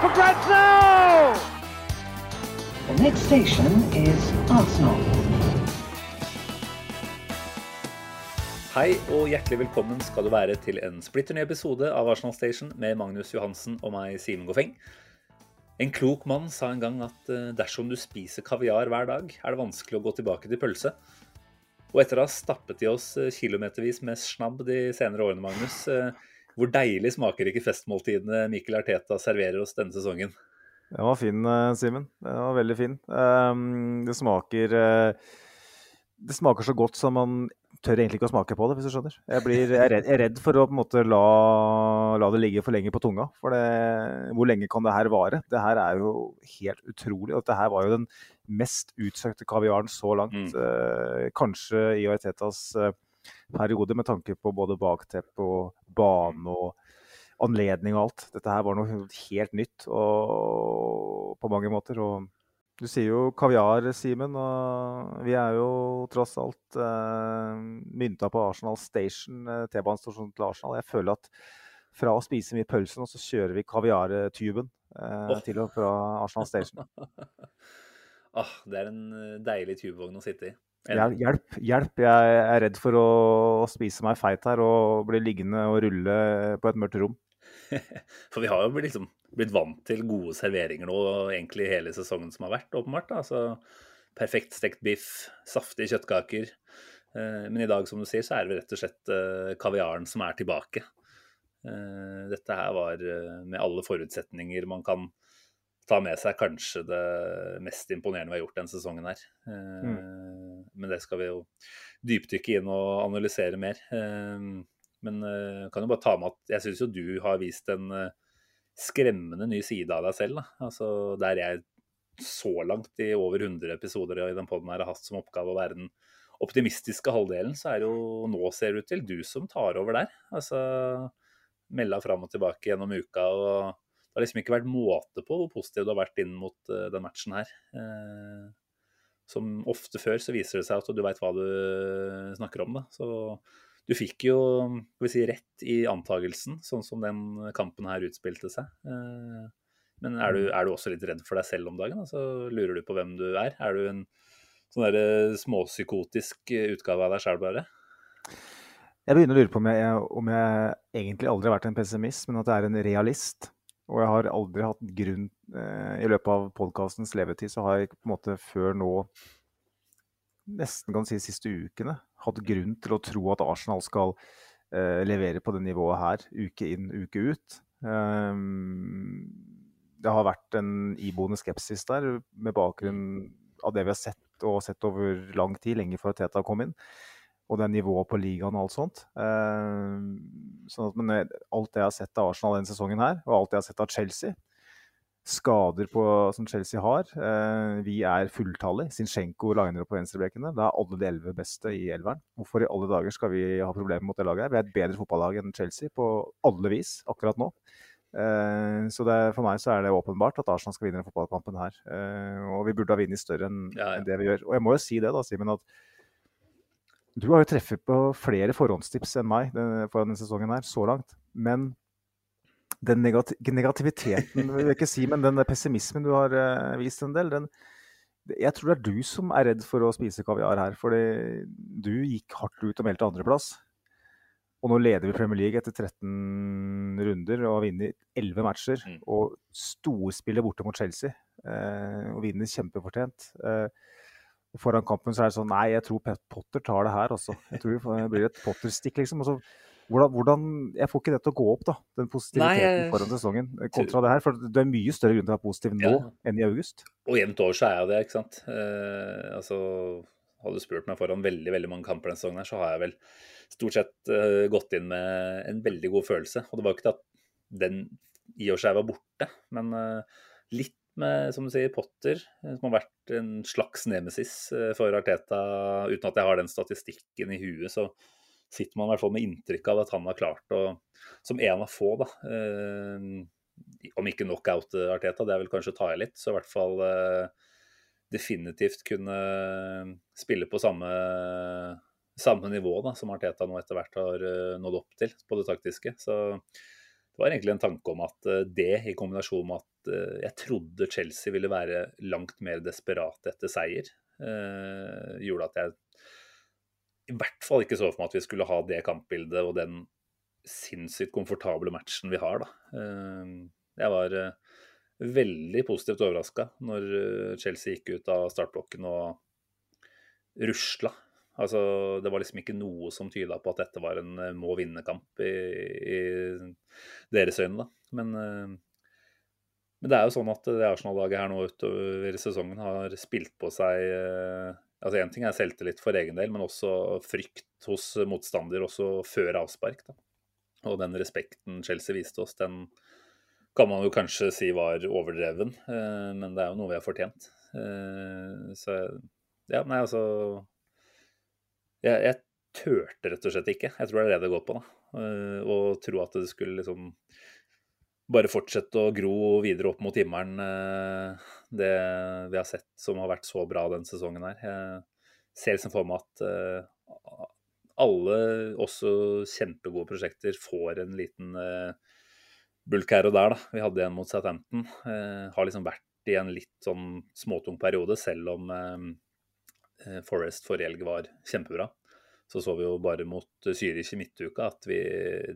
for grabs now! The next station is Arsenal. Hei og hjertelig velkommen skal du være til en splitter ny episode av Arsenal Station med Magnus Johansen og meg, Simen Goffeng. En klok mann sa en gang at eh, dersom du spiser kaviar hver dag, er det vanskelig å gå tilbake til pølse. Og etter å ha stappet i oss eh, kilometervis med snabb de senere årene, Magnus, eh, hvor deilig smaker ikke festmåltidene Mikkel Arteta serverer oss denne sesongen? Den var fin, eh, Simen. Den var veldig fin. Ehm, det smaker eh, Det smaker så godt som man tør egentlig ikke å smake på det, hvis du skjønner. Jeg, blir, jeg, er, redd, jeg er redd for å på en måte la, la det ligge for lenge på tunga. For det, hvor lenge kan det her vare? Det her er jo helt utrolig. Og dette her var jo den mest utsøkte kaviaren så langt. Mm. Eh, kanskje i Artetas eh, periode, med tanke på både bakteppe og bane og anledning og alt. Dette her var noe helt nytt og, på mange måter. Og du sier jo kaviar, Simen, og vi er jo tross alt eh, mynta på Arsenal Station, eh, T-banestasjonen til Arsenal. Jeg føler at fra å spise mye pølse nå, så kjører vi kaviartuben eh, til og fra Arsenal Station. Ah, det er en eh, deilig tubevogn å sitte i. Hjel- Hjelp, hjelp. Jeg er redd for å spise meg feit her og bli liggende og rulle på et mørkt rom. For vi har jo blitt, liksom, blitt vant til gode serveringer nå egentlig hele sesongen som har vært, åpenbart. da. Altså, perfekt stekt biff, saftige kjøttkaker. Eh, Men i dag, som du sier, så er det rett og slett eh, kaviaren som er tilbake. Eh, Dette her var med alle forutsetninger man kan ta med seg kanskje det mest imponerende vi har gjort denne sesongen her. Eh, Men det skal vi jo dypdykke inn og analysere mer. Eh, Men eh, kan jo bare ta med at jeg syns jo du har vist en eh, skremmende ny side av deg selv. Da. Altså, der jeg så langt i over 100 episoder i den poden her har hatt som oppgave å være den optimistiske halvdelen, så er det jo nå ser det ut til du som tar over der. Altså melda fram og tilbake gjennom uka. og Det har liksom ikke vært måte på hvor positiv du har vært inn mot den matchen her. Som ofte før så viser det seg at du veit hva du snakker om. da. Så du fikk jo si, rett i antagelsen, sånn som den kampen her utspilte seg. Eh, Men er du, er du også litt redd for deg selv om dagen? Så lurer du på hvem du er? Er du en sånn der småpsykotisk utgave av deg sjøl, bare? Jeg begynner å lure på om jeg, om jeg egentlig aldri har vært en pessimist, men at jeg er en realist. Og jeg har aldri hatt grunn eh, I løpet av podkastens levetid så har jeg på en måte før nå, nesten kan si siste ukene, hatt grunn til å tro at Arsenal skal eh, levere på det nivået her, uke inn, uke ut. Ehm, det har vært en iboende skepsis der, med bakgrunn av det vi har sett og sett over lang tid, lenge før Teta kom inn og det nivået på ligaen og alt sånt. Eh, sånn at, men eh, alt det jeg har sett av Arsenal denne sesongen her, og alt jeg har sett av Chelsea Skader på, som Chelsea har. Eh, vi er fulltallige. Zinchenko liner opp på venstrebrekene. Da er alle de elleve beste i elveren. Hvorfor i alle dager skal vi ha problemer mot det laget her? Vi er et bedre fotballag enn Chelsea på alle vis akkurat nå. Eh, så det, for meg så er det åpenbart at Arsenal skal vinne den fotballkampen her. Eh, og vi burde ha vunnet større enn Ja, ja. det vi gjør. Og jeg må jo si det, da, Simen, at du har jo treffet på flere forhåndstips enn meg foran for denne sesongen her, så langt. Men den negati negativiteten, vil jeg ikke si, men den pessimismen du har eh, vist en del, den Jeg tror det er du som er redd for å spise kaviar her. fordi du gikk hardt ut og meldte andreplass. Og nå leder vi Premier League etter 13 runder og har vunnet 11 matcher. Mm. Og storspiller borte mot Chelsea. Eh, og vinner kjempefortjent. Eh, og foran kampen så er det sånn Nei, jeg tror Pet Potter tar det her, altså. Jeg tror det blir et Potter-stikk, liksom. Og så, hvordan, hvordan, jeg får ikke det til å gå opp, da. Den positiviteten Nei, foran sesongen eh, kontra det her. For det er mye større grunn til å være positiv nå Ja. enn i august. Og jevnt over så er jeg det, ikke sant. Eh, altså, hadde du spurt meg foran veldig veldig mange kamper denne sesongen, her, så har jeg vel stort sett uh, gått inn med en veldig god følelse. Og det var jo ikke at den i og for seg var borte. Men litt med, som du sier, Potter, som har vært en slags nemesis for Arteta. Uten at jeg har den statistikken i huet, så sitter man i hvert fall med inntrykk av at han har klart å, som en av få, da Om ikke knockout Arteta, det er vel kanskje å ta i litt, så i hvert fall definitivt kunne spille på samme samme nivå da, som Arteta nå etter hvert har nådd opp til på det taktiske. Så det var egentlig en tanke om at det, i kombinasjon med at uh, jeg trodde Chelsea ville være langt mer desperate etter seier, gjorde at jeg i hvert fall ikke så for meg at vi skulle ha det kampbildet og den sinnssykt komfortable matchen vi har. da. Jeg var veldig positivt overraska når Chelsea gikk ut av startblokken og rusla Altså, det var liksom ikke noe som tyda på at dette var en eh, må vinne-kamp i, i, deres øyne. da. Men, eh, men, det er jo sånn at det Arsenal-laget her nå utover sesongen har spilt på seg eh, altså Én ting er selvtillit for egen del, men også frykt hos motstander også før avspark. da. Og den respekten Chelsea viste oss, den kan man jo kanskje si var overdreven, men det er jo noe vi har fortjent. Så ja, nei, altså jeg, jeg, turte rett og slett ikke. Jeg tror det er det det går på. da. Å tro at det skulle liksom bare fortsette å gro videre opp mot himmelen, uh, det vi har sett som har vært så bra denne sesongen her. Jeg ser liksom for meg at uh, alle, også kjempegode prosjekter, får en liten bulk her og der. da. Vi hadde en mot Southampton. har liksom vært i en litt sånn småtung periode, selv om Eh, Forest forrige helg var kjempebra. Så så vi jo bare mot Zürich i midtuka at vi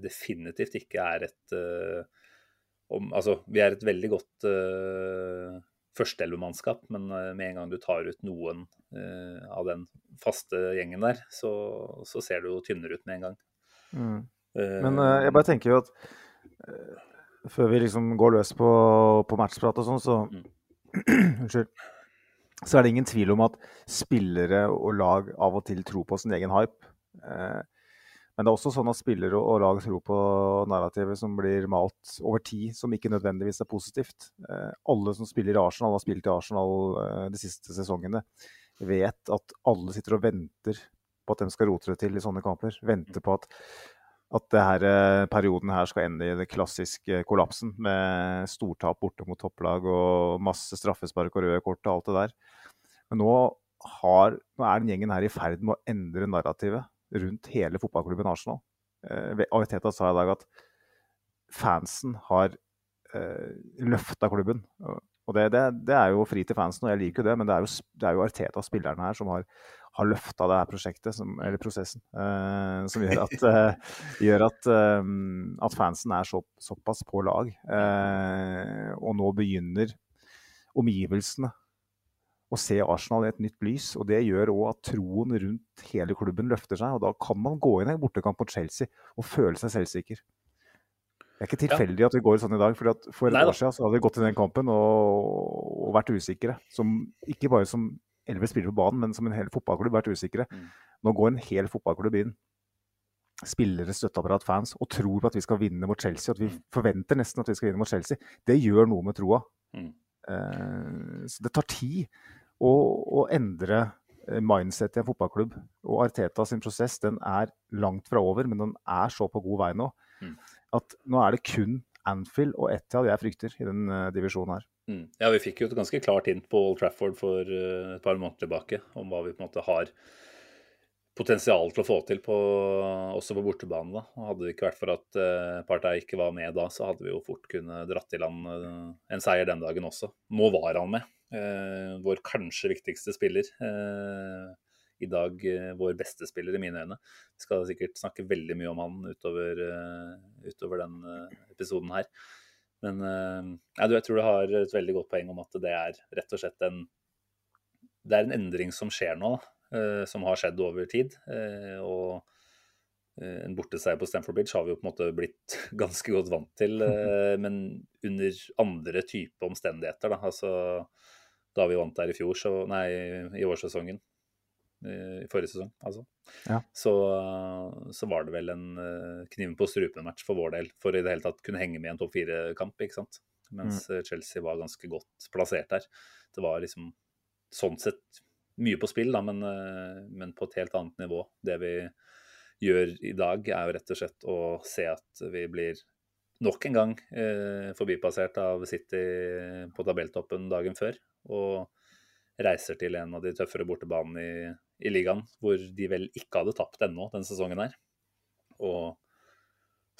definitivt ikke er et uh, om, Altså, vi er et veldig godt uh, førsteelvemannskap, men med en gang du tar ut noen uh, av den faste gjengen der, så, så, ser det jo tynnere ut med en gang. Mm. Men jeg bare tenker jo at før vi liksom går løs på, på matchprat og sånn, så mm. Unnskyld så er det ingen tvil om at spillere og lag av og til tror på sin egen hype. Men det er også sånn at spillere og lag tror på narrativet som blir malt over tid, som ikke nødvendigvis er positivt. Eh, alle som spiller i Arsenal, har spilt i Arsenal eh, de siste sesongene, vet at alle sitter og venter på at de skal rote det til i sånne kamper. Venter på at at denne eh, perioden her skal ende i den klassiske kollapsen med stortap borte mot topplag og masse straffespark og røde kort og alt det der. Men nå, har, nå er den gjengen her i ferd med å endre narrativet rundt hele fotballklubben Arsenal. Eh, Ariteta sa i dag at fansen har eh, løfta klubben. Og det, det, det, er jo fri til fansen, og jeg liker det, men det er jo, det er jo Arteta spillerne her som har har løfta det her prosjektet, som, eller prosessen, eh, som gjør at, eh, gjør at, uh, at, fansen er så, såpass på lag. og nå begynner omgivelsene å se Arsenal i et nytt lys. og Det gjør òg at troen rundt hele klubben løfter seg. og Da kan man gå inn i en bortekamp mot Chelsea og føle seg selvsikker. Det er ikke tilfeldig ja. at vi går sånn i dag. for For et Nei, år siden så hadde vi gått i den kampen og, og vært usikre. Som, ikke bare som elleve spillere på banen, men som en hel fotballklubb vært usikre. Mm. Nå går en hel fotballklubb inn, spillere, støtteapparat, fans, og tror på at vi skal vinne mot Chelsea. At vi mm. forventer nesten at vi skal vinne mot Chelsea. Det gjør noe med troa. Mm. Eh, så det tar tid å, å endre mindsetet mindset i en fotballklubb. Og Arteta sin prosess den er langt fra over, men den er så på god vei nå mm. at nå er det kun Anfield og Etiad jeg frykter i den uh, divisjonen her. Mm. Ja, vi fikk jo et ganske klart hint på Old Trafford for uh, et par måneder tilbake om hva vi på en måte har potensial til å få til på, også på bortebane. da. Hadde det ikke vært for at uh, Partey ikke var med da, så hadde vi jo fort kunne dratt i land uh, en seier den dagen også. Nå var han med, uh, vår kanskje viktigste spiller. I dag vår beste spiller, i mine øyne. Vi skal sikkert snakke veldig mye om han utover, utover den episoden her. Men ja, jeg tror du har et veldig godt poeng om at det er rett og slett en Det er en endring som skjer nå, eh, som har skjedd over tid. Eh, og en borteseier på Stamford Bridge har vi jo på en måte blitt ganske godt vant til, men under andre type omstendigheter. Da. Altså, da vi vant der i fjor, så, nei, i årssesongen. i forrige sesong, altså. Ja. Så, så var det vel en kniven på strupen-match for vår del, for i det hele tatt kunne henge med i en topp fire-kamp, ikke sant. Mens Mm. eh, Chelsea var ganske godt plassert der. Det var liksom sånn sett mye på spill, da, men, eh, men på et helt annet nivå. Det vi gjør i dag, er jo rett og slett å se at vi blir nok en gang eh, forbipassert av City på tabelltoppen dagen før. Og reiser til en av de tøffere bortebanene i, i ligaen, hvor de vel ikke hadde tapt ennå denne sesongen her. Og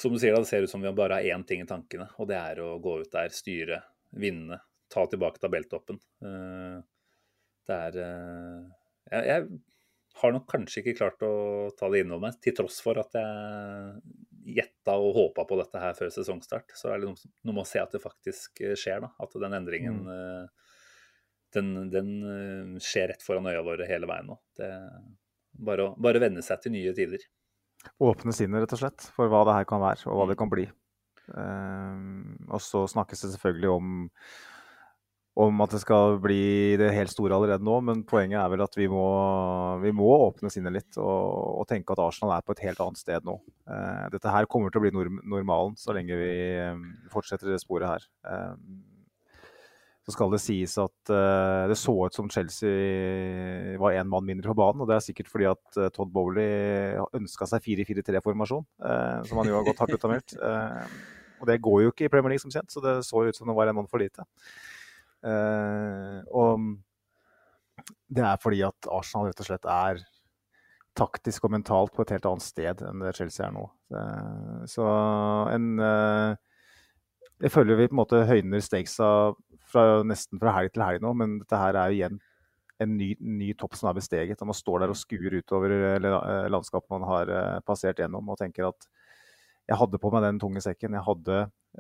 som du sier, da, det ser ut som vi bare har én ting i tankene, og det er å gå ut der, styre, vinne, ta tilbake tabelltoppen. Eh, Det er eh, jeg, jeg har nok kanskje ikke klart å ta det innover meg, til tross for at jeg gjetta og håpa på dette her før sesongstart. Så er det noe, noe med å se at det faktisk eh, skjer, da. At den endringen eh, den, den skjer rett foran øya våre hele veien nå. Det er bare å bare venne seg til nye tider. Åpne sinnet, rett og slett, for hva det her kan være, og hva det kan bli. Ehm, og så snakkes det selvfølgelig om, om at det skal bli det helt store allerede nå, men poenget er vel at vi må, vi må åpne sinnet litt og, og tenke at Arsenal er på et helt annet sted nå. Eh, dette her kommer til å bli norm normalen så lenge vi eh, fortsetter det sporet her. Eh, så skal det sies at eh, det så ut som Chelsea var én mann mindre på banen. Og det er sikkert fordi at eh, Todd Bowley ønska seg 4-4-3-formasjon, uh, som han jo har gått hardt ut av meldt. Eh, og det går jo ikke i Premier League, som kjent, så det så ut som det var en mann for lite. Eh, og det er fordi at Arsenal rett og slett er taktisk og mentalt på et helt annet sted enn det Chelsea er nå. Eh, så en eh, Jeg føler vi på en måte høyner stakesa fra, nesten fra helg til helg nå, men dette her er jo igjen en ny, ny topp som er besteget. og Man står der og skuer utover landskapet man har passert gjennom og tenker at jeg hadde på meg den tunge sekken. Jeg hadde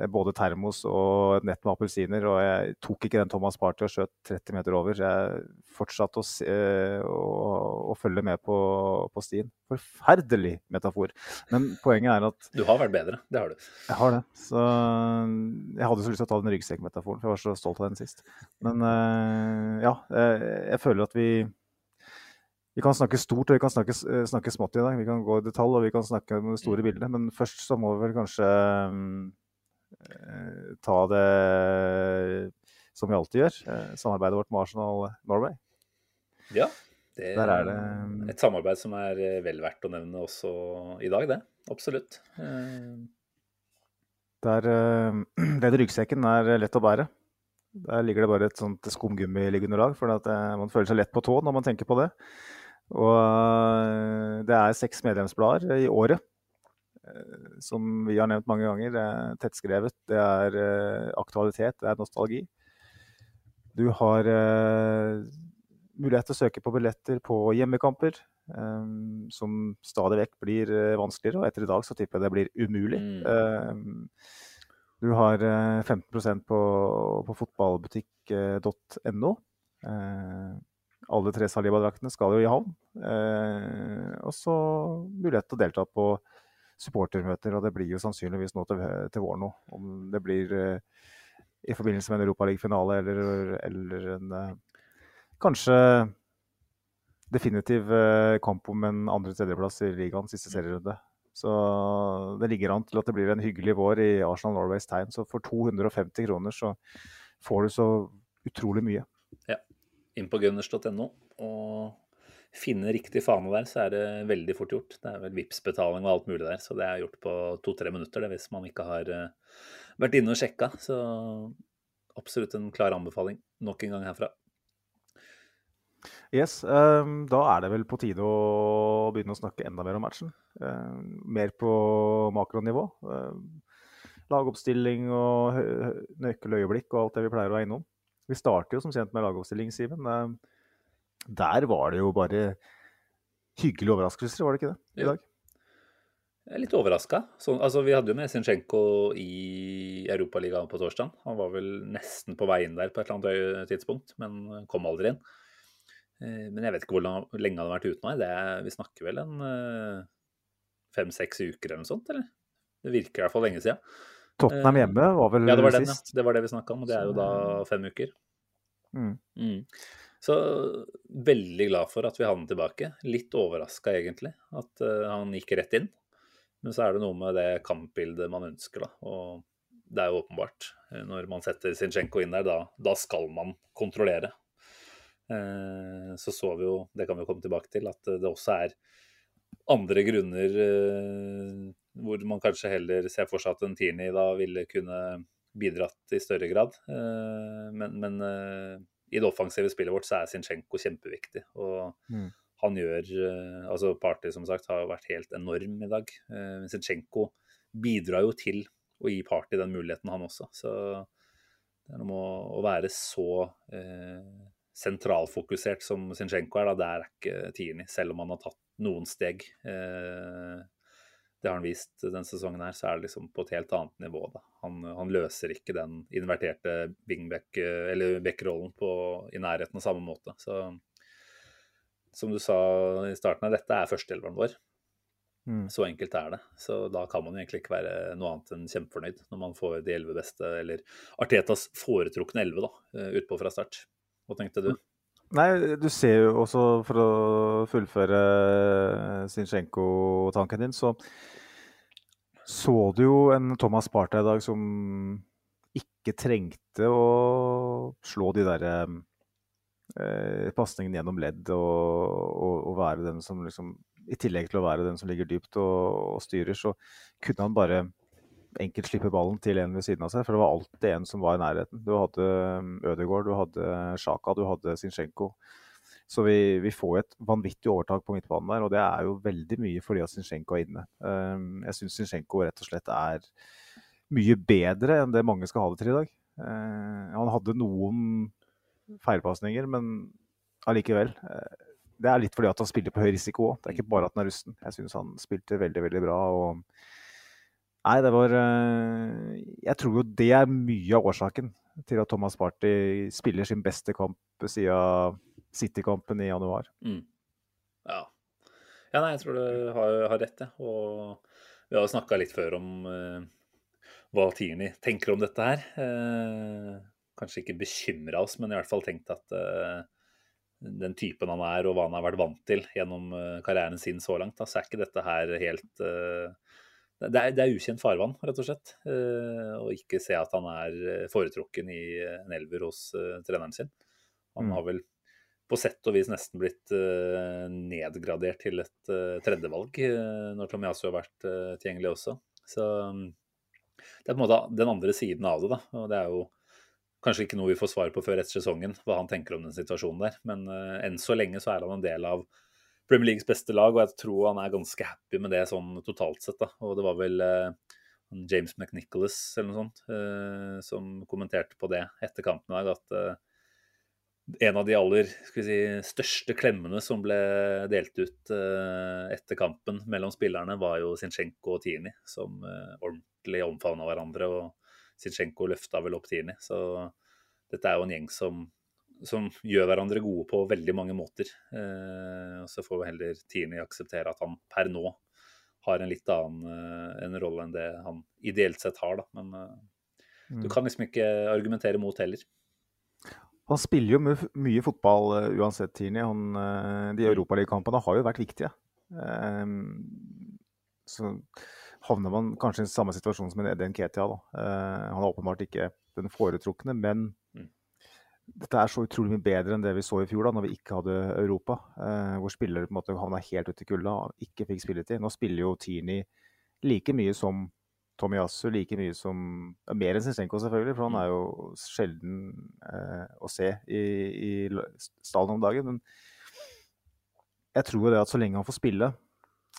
både termos og et nett med appelsiner, og jeg tok ikke den Thomas Party og skjøt 30 meter over. Jeg fortsatte å, eh, å, å følge med på, på stien. Forferdelig metafor. Men poenget er at Du har vært bedre, det har du. jeg har det. Så jeg hadde så lyst til å ta den ryggsekkmetaforen, for jeg var så stolt av den sist. Men eh, ja, jeg, føler at vi vi kan snakke stort og vi kan snakke, eh, snakke smått i dag. Vi kan gå i detalj og vi kan snakke om det store bildet. Men først så må vi vel kanskje mm, eh, ta det som vi alltid gjør. eh, samarbeidet vårt med Arsenal Norway. Ja. Det Der er det et samarbeid som er eh, vel verdt å nevne også i dag, det. Absolutt. Eh, Der eh, den ryggsekken er lett å bære. Der ligger det bare et sånt skumgummiliggeunderlag, for at eh, man føler seg lett på tå når man tenker på det. Og eh, det er seks medlemsblader i året, eh, som vi har nevnt mange ganger. Det er tettskrevet, det er eh, aktualitet, det er nostalgi. Du har eh, mulighet til å søke på billetter på hjemmekamper, eh, som stadig vekk blir eh, vanskeligere. Og etter i dag så tipper jeg det blir umulig. Mm. Eh, du har eh, 15% på, på fotballbutikk.no. Eh, alle tre Saliba-draktene skal jo i havn. Eh, og så mulighet til å delta på supportermøter, og det blir jo sannsynligvis nå til, til våren nå. Om det blir eh, i forbindelse med en Europaliga-finale eller, eller en eh, kanskje definitiv eh, kamp om en andre-tredjeplass i ligaen, siste serierunde. Så det ligger an til at det blir en hyggelig vår i Arsenal Norways tegn. Så for 250 kroner så får du så utrolig mye. inn på gunners.no og finne riktig fane der, så er det veldig fort gjort. Det er vel Vipps-betaling og alt mulig der, så det er gjort på to-tre minutter det, hvis man ikke har eh, vært inne og sjekka. Så absolutt en klar anbefaling nok en gang herfra. Yes, um, Da er det vel på tide å begynne å snakke enda mer om matchen. Ehm, mer på makronivå. Ehm, lagoppstilling og nøkkeløyeblikk og alt det vi pleier å være innom. Vi starter jo som kjent med lagoppstilling, Simen. Ehm, Der var det jo bare hyggelige overraskelser, var det ikke det? I dag? Jeg er litt overraska. Altså, vi hadde jo med Zinchenko i Europaligaen på torsdag. Han var vel nesten på vei inn der på et eller annet tidspunkt, men kom aldri inn. Eh, Men jeg vet ikke hvor lenge han hadde vært ute nå. Det er, vi snakker vel en eh, fem-seks uker eller noe sånt, eller? Det virker i hvert fall lenge siden. Tottenham Eh, hjemme var vel Ja, det var den, ja. Det var det vi snakka om, og det er jo da fem uker. Mm. Mm. Så veldig glad for at vi hadde han tilbake. Litt overraska egentlig at uh, han gikk rett inn. Men så er det noe med det kampbildet man ønsker, da. Og det er jo åpenbart. Eh, når man setter Zinchenko inn der, da, da skal man kontrollere. Uh, så så vi jo, det kan vi komme tilbake til, at det også er andre grunner uh, hvor man kanskje heller ser for seg at en Tierney da ville kunne bidratt i større grad. Men, men i det offensive spillet vårt så er Zinchenko kjempeviktig. Og mm. han gjør eh, Altså Party som sagt har vært helt enorm i dag. men Zinchenko bidrar jo til å gi Party den muligheten, han også. Så det er noe med å være så eh, sentralfokusert som Zinchenko er, da. Det er ikke Tierney, selv om han har tatt noen steg. Uh, det har han vist denne sesongen her, så er det liksom på et helt annet nivå. Da. Han, han løser ikke den inverterte wingback- eller backrollen i nærheten av samme måte. Så som du sa i starten av dette er førsteelveren vår. Mm. Så enkelt er det. Så da kan man jo egentlig ikke være noe annet enn kjempefornøyd når man får de elleve beste, eller Artetas foretrukne elleve, da, eh, utpå fra start. Hva tenkte du? Nei, du ser jo også, for å fullføre Zinchenko-tanken din, så så du jo en Thomas Partey i dag som ikke trengte å slå de derre eh, pasningene gjennom ledd og, og, og, være den som liksom I tillegg til å være den som ligger dypt og, og styrer, så kunne han bare enkelt slippe ballen til en ved siden av seg, for det var alltid en som var i nærheten. Du hadde um, Ødegaard, du hadde Sjaka, du hadde Zinchenko. Så vi, vi, får et vanvittig overtak på midtbanen der, og det er jo veldig mye fordi at Zinchenko er inne. Um, jeg syns Zinchenko rett og slett er mye bedre enn det mange skal ha det til i dag. Uh, han hadde noen feilpasninger, men allikevel. Uh, det er litt fordi at han spiller på høy risiko òg. Det er ikke bare at han er rusten. Jeg syns han spilte veldig, veldig bra. og Nei, det var eh, Jeg tror jo det er mye av årsaken til at Thomas Party spiller sin beste kamp siden City-kampen i januar. Mm. Ja. ja. Nei, jeg tror du har, har rett, det. Og vi har jo snakka litt før om uh, hva Tierney tenker om dette her. Uh, kanskje ikke bekymra oss, men i hvert fall tenkt at uh, den typen han er, og hva han har vært vant til gjennom karrieren sin så langt, da, så er ikke dette her helt det er, det er, ukjent farvann, rett og slett. Uh, å ikke se at han er eh, foretrukken i en elver hos uh, treneren sin. Han mm. har vel på sett og vis nesten blitt uh, nedgradert til et tredjevalg når Tomiasu har vært tilgjengelig også. Så um, det er på en måte den andre siden av det, da. Og det er jo kanskje ikke noe vi får svar på før etter sesongen, hva han tenker om den situasjonen der. Men enn så lenge så er han en del av Premier Leagues beste lag, og jeg tror han er ganske happy med det sånn totalt sett. da. Og det var vel eh, James McNicholas eller noe sånt eh, som kommenterte på det etter kampen i dag, at eh, en av de aller si, største klemmene som ble delt ut eh, etter kampen mellom spillerne, var jo Zinchenko og Tini, som eh, ordentlig omfavna hverandre. og Zinchenko løfta vel opp Tini. Så dette er jo en gjeng som som gjør hverandre gode på veldig mange måter. Eh, så får vi heller Tierney akseptere at han per nå har en litt annen eh, en rolle enn det han ideelt sett har. Da. Men eh, mm. du kan liksom ikke argumentere mot heller. Han spiller jo mye, mye fotball uh, uansett, Tierney. Han, de mm. europaligakampene har jo vært viktige. Um, så havner man kanskje i samme situasjon som en Eden Ketia. Da. Han er åpenbart ikke den foretrukne, men dette er så utrolig mye bedre enn det vi så i fjor, da når vi ikke hadde Europa. Eh, hvor spillere på en måte havna helt ute i kulda og ikke fikk spilletid. Nå spiller jo Tini like mye som Tomiyasu, like mye som ja, Mer enn Zinchenko, selvfølgelig, for han er jo sjelden eh, å se i, i stallen om dagen. Men jeg tror jo det at så lenge han får spille,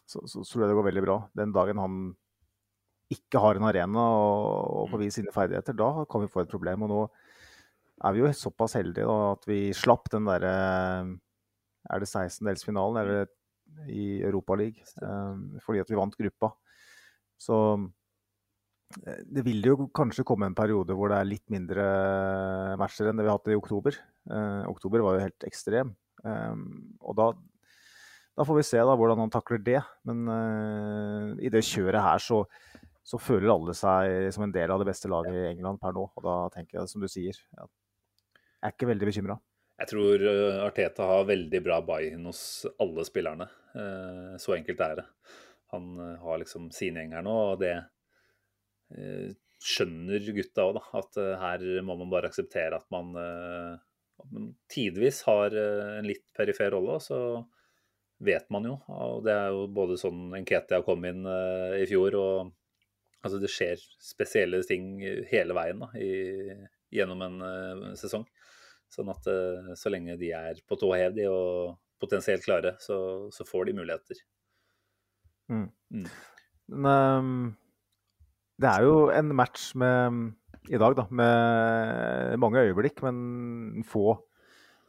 så, så, så tror jeg det går veldig bra. Den dagen han ikke har en arena og, og får vise sine ferdigheter, da kan vi få et problem. og nå er vi jo såpass heldige da, at vi slapp den derre Er det 16-delsfinalen eller i Europaligaen? Um, fordi at vi vant gruppa. Så eh, det vil jo kanskje komme en periode hvor det er litt mindre matcher enn det vi har hatt i oktober. Eh, oktober var jo helt ekstrem. Eh, og da, da, får vi se da hvordan han takler det. Men eh, i det kjøret her så, så føler alle seg som en del av det beste laget i England per nå. Og da tenker jeg, som du sier, at er ikke veldig bekymra. Jeg tror eh, Arteta har veldig bra buy-in hos alle spillerne. Eh, så enkelt er det. Han eh, har liksom sin gjeng her nå, og det skjønner gutta òg. At her må man bare akseptere at man, man tidvis har en litt perifer rolle. så vet man jo. og Det er jo både sånn Enketia kom inn i fjor, og altså det skjer spesielle ting hele veien da, i, gjennom en sesong. Sånn at uh, så lenge de er på tå hev og potensielt klare, så, så får de muligheter. Mm. Mm. Men um, det er jo en match med i dag, da, med mange øyeblikk, men få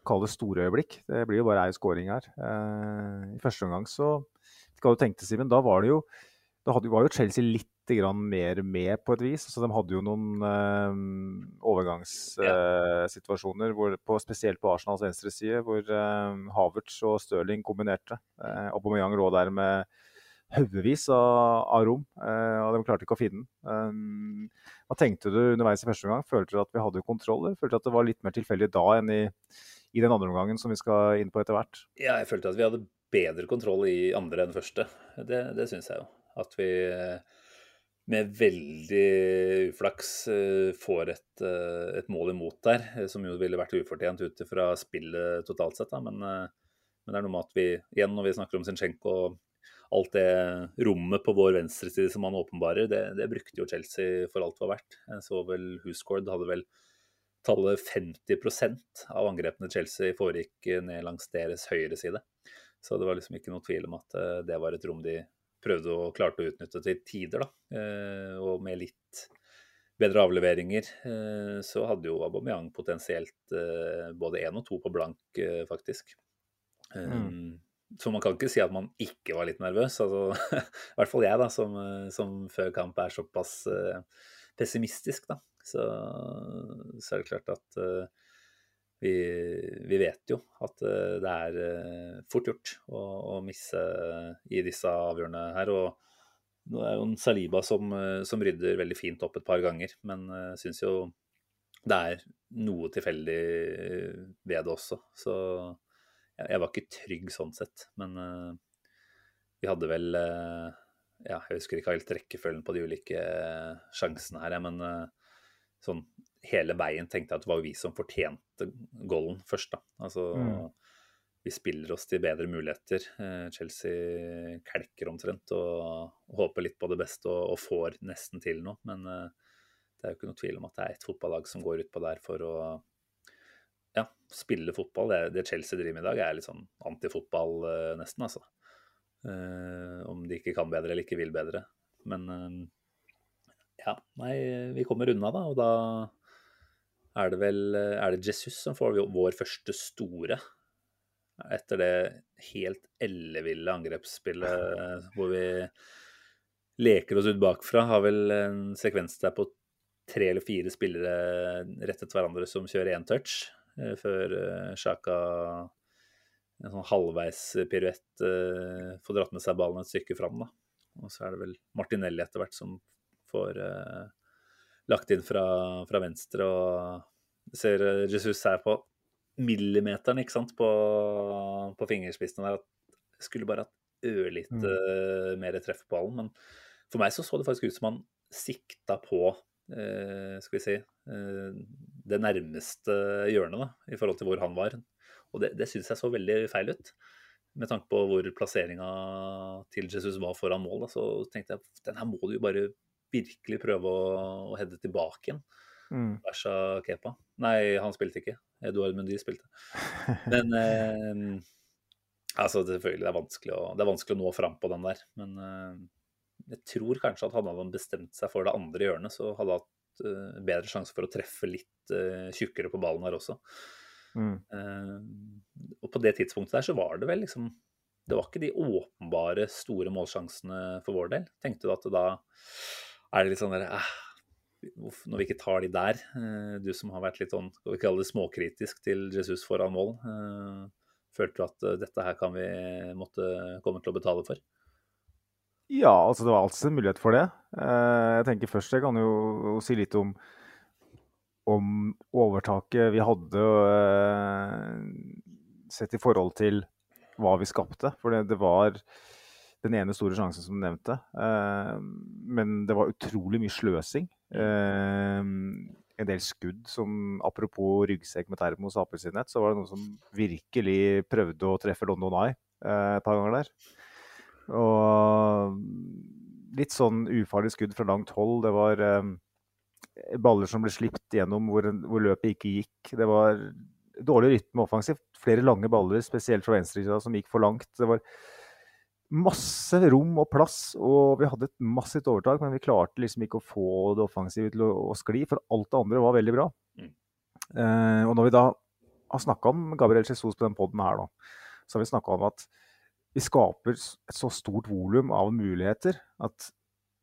kall det store øyeblikk. Det blir jo bare ei scoring her. Uh, I første omgang så skal du tenke til, Simen, da var det jo da hadde, var jo Chelsea litt mer med på et vis. Så de hadde jo noen eh, overgangssituasjoner, eh, på, spesielt på Arsenals venstre side, hvor eh, Havertz og Stirling kombinerte. Eh, Aubameyang lå der med haugevis av, av, rom, og de klarte ikke å finne den. Um, hva tenkte du underveis i første omgang? Følte du at vi hadde kontroll, følte du at det var litt mer tilfeldig da enn i, i den andre omgangen som vi skal inn på etter hvert? Ja, jeg følte at vi hadde bedre kontroll i andre enn første. Det, det syns jeg jo. At vi med veldig uflaks eh, får et, eh, et, mål imot der, eh, som jo ville vært ufortjent ut fra spillet totalt sett. Men, men, det er noe med at vi, igjen når vi snakker om Zinchenko og alt det rommet på vår venstreside som han åpenbarer, det, det, brukte jo Chelsea for alt det var verdt. Jeg så vel Husgaard hadde vel tallet 50% av angrepene Chelsea foregikk ned langs deres høyre side. Så det var liksom ikke noe tvil om at det var et rom de prøvde å klarte å utnytte til tider. da, eh, Og med litt bedre avleveringer eh, så hadde jo Aubameyang potensielt eh, både én og to på blank, faktisk. Mm. Så man kan ikke si at man ikke var litt nervøs. altså, I hvert fall jeg, da, som, som før kamp er såpass pessimistisk. da, Så, så er det klart at vi, vi, vet jo at eh, det er eh, fort gjort å, å, misse i disse avgjørende her. og Nå er jo en Saliba som, eh, som rydder veldig fint opp et par ganger, men jeg syns jo det er noe tilfeldig ved det også. Så jeg, jeg var ikke trygg sånn sett. Men vi hadde vel ja, Jeg husker ikke helt rekkefølgen på de ulike sjansene her, men sånn hele veien tenkte jeg at det var vi som fortjente goalen først. da. Altså, mm. Vi spiller oss til bedre muligheter. Eh, Chelsea kelker omtrent og, håper litt på det beste og, og, får nesten til noe. Men uh, det er jo ikke noe tvil om at det er et fotballag som går utpå der for å ja, spille fotball. Det, det, Chelsea driver med i dag, er litt sånn antifotball uh, nesten, altså. Om de ikke kan bedre eller ikke vil bedre. Men ja, nei, vi kommer unna, da. Og da er det vel er det Jesus som får vår første store etter det helt elleville angrepsspillet hvor vi leker oss ut bakfra. Har vel en sekvens der på tre eller fire spillere rettet hverandre som kjører én touch, eh, før Sjaka eh, en sånn halvveis piruett eh, får dratt med seg ballen et stykke fram. Da. Og så er det vel Martinelli etter hvert som får lagt inn fra, fra venstre. og ser eh, Jesus her på millimeteren ikke sant, på, på fingerspissene der. at Skulle bare hatt ørlite mm. uh, mer treff på ballen. Men for meg så så det faktisk ut som han sikta på uh, skal vi si, uh, det nærmeste hjørnet da, i forhold til hvor han var. Og det, det syns jeg så veldig feil ut. Med tanke på hvor plasseringa til Jesus var foran mål, da, så tenkte jeg den her må du jo bare virkelig prøve å, å heade tilbake igjen. Mm. Versa Kepa. Nei, han spilte ikke. Eduard Mundi spilte. Men eh, altså, selvfølgelig, det er, vanskelig å, det er vanskelig å nå fram på den der. Men eh, jeg tror kanskje at hadde han bestemt seg for det andre hjørnet, så hadde han hatt eh, bedre sjanse for å treffe litt eh, tjukkere på ballen her også. Mm. Eh, og på det tidspunktet der så var det vel liksom Det var ikke de åpenbare store målsjansene for vår del. Tenkte du at da er det litt sånn der eh, Når vi ikke tar de der, eh, du som har vært litt sånn, skal vi kalle det småkritisk til Jesus foran mål, eh, følte du at dette her kan vi måtte komme til å betale for? Ja, altså det var alltid en mulighet for det. Jeg tenker først jeg kan jo si litt om om overtaket vi hadde eh, sett i forhold til hva vi skapte. For det, det var den ene store sjansen som du nevnte. Eh, men det var utrolig mye sløsing. Eh, en del skudd som Apropos ryggsekk med termos og appelsinnett, så var det noen som virkelig prøvde å treffe London Eye eh, et par ganger der. Og litt sånn ufarlig skudd fra langt hold. Det var baller som ble sluppet gjennom hvor, hvor, løpet ikke gikk. Det var dårlig rytme offensivt. Flere lange baller, spesielt fra venstresida, som gikk for langt. Det var masse rom og plass, og vi hadde et massivt overtak, men vi klarte liksom ikke å få det offensive til å, å skli, for alt det andre var veldig bra. Mm. Eh, og når vi da har snakka om Gabriel Jesus på den poden her, da, så har vi snakka om at vi skaper et så stort volum av muligheter at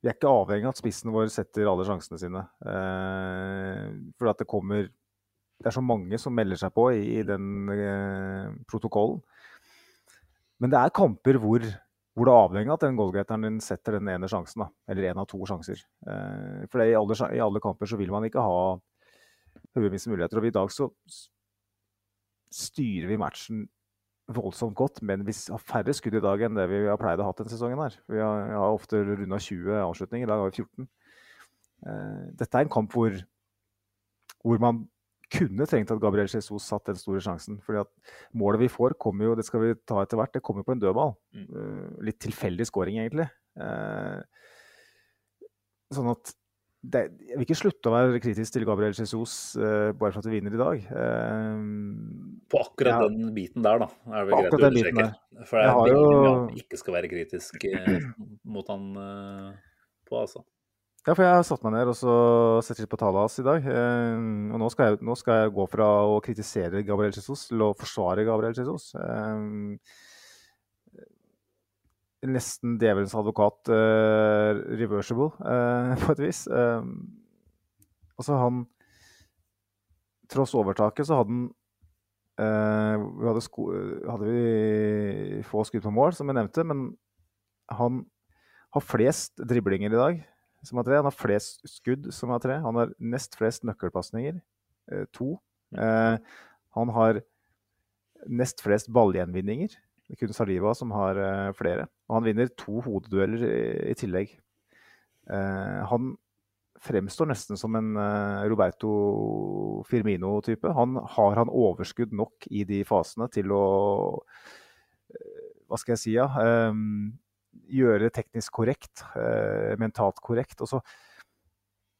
vi er ikke avhengig av at spissen vår setter alle sjansene sine. Eh, for at det kommer Det er så mange som melder seg på i, i den eh, protokollen. Men det er kamper hvor, hvor det er avhengig av at den goalgateren din setter den ene sjansen. Da, eller én av to sjanser. Eh, for i alle, i alle, kamper så vil man ikke ha haugevis muligheter. Og i dag så styrer vi matchen voldsomt godt, men vi har færre skudd i dag enn det vi har pleid å ha denne sesongen. her. Vi har, vi har ofte runda 20 avslutninger, i dag har vi 14. Uh, dette er en kamp hvor, hvor, man kunne trengt at Gabriel Jesus satt den store sjansen. fordi at målet vi får, kommer jo, det skal vi ta etter hvert, det kommer på en dødball. Uh, litt tilfeldig scoring, egentlig. Uh, sånn at det, jeg vil ikke slutte å være kritisk til Gabriel Jesus uh, bare for at vi vinner i dag. Uh, på akkurat ja, den biten der, da, er det greit å understreke. For det er jo... at man ikke skal være kritisk mot han på, altså. Ja, for jeg har satt meg ned og sett litt på tallene hans i dag. og nå skal, jeg, nå skal, jeg, gå fra å kritisere Gabriel Jesus til å forsvare Gabriel Jesus. Uh, nesten djevelens advokat uh, reversible, på et vis. Altså han Tross overtaket så hadde han vi hadde, hadde, vi få skudd på mål, som jeg nevnte, men han har flest driblinger i dag, som har tre. Han har flest skudd, som har tre. Han har nest flest nøkkelpasninger, to. han har nest flest ballgjenvinninger, det er kun Saliva som har eh, flere. Og han vinner to hodedueller i, i tillegg. Uh, han fremstår nesten som en uh, Roberto Firmino-type. Han har han overskudd nok i de fasene til å Hva skal jeg si, ja? Um, gjøre det teknisk korrekt, mentalt korrekt. Og så,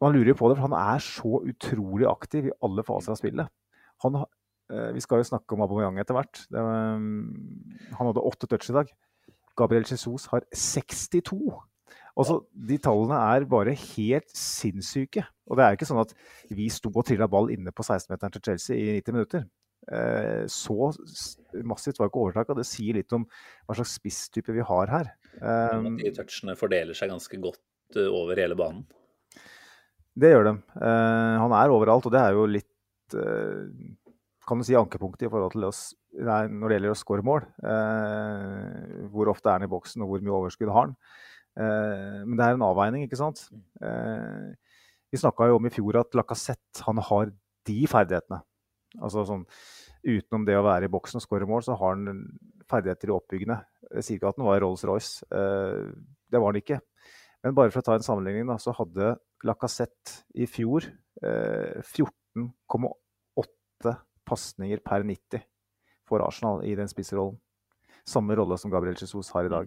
man lurer jo på det, for han er så utrolig aktiv i alle faser av spillet. Han Eh, vi skal jo snakke om Aubameyang etter hvert. Mm, han hadde åtte touch i dag. Gabriel Jesus har 62. Altså, de tallene er bare helt sinnssyke. Og det er ikke sånn at vi sto og trilla ball inne på 16-meteren til Chelsea i 90 minutter. Eh, så massivt var ikke overtaket. Det sier litt om hva slags spisstype vi har her. De touchene fordeler seg ganske godt eh, over hele banen. Det gjør de. Han er overalt, og det er jo litt kan du si ankepunktet i forhold til oss nei, når det gjelder å skåre mål. Eh, hvor ofte er han i boksen, og hvor mye overskudd har han. Eh, men det er en avveining, ikke sant. Eh, vi snakka jo om i fjor at Lacassette han har de ferdighetene. Altså sånn Utenom det å være i boksen og skåre mål, så har han ferdigheter i oppbyggende. Jeg sier ikke at den var Rolls-Royce. Eh, det var den ikke. Men bare for å ta en sammenligning, da, så hadde Lacassette i fjor 14,8 eh, pasninger per 90 for Arsenal i den spisserollen. Samme rolle som Gabriel Jesus har i dag.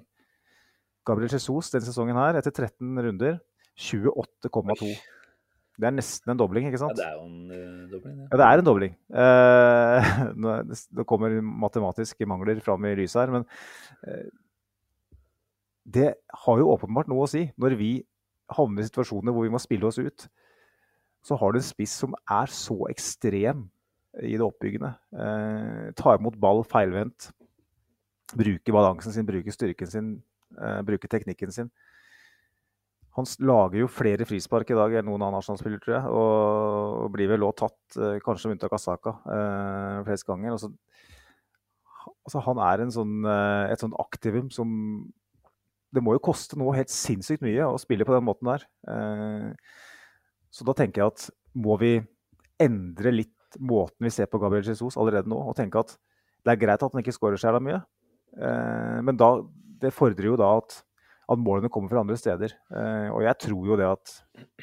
Gabriel Jesus denne sesongen her, etter 13 runder, 28,2. Det er nesten en dobling, ikke sant? Ja, det er jo en uh, dobling. Ja. ja. det er en dobling. Uh, nå, det kommer matematiske mangler fram i lyset her, men uh, det har jo åpenbart noe å si. Når vi havner i situasjoner hvor vi må spille oss ut, så har du en spiss som er så ekstrem i det oppbyggende. Uh, ta imot ball feilvendt. Bruke balansen sin, bruke styrken sin, eh, bruke teknikken sin. Han lager jo flere frispark i dag enn noen annen nasjonalspiller, tror jeg. Og blir vel òg tatt, eh, kanskje med unntak av Saka, eh, flest ganger. Altså, altså, han er sånn, eh, et sånn aktivum som Det må jo koste noe helt sinnssykt mye å spille på den måten der. Eh, så da tenker jeg at må vi endre litt måten vi ser på Gabriel Jesus allerede nå. Og tenke at det er greit at han ikke skårer så jævla mye, eh, men da, det fordrer jo da at, at målene kommer fra andre steder. Eh, og jeg tror jo det at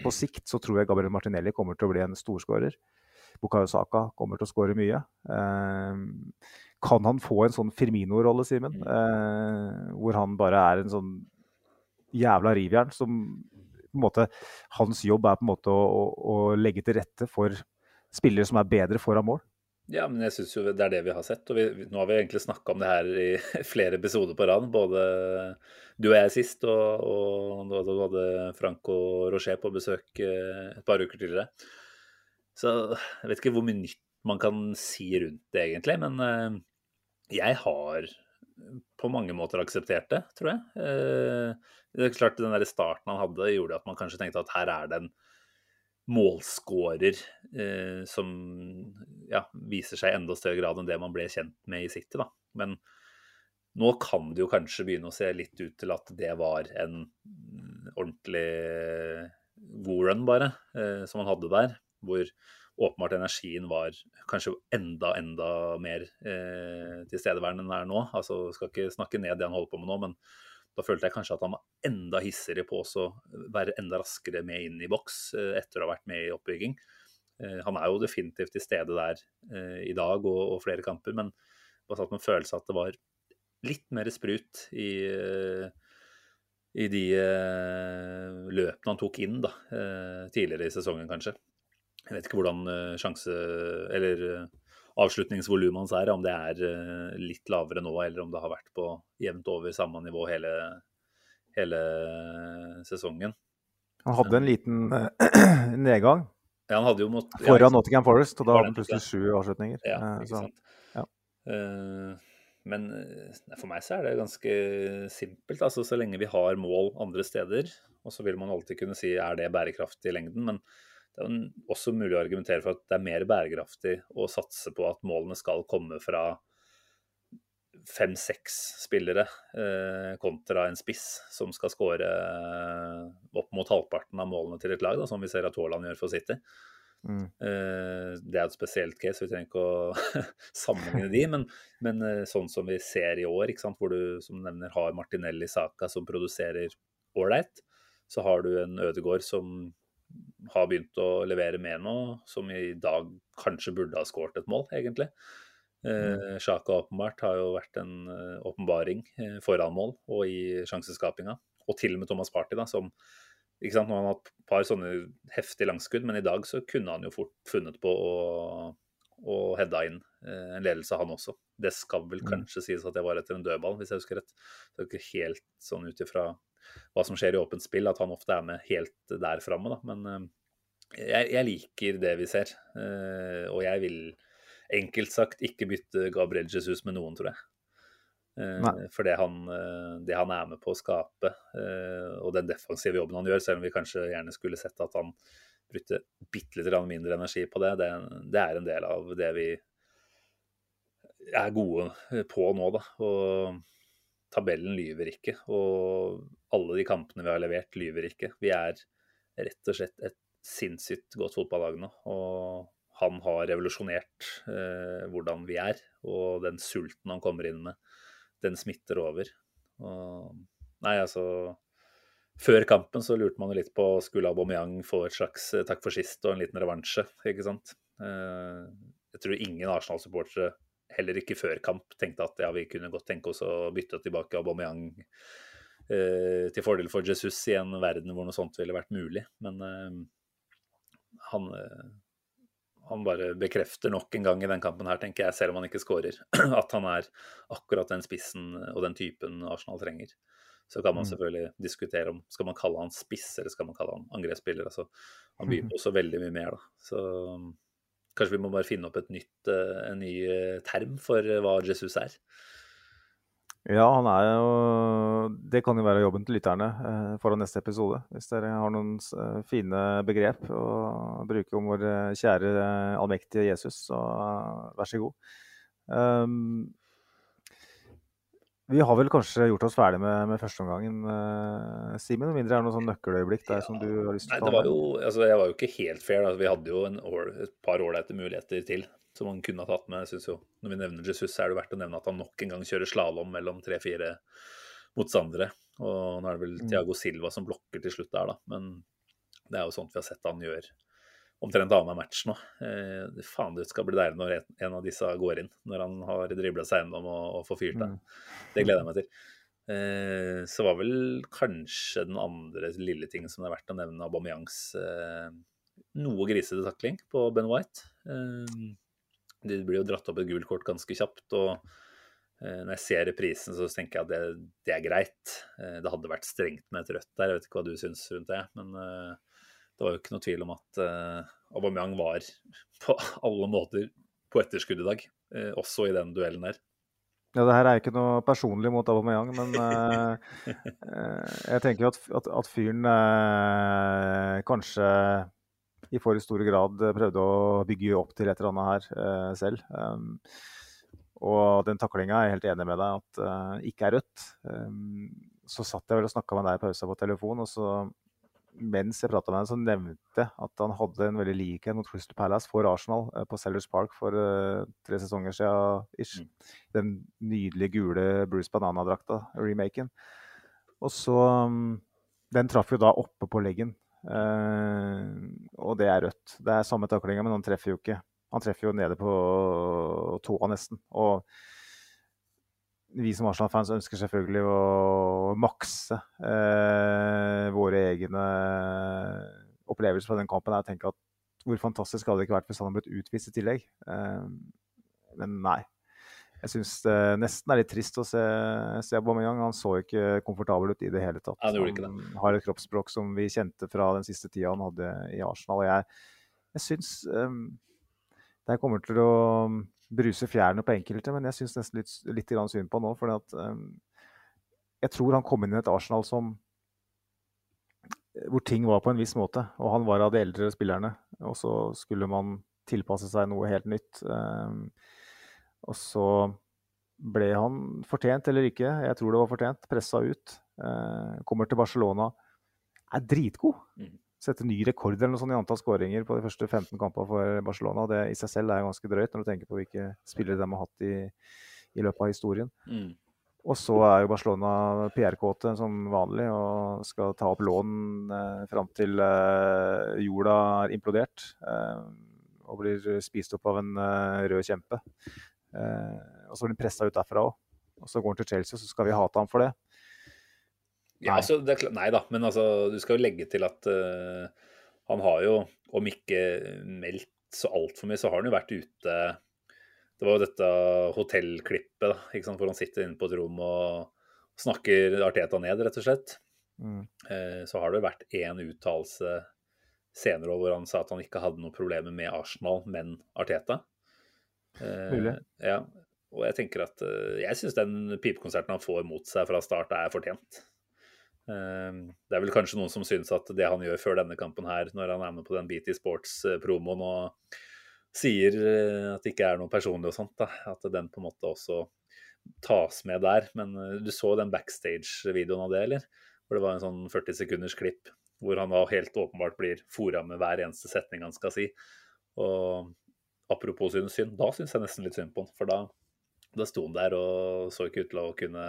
på sikt så tror jeg Gabriel Martinelli kommer til å bli en storskårer. Bukayo Saka kommer til å skåre mye. Eh, kan han få en sånn Firmino-rolle, Simen? Eh, hvor han bare er en sånn jævla rivjern som på en måte, Hans jobb er på en måte å, å, å legge til rette for spillere som er bedre foran mål. Ja, men jeg syns jo det er det vi har sett. Og vi, nå har vi egentlig snakka om det her i flere episoder på rad. Både du og jeg sist, og, og du hadde og Rocher på besøk eh, et par uker tidligere. Så jeg vet ikke hvor mye nytt man kan si rundt det, egentlig. Men eh, jeg har på mange måter akseptert det, tror jeg. Eh, det er klart Den der starten han hadde, gjorde at man kanskje tenkte at her er det en målskårer eh, som ja, viser seg i enda større grad enn det man ble kjent med i City. Da. Men nå kan det jo kanskje begynne å se litt ut til at det var en ordentlig god run, bare, eh, som han hadde der. Hvor åpenbart energien var kanskje enda, enda mer eh, tilstedeværende enn den er nå. Altså, skal ikke snakke ned det han holder på med nå, men da følte jeg kanskje at han var enda hissigere på å være enda raskere med inn i boks eh, etter å ha vært med i oppbygging. Eh, han er jo definitivt til stede der eh, i dag og, og flere kamper, men bare satt med en følelse at det var litt mer sprut i, i de løpene han tok inn da, tidligere i sesongen, kanskje. Jeg vet ikke hvordan sjanse Eller avslutningsvolumet hans er, om det er eh, litt lavere nå, eller om det har vært på jevnt over samme nivå hele, hele sesongen. Han hadde en liten uh, nedgang ja, han hadde jo mått, foran ja, Nottingham Forest, og da hadde han plutselig sju avslutninger. Ja, ikke så, sant. Ja. Uh, men for meg så er det ganske simpelt. altså Så lenge vi har mål andre steder, og så vil man alltid kunne si er det bærekraftig i lengden. men det er også mulig å argumentere for at det er mer bærekraftig å satse på at målene skal komme fra fem-seks spillere eh, kontra en spiss som skal skåre eh, opp mot halvparten av målene til et lag, da, som vi ser at Haaland gjør for City. Mm. Eh, det er et spesielt case, vi trenger ikke å sammenligne de, men, men eh, sånn som vi ser i år, hvor du som du nevner har Martinelli Saka som produserer ålreit, så har du en Ødegård som har begynt å levere med nå, som i dag kanskje burde ha skåret et mål, egentlig. Eh, Sjaka mm. åpenbart har jo vært en uh, åpenbaring eh, foran mål og i sjanseskapinga. Og til og med Thomas Party, da, som ikke sant, Nå har han hatt et par sånne heftige langskudd, men i dag så kunne han jo fort funnet på å, å heada inn eh, en ledelse, han også. Det skal vel mm. kanskje sies at det var etter en dødball, hvis jeg husker rett. Det er ikke helt sånn ut ifra hva som skjer i åpent spill, at han ofte er med helt der framme. Men uh, jeg, jeg, liker det vi ser. Uh, og jeg vil enkelt sagt ikke bytte Gabriel Jesus med noen, tror jeg. Nei. for det han, det han, er med på å skape, og den defensive jobben han gjør, selv om vi kanskje gjerne skulle sett at han brukte bitte litt mindre energi på det, det, det er en del av det vi er gode på nå, da. Og tabellen lyver ikke, og alle de kampene vi har levert, lyver ikke. Vi er rett og slett et sinnssykt godt fotballag nå. Og han har revolusjonert eh, hvordan vi er. Og den sulten han kommer inn med, den smitter over. Og, nei, altså Før kampen så lurte man jo litt på skulle Aubameyang få et slags eh, takk for sist og en liten revansje, ikke sant. Eh, jeg tror ingen Arsenal-supportere heller ikke før kamp tenkte at ja, vi kunne godt tenke oss å bytte tilbake Aubameyang eh, til fordel for Jesus i en verden hvor noe sånt ville vært mulig. Men eh, han, eh, han bare bekrefter nok en gang i den kampen her, tenker jeg, selv om han ikke skårer, at han er akkurat den spissen og den typen Arsenal trenger. Så kan man mm. selvfølgelig diskutere om skal man kalle han spiss eller skal man kalle han angrepsspiller. Altså, han byr på så veldig mye mer, da. Så Kanskje vi må bare finne opp nytt, eh, en ny eh, term for eh, hva Jesus er? Ja, han er jo Det kan jo være jobben til lytterne foran neste episode. Hvis dere har noen fine begrep å bruke om vår kjære allmektige Jesus, så vær så god. Um, Vi har vel kanskje gjort oss ferdig med, med førsteomgangen, eh, Simen? Med mindre det er noen sånn nøkkeløyeblikk der som du har lyst til å det ta var jo, altså, jeg var jo ikke helt fair. Altså, Vi hadde jo en, år- et par ålreite muligheter til som man kunne ha tatt med. Jeg synes jo, Når vi nevner Jesus, er det verdt å nevne at han nok en gang kjører slalåm mellom tre-fire motstandere. Og nå er det vel Mm. Thiago Silva som blokker til slutt der, da. Men det er jo sånt vi har sett han gjør omtrent annenhver match nå. Eh, faen, det skal bli deilig når en, av disse går inn. Når han har dribla seg gjennom og, og får fyrt det. Mm. Det gleder jeg meg til. Eh, så var vel kanskje den andre lille tingen som det er verdt å nevne, Aubameyangs eh, noe grisete takling på Ben White. Eh, det blir jo dratt opp et gult kort ganske kjapt. og eh, når jeg ser reprisen, så tenker jeg at det, det er greit. Eh, det hadde vært strengt med et rødt der, jeg vet ikke hva du syns rundt det. Men det var jo ikke noe tvil om at uh, Aubameyang var på alle måter på etterskudd i dag. eh, også i den duellen der. Ja, det her er ikke noe personlig mot Aubameyang, men uh, eh, jeg tenker jo at, at, at fyren uh, kanskje i for stor grad prøvde å bygge opp til et eller annet her uh, selv. Um, og den taklinga er jeg helt enig med deg at eh, ikke er rødt. Um, så satt jeg vel og snakka med deg i pausa på telefon, og så mens jeg prata med ham, så nevnte at han hadde en veldig likhet mot Crystal Palace for Arsenal eh, på Sellers Park for eh, tre sesonger siden. Ish. Den nydelige gule Bruce Banana-drakta, remaken. Og så um, Den traff jo da oppe på leggen. Eh, og det er rødt. Det er samme taklinga, men han treffer jo ikke. Han treffer jo nede på tåa nesten. Og vi som Arsenal-fans ønsker selvfølgelig å makse eh, våre egne opplevelser fra den kampen. Jeg tenker at Hvor fantastisk hadde det ikke vært hvis han hadde blitt utvist i tillegg. Eh, men nei. Jeg syns det nesten er litt trist å se, se Aubameyang. Han så ikke komfortabel ut i det hele tatt. Han har et kroppsspråk som vi kjente fra den siste tida han hadde i Arsenal. Og jeg, jeg syns eh, det kommer til å bruse fjærene på enkelte, men jeg syns nesten litt, litt synd på han nå. For um, jeg tror han kom inn i et Arsenal som hvor ting var på en viss måte. Og han var av de eldre spillerne. Og så skulle man tilpasse seg noe helt nytt. Um, og så ble han fortjent eller ikke, jeg tror det var fortjent, pressa ut. Uh, kommer til Barcelona, er dritgod. Setter ny rekord eller noe sånt i antall skåringer på de første 15 kampene for Barcelona. Det i seg selv er ganske drøyt når du tenker på hvilke spillere de har hatt i, i løpet av historien. Mm. Og så er jo Barcelona PR-kåte som vanlig og skal ta opp lån eh, fram til eh, jorda er implodert. Eh, og blir spist opp av en eh, rød kjempe. Eh, og så blir han pressa ut derfra òg. Og så går han til Chelsea, og så skal vi hate ham for det. Ja, altså, det klart- nei da, men altså, du skal jo legge til at uh, han har jo, om ikke meldt så altfor mye, så har han jo vært ute Det var jo dette hotellklippet da, ikke sant, hvor han sitter inne på et rom og snakker Arteta ned, rett og slett. Mm. Uh, så har det vært én uttalelse senere hvor han sa at han ikke hadde noen problemer med Arsenal, men Arteta. Uh, Mulig. Ja, og jeg tenker at jeg syns den pipekonserten han får mot seg fra start, er fortjent. Eh, Det er vel kanskje noen som syns at det han gjør før denne kampen her, når han er med på den BT Sports-promoen og sier eh, at det ikke er noe personlig og sånt, da, at den på en måte også tas med der. Men eh, du så den backstage-videoen av det, eller? Hvor det var en sånn 40 sekunders klipp hvor han da helt åpenbart blir fora med hver eneste setning han skal si. Og apropos synes synd, da syns jeg nesten litt synd på han. For da, da sto han der og så ikke ut til å kunne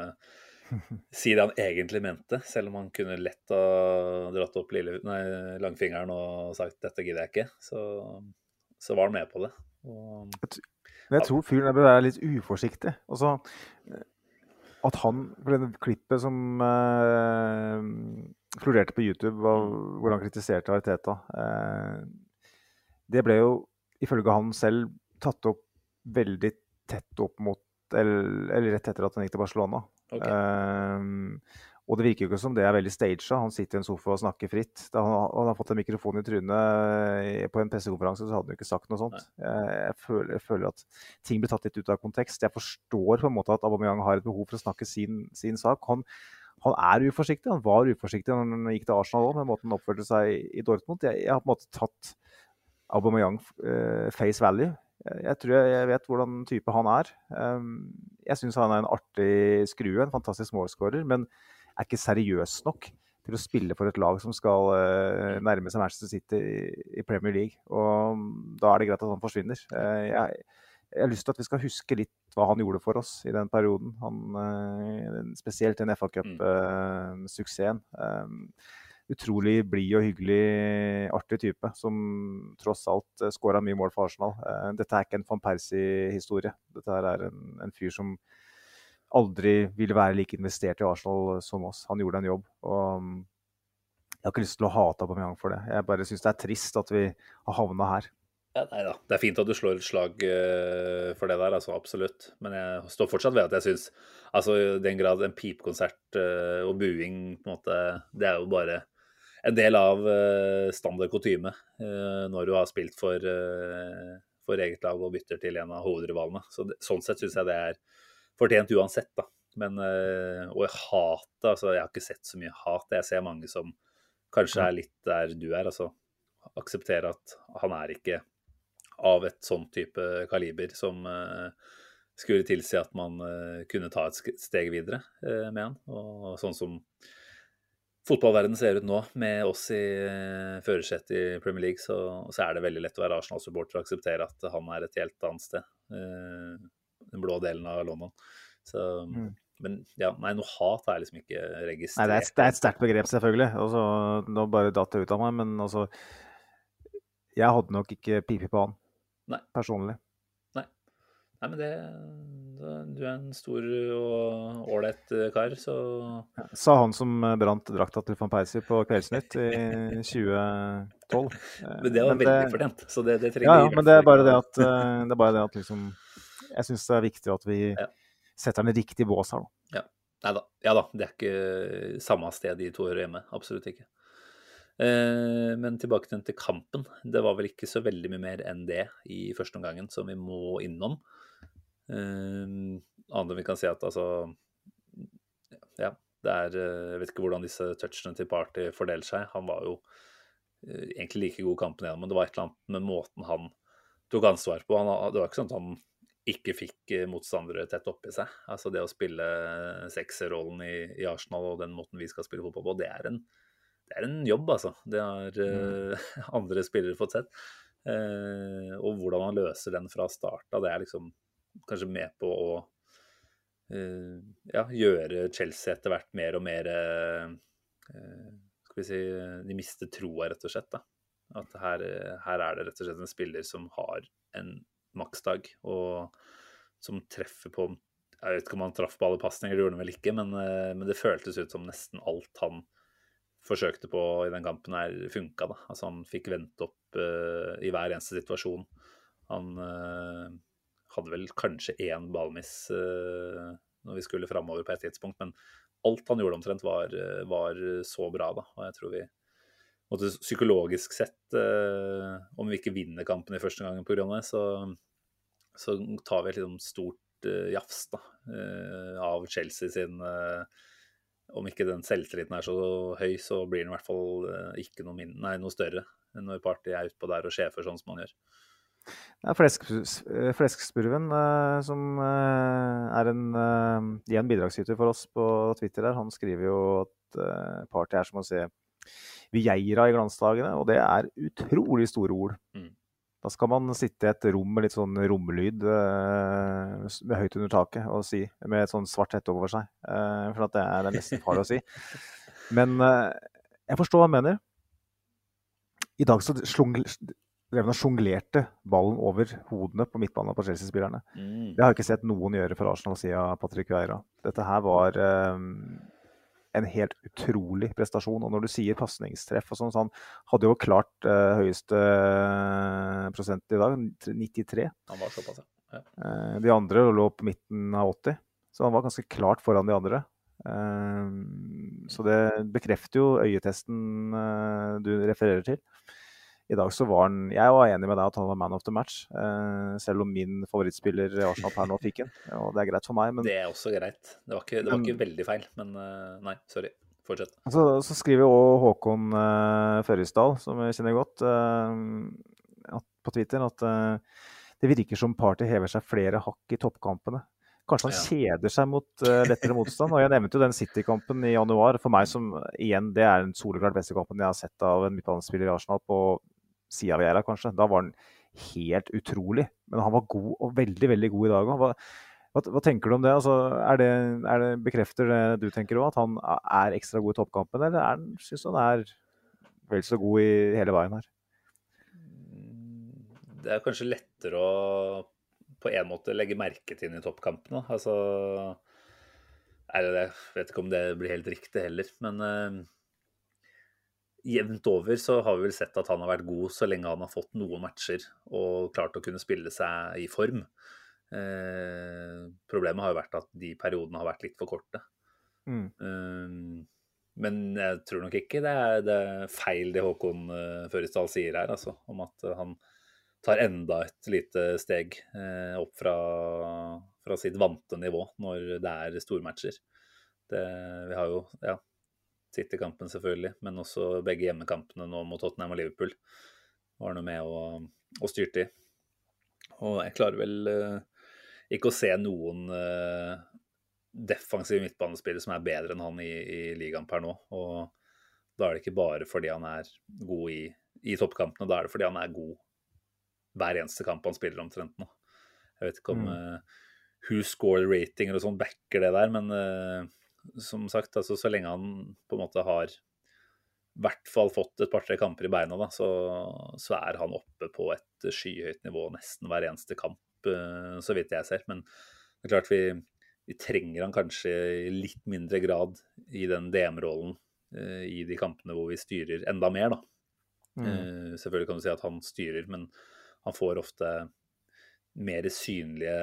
si det han egentlig mente, selv om han kunne lett ha dratt opp lille, nei, langfingeren og sagt 'dette gidder jeg ikke', så, så var han med på det. Og, Men jeg tror fyren bør være litt uforsiktig. Altså, at han For det klippet som eh, florerte på YouTube, var, hvor han kritiserte Ariteta, eh, det ble jo ifølge han selv tatt opp veldig tett opp mot Eller, eller rett etter at han gikk til Barcelona. Ok. Eh, og det virker jo ikke som det er veldig staged. Han sitter i en sofa og snakker fritt. Da han, han har fått en mikrofon i trynet eh, på en pressekonferanse, så hadde han jo ikke sagt noe sånt. Jeg, jeg, føler, jeg føler at ting blir tatt litt ut av kontekst. Jeg forstår på en måte at Aubameyang har et behov for å snakke sin, sin sak. Han, han er uforsiktig. Han var uforsiktig når han gikk til Arsenal òg, med måten han oppførte seg i, i Dortmund. Jeg, jeg har på en måte tatt Aubameyang eh, face value. Jeg, tror jeg, vet hvordan type han er. Um, jeg syns han er en artig skrue, en fantastisk målskårer, men er ikke seriøs nok til å spille for et lag som skal uh, nærme seg Manchester City i, Premier League. Og um, da er det greit at han forsvinner. Uh, jeg, jeg, har lyst til at vi skal huske litt hva han gjorde for oss i den perioden. Han, uh, spesielt den FA Cup-suksessen. Um, utrolig blid og hyggelig, artig type som tross alt uh, skåra mye mål for Arsenal. Uh, dette er ikke en van Persie-historie. Dette er en, en, fyr som aldri ville være like investert i Arsenal som oss. Han gjorde en jobb. og um, Jeg har ikke lyst til å hate Aubameyang for det. Jeg bare syns det er trist at vi har havna her. Ja, nei da. Det er fint at du slår et slag uh, for det der, altså absolutt. Men jeg står fortsatt ved at jeg syns altså i den grad en pipekonsert og buing på en måte, det er jo bare en del av uh, standard kutyme uh, når du har spilt for, uh, for, eget lag og bytter til en av hovedrivalene. Så det, sånn sett syns jeg det er fortjent uansett, da. Men Og hatet Altså, jeg har ikke sett så mye hat. Jeg ser mange som kanskje er litt der du er. Altså akseptere at han er ikke av et sånn type kaliber som skulle tilsi at man kunne ta et steg videre med han. Og sånn som fotballverdenen ser ut nå, med oss i uh, førersetet i Premier League, så, så, er det veldig lett å være Arsenal-supporter og akseptere at han er et helt annet sted. Uh, den blå delen av London. Så, mm. Men ja, nei, noe hat er liksom ikke registrert. Nei, det er, et, det er et sterkt begrep, selvfølgelig. Også, nå bare datt det ut av meg, men altså Jeg hadde nok ikke pipi på han nei. personlig. Nei. men det du er en stor og ålreit eh, kar, så Sa han som brant drakta til van Persie på Kveldsnytt i 2012. Men det var men veldig fortjent, så det, det trenger Ja, ja men det er bare det at, eh, det er bare det at liksom Jeg syns det er viktig at vi ja. setter den riktig bås her, da. Ja. Nei da. Ja da, det er ikke samme sted de to hører hjemme. Absolutt ikke. Eh, men tilbake til kampen. Det var vel ikke så veldig mye mer enn det i første omgangen som vi må innom. Uh, annet enn vi kan si at altså Ja, det er eh, Jeg vet ikke hvordan disse touchene til Party fordeler seg. Han var jo uh, egentlig like god kampen igjen, men det var et eller annet med måten han tok ansvar på. Han, det var ikke sånn at han ikke fikk eh, motstandere tett oppi seg. Altså Det å spille sekserrollen i, i Arsenal og den måten vi skal spille fotball på, det er en, det er en jobb, altså. Det har uh, andre spillere fått sett. Uh, og hvordan han løser den fra starta, det er liksom kanskje med på å uh, ja, gjøre Chelsea etter hvert mer og mer uh, Skal vi si De mister troa, rett og slett. da. At her, her, er det rett og slett en spiller som har en maksdag, og som treffer på Jeg vet ikke om han traff på alle pasninger, det gjorde han vel ikke, men, uh, men, det føltes ut som nesten alt han forsøkte på i den kampen her funka. Altså Han fikk vente opp i hver eneste situasjon. Han hadde vel kanskje én ballmiss uh, når vi skulle framover på et tidspunkt, men alt han gjorde omtrent, var, eh, var så bra, da. Og jeg tror vi måtte psykologisk sett, uh, om vi ikke vinner kampen i første gangen pga. det, så, så tar vi et liksom stort uh, jafs da, av Chelsea sin om ikke den selvtilliten er så høy, så blir den i hvert fall ikke noe, nei, noe større når Party er utpå der og sjefer sånn som han gjør. Det er eh, Fleskspurven, uh, som uh, er en, igjen bidragsyter for oss på Twitter. der, Han skriver jo at party er som å se Vieira i glansdagene, og det er utrolig store ord. Mm. Da skal man sitte i et rom med litt sånn romlyd med høyt under taket og si, med et sånn svart hette over seg. for det er, det nesten farlig å si. Men jeg forstår hva han mener. I dag så slung, drev og sjonglerte ballen over hodene på midtbanen på Chelsea-spillerne. Mm. Det har jeg ikke sett noen gjøre for Arsenal siden Patrick Vieira. Dette her var um, en helt utrolig prestasjon. Og når du sier pasningstreff og sånn, så han hadde jo klart uh, høyeste uh, prosent i dag, 93. Han var såpass, ja. Uh, de andre lå på midten av 80, så han var ganske klart foran de andre. så det bekrefter jo øyetesten du refererer til. I dag så var han Jeg var enig med deg at han var man of the match. Eh, selv om min favorittspiller i Arsenal per nå fikk en. Og det er greit for meg, men Det er også greit. Det var ikke, det var ikke veldig feil, men uh, nei, sorry. Fortsett. Så, så skriver jo Håkon eh, Førresdal, som jeg kjenner godt, uh, på Twitter, at eh, det virker som Party hever seg flere hakk i toppkampene. Kanskje han Ja. kjeder seg mot uh, lettere motstand. Og jeg nevnte jo den City-kampen i januar. For meg som igjen, det er den soleklart beste kampen jeg har sett av en midtbanespiller i Arsenal på sida Viera, kanskje. Da var han helt utrolig. Men han var god, og veldig, veldig god i dag òg. Hva, hva, hva tenker du om det? Altså, er det, er det bekrefter det du tenker òg, at han er ekstra god i toppkampen, eller er han, syns han er vel så god i hele veien her? Det er kanskje lettere å på en måte legge merke til inn i toppkampene. Altså er? Jeg vet ikke om det blir helt riktig heller, men eh, jevnt over så har vi vel sett at han har vært god så lenge han har fått noen matcher og klart å kunne spille seg i form. Eh, problemet har jo vært at de periodene har vært litt for korte. Mm. Eh, men jeg tror nok ikke det er, det er feil det Håkon uh, Førisdal sier her, altså, om at eh, han tar enda et lite steg eh, opp fra, fra sitt vante nivå når det er stormatcher. Det, vi har jo ja, City-kampen selvfølgelig, men også begge hjemmekampene nå mot Tottenham og Liverpool var noe med å, og styrte i. Og jeg klarer vel uh, ikke å se noen uh, defensiv midtbanespillere som er bedre enn han i, i ligaen per nå. Og da er det ikke bare fordi han er god i, i toppkampene, da er det fordi han er god hver eneste kamp han spiller omtrent nå. Jeg vet ikke om Mm. eh, who score ratinger og sånn backer det der, men eh, som sagt, altså, så lenge han på en måte har i hvert fall fått et par-tre kamper i beina, da, så, så er han oppe på et skyhøyt nivå nesten hver eneste kamp, eh, så vidt jeg ser. Men det er klart vi, vi trenger han kanskje i litt mindre grad i den DM-rollen eh, i de kampene hvor vi styrer enda mer, da. Mm. Eh, selvfølgelig kan du si at han styrer, men han får ofte mer synlige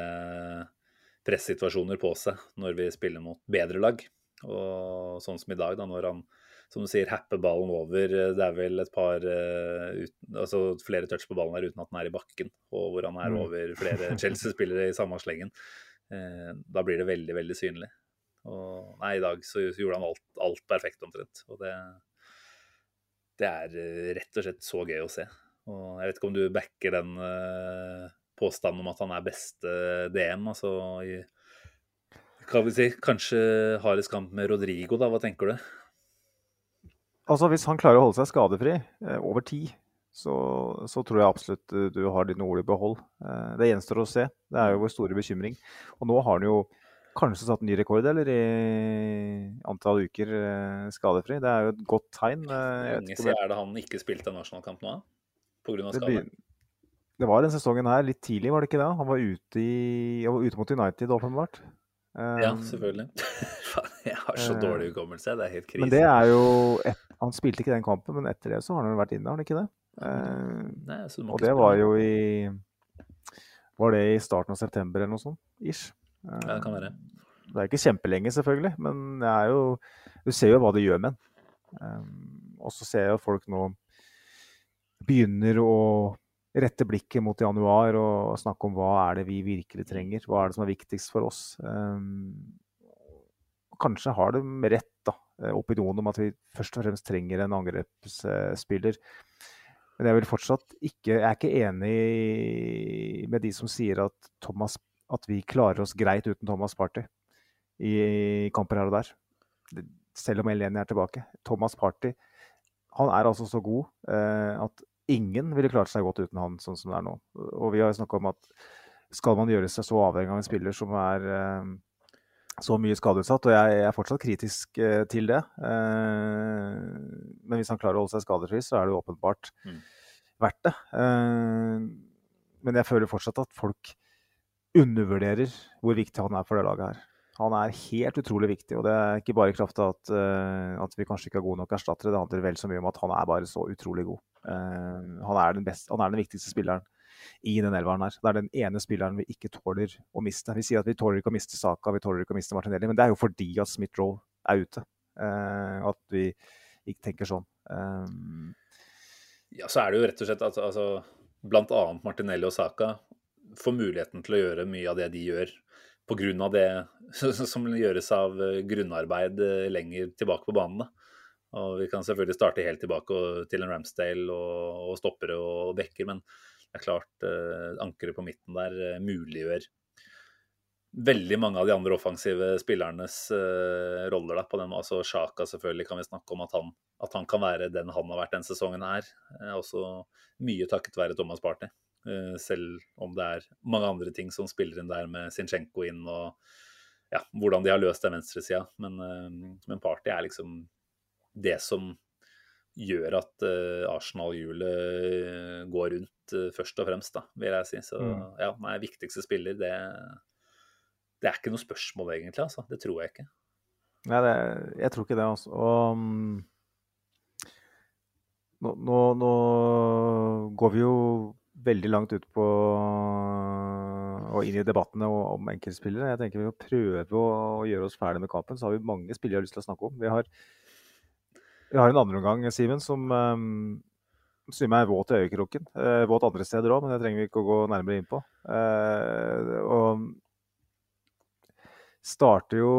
pressituasjoner på seg når vi spiller mot bedre lag. Og sånn som i dag, da, når han som du sier, happer ballen over. Det er vel et par eh, uten, altså flere touch på ballen her uten at den er i bakken, og hvor han er Mm. over flere Chelsea-spillere i samme slengen. Eh, da blir det veldig, veldig synlig. Og nei, i dag så gjorde han alt, alt perfekt omtrent. Og det, det er eh, rett og slett så gøy å se. Og jeg vet ikke om du backer den eh, påstanden om at han er beste DM, altså i Hva vil si, kanskje hardest kamp med Rodrigo, da. Hva tenker du? Altså, hvis han klarer å holde seg skadefri eh, over tid, så, så tror jeg absolutt eh, du har dine ord i behold. Eh, det gjenstår å se. Det er jo vår store bekymring. Og nå har han jo kanskje satt ny rekord, eller i antall uker eh, skadefri. Det er jo et godt tegn. Hvor lenge siden er det han ikke spilte en nasjonalkamp nå? Pga. skade? Det var den sesongen her, litt tidlig, var det ikke det? Han var ute, i, han var ute mot United, åpenbart. Um, Ja, selvfølgelig. Faen, jeg har så eh, dårlig hukommelse. Det er helt krise. Men det er jo et, Han spilte ikke den kampen, men etter det så har han vært inne, har han ikke det? Eh, Nei, så du må Og ikke det var jo i Var det i starten av september eller noe sånt? Ish. Ja, det kan være. Det er ikke kjempelenge, selvfølgelig, men det er jo Du ser jo hva det gjør med en. Um, og så ser jeg jo folk nå begynner å rette blikket mot januar og snakke om hva er det vi virkelig trenger. Hva er det som er viktigst for oss. Um, kanskje har de rett, da, eh, opinionen om at vi først og fremst trenger en angrepsspiller. Men jeg vil fortsatt ikke Jeg er ikke enig med de som sier at, Thomas, at vi klarer oss greit uten Thomas Party i kamper her og der. Selv om Eleni er tilbake. Thomas Party han er altså så god eh, at ingen ville klart seg godt uten han sånn som det er nå. Og vi har snakka om at skal man gjøre seg så avhengig av en spiller som er eh, så mye skadeutsatt, og jeg er fortsatt kritisk eh, til det. Eh, men hvis han klarer å holde seg skadefri, så er det jo åpenbart Mm. verdt det. Eh, men jeg føler fortsatt at folk undervurderer hvor viktig han er for det laget her. Han er helt utrolig viktig, og det er ikke bare i kraft av at, eh, at vi kanskje ikke har gode nok erstattere. Det handler vel så mye om at han er bare så utrolig god. Eh, han, er den best, han er den viktigste spilleren i den elveren her. Det er den ene spilleren vi ikke tåler å miste. Vi sier at vi tåler ikke å miste Saka, vi tåler ikke å miste Martinelli, men det er jo fordi at Smith-Roe er ute. Eh, at vi ikke tenker sånn. Ja, så er det jo rett og slett at altså, annet Martinelli og Saka får muligheten til å gjøre mye av det de gjør, av det som gjøres av eh, grunnarbeid eh, lenger tilbake på banen. Og vi kan selvfølgelig starte helt tilbake til en Ramsdale og, og stoppere og bekker, men Det er klart eh, ankeret på midten der uh, muliggjør veldig mange av de andre offensive spillernes eh, roller. Da, den, altså Sjaka selvfølgelig kan vi snakke om at han, at han kan være den han har vært denne sesongen her. Eh, også mye takket være Thomas Party. Uh, selv om det er mange andre ting som spiller inn der med Zinchenko inn og ja, hvordan de har løst den venstresida. Men, men Party er liksom det som gjør at Arsenal-hjulet går rundt først og fremst, da, vil jeg si. Så mm. ja, nei, viktigste spiller, det det er ikke noe spørsmål, egentlig. altså. Det tror jeg ikke. Nei, det, jeg tror ikke det, altså. Og um, nå, nå, nå, går vi jo veldig langt ut på og inn i debattene om enkeltspillere. Jeg tenker Vi må prøve å gjøre oss ferdig med kampen. Så har vi mange spillere jeg har lyst til å snakke om. Vi har, vi har en andreomgang, Simen, som um, jeg meg våt i øyekroken. Uh, våt andre steder òg, men det trenger vi ikke å gå nærmere inn på. Uh, og starter jo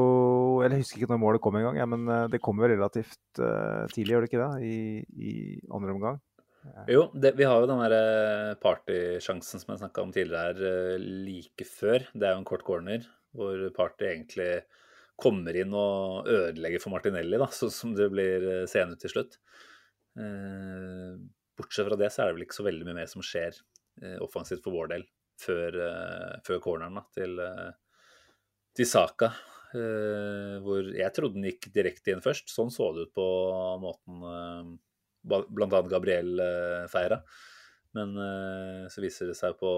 eller Jeg husker ikke når målet kom engang, ja, men det kom jo relativt uh, tidlig, gjør det ikke det? I, i andre omgang. Jo, det, vi har jo den der partysjansen som jeg snakka om tidligere her, like før. Det er jo en kort corner hvor Party egentlig kommer inn og ødelegger for Martinelli, da, sånn som det blir seende til slutt. Eh, bortsett fra det så er det vel ikke så veldig mye mer som skjer eh, offensivt for vår del før, eh, før corneren da, til, til Saka. Hvor jeg trodde den gikk direkte inn først. Sånn så det ut på måten bl.a. Gabriel feira. Men uh, så viser det seg på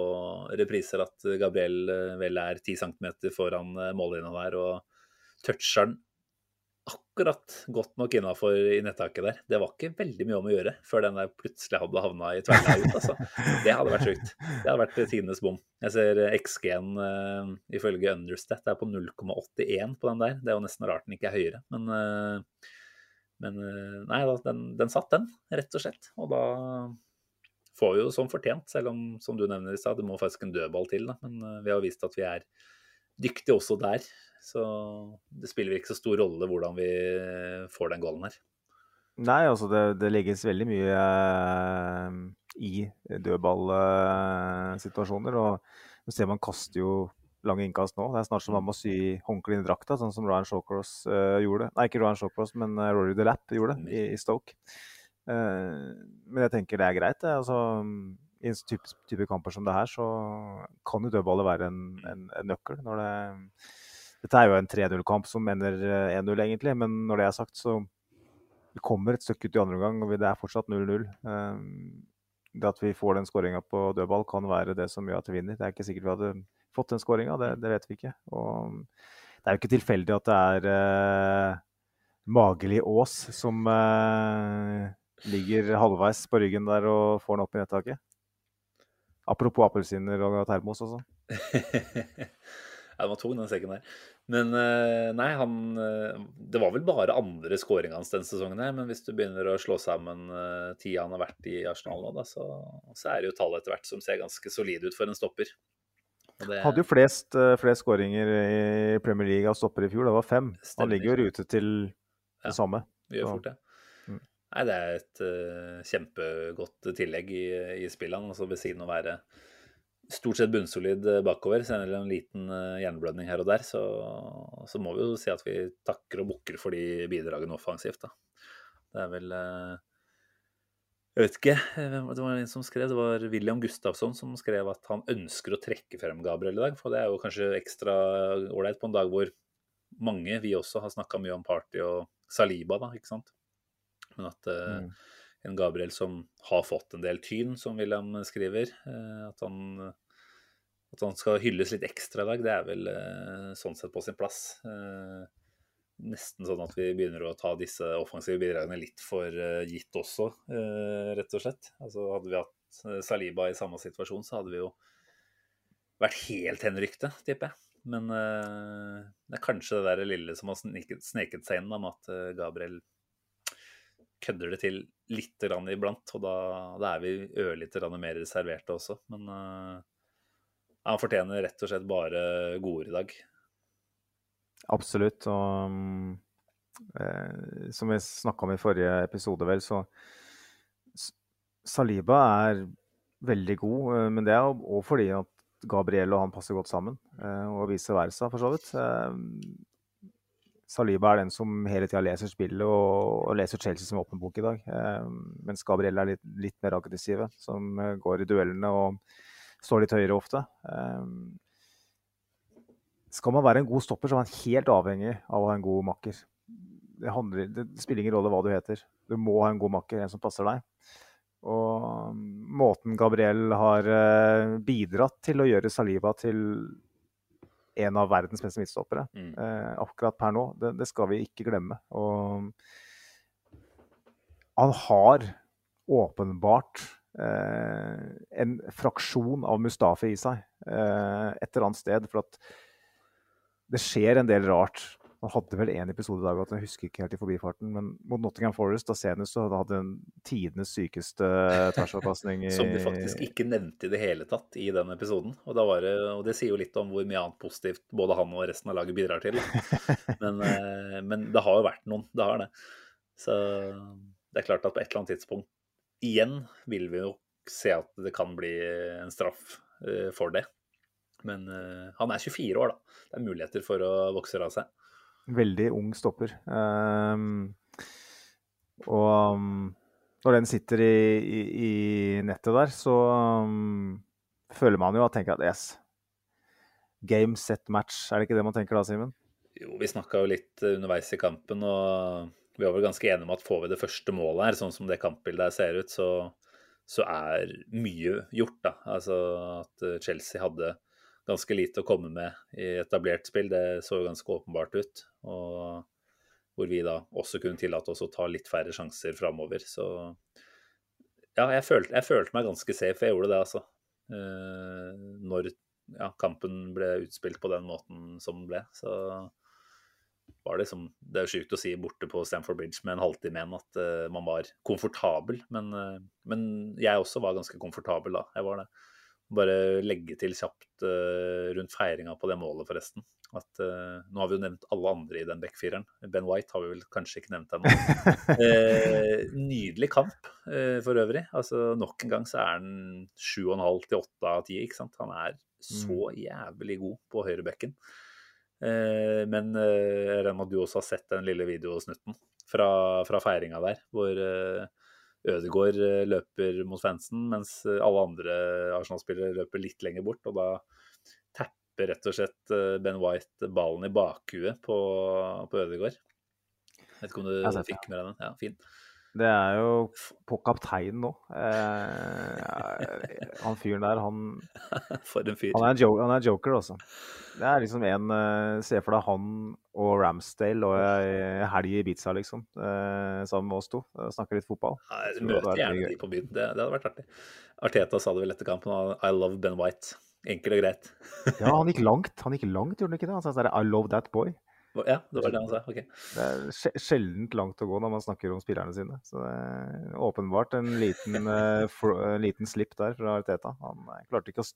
repriser at Gabriel vel er 10 cm foran mållinja der og toucher den akkurat godt nok innafor i nettaket der. Det var ikke veldig mye om å gjøre før den der plutselig hadde havna i tverrleia ut. Altså. Det hadde vært sjukt. Det hadde vært tidenes bom. Jeg ser XG-en uh, ifølge Understat er på 0,81 på den der. Det er jo nesten rart den ikke er høyere. Men, uh, men uh, nei, den, den, satt, den, rett og slett. Og da får vi jo som fortjent, selv om som du nevner i stad, det må faktisk en dødball til. Da. Men vi har vist at vi er dyktige også der. Så det spiller ikke så stor rolle hvordan vi får den goalen her. Nei, altså det, det legges veldig mye eh, i dødballsituasjoner. og ser man kaster jo lange innkast nå. Det er snart som man må sy håndkle inn i drakta, sånn som Ryan Shawcross uh, gjorde. Nei, ikke Ryan Shawcross, men uh, Rory DeLapp gjorde i, i Stoke. Uh, men jeg tenker det er greit. Det. Altså, I en type, type, kamper som det her, så kan jo dødballet være en, en, en nøkkel. når det dette er jo en 3-0-kamp som ender 1-0, eh, egentlig. Men når det er sagt, så vi kommer et stykke ut i andre omgang, og det er fortsatt 0-0. Eh, det at vi får den skåringa på dødball, kan være det som gjør at vi vinner. Det er ikke sikkert vi hadde fått den skåringa, det, det, vet vi ikke. Og det er jo ikke tilfeldig at det er uh, Mageli Aas som uh, ligger halvveis på ryggen der og får den opp i nettaket. Apropos appelsiner og termos også. Ja, den var tung, den sekken der. Men eh, nei, han eh, Det var vel bare andre skåringa hans denne sesongen, her, men hvis du begynner å slå sammen uh, tida han har vært i Arsenal nå, da, så, så, er det jo tallet etter hvert som ser ganske solid ut for en stopper. Det... Hadde jo flest, uh, flest skåringer i Premier League av stopper i fjor, det var fem. Stemmer. Han ligger jo i rute til det ja, samme. Det gjør fort det. Mm. Nei, det er et uh, kjempegodt tillegg i, i spillene. altså ved siden av å være stort sett bunnsolid eh, bakover. Selv en liten hjerneblødning her og der, så, så, må vi jo si at vi takker og bukker for de bidragene offensivt. Da. Det er vel uh, Jeg vet ikke det var en som skrev, det var William Gustafsson som skrev at han ønsker å trekke frem Gabriel i dag. For det er jo kanskje ekstra ålreit på en dag hvor mange, vi også, har snakka mye om Party og Saliba, da, ikke sant. Men at uh, mm en Gabriel som har fått en del tyn, som William skriver. At han at han skal hylles litt ekstra i dag, det er vel uh, sånn sett på sin plass. Eh, nesten sånn at vi begynner å ta disse offensive bidragene litt for eh, gitt også, rett og slett. Altså Hadde vi hatt Saliba i samme situasjon, så hadde vi jo vært helt henrykte, tipper jeg. Men det er kanskje det der lille som har sneket, sneket seg inn, med at Gabriel kødder det til litt iblant. Og da, da er vi ørlite mer reserverte også. Men han fortjener rett og slett bare gode i dag. Absolutt. Og eh, som vi snakka om i forrige episode, vel, så Saliba er veldig god. eh, Men det er òg fordi at Gabriel og han passer godt sammen, eh, og vice versa, for så vidt. Eh, Saliba er den som hele tida leser spillet og, og leser Chelsea som åpen bok i dag. Eh, mens Gabriel er litt, litt mer aggressive, som går i duellene og står litt høyere ofte. Skal man være en god stopper, så er man helt avhengig av å ha en god makker. Det, handler, det spiller ingen rolle hva du heter. Du må ha en god makker, en som passer deg. Og um, måten Gabriel har eh, bidratt til å gjøre Saliba til en av verdens beste midtstoppere Mm. eh, akkurat per nå, det, det skal vi ikke glemme. Og han har åpenbart eh, en fraksjon av Mustafi i seg eh, et eller annet sted. For at det skjer en del rart. Han hadde vel én episode i dag, at jeg husker ikke helt i forbifarten, men mot Nottingham Forest da senest så hadde han tidenes sykeste tversoverpasning i Som de faktisk ikke nevnte i det hele tatt i den episoden. Og, det, og det sier jo litt om hvor mye annet positivt både han og resten av laget bidrar til. Men, eh, men det har jo vært noen. Det har det. Så det er klart at på et eller annet tidspunkt igjen vil vi jo se at det kan bli en straff eh, for det. Men uh, han er 24 år, da. Det er muligheter for å vokse av seg. Veldig ung stopper. Um, og um, når den sitter i, i, i nettet der, så um, føler man jo at tenker at yes, game, set, match. Er det ikke det man tenker da, Simen? Jo, vi snakka jo litt eh, underveis i kampen, og vi var vel ganske enige om at får vi det første målet her, sånn som det kampbildet her ser ut, så, så er mye gjort, da. Altså at eh, Chelsea hadde ganske lite å komme med i etablert spill, det så jo ganske åpenbart ut. Og hvor vi da også kunne tillate oss å ta litt færre sjanser framover. Så ja, jeg følte, jeg følte meg ganske safe, jeg gjorde det, altså. Eh, når ja, kampen ble utspilt på den måten som den ble. Så var det liksom Det er jo sjukt å si borte på Stamford Bridge med en halvtime igjen at eh, man var komfortabel, men, eh, men jeg også var ganske komfortabel da. Jeg var det. Bare legge til kjapt eh, rundt feiringa på det målet, forresten. At uh, Nå har vi jo nevnt alle andre i den backfireren. Ben White har vi vel kanskje ikke nevnt ennå. uh, nydelig kamp uh, for øvrig. Altså Nok en gang så er han 7,5 til 8 av 10. ikke sant? Han er så jævlig god på høyrebekken. Uh, men uh, jeg regner med at du også har sett den lille videosnutten fra, fra feiringa der, hvor eh, Ødegaard eh, løper mot fansen, mens eh, alle andre Arsenal-spillere løper litt lenger bort. Og da tapper rett og slett eh, Ben White ballen i bakhuet på, på Ødegaard. Vet ikke om du sett fikk med deg den? Ja, fin. Det er jo på kapteinen nå. Eh, han fyren der, han, For en fyr. han, er en jo, han er joker, altså. Det er liksom en eh, Se for deg han og Ramsdale og ei helg i Ibiza, liksom. Eh, sammen med oss to. Snakker Snakke litt fotball. Møter gjerne de på byen. Det, det hadde vært artig. Arteta sa det vel etter kampen. I love Ben White. Enkelt og greit. Ja, han gikk langt, han gikk langt, gjorde han ikke det? Han sa sånn I love that boy. Ja, det var det han sa. Ok. Det er sje- sjeldent langt å gå når man snakker om spillerne sine. Så det er åpenbart en liten, en eh, liten slipp der fra Arteta. Han eh, klarte ikke å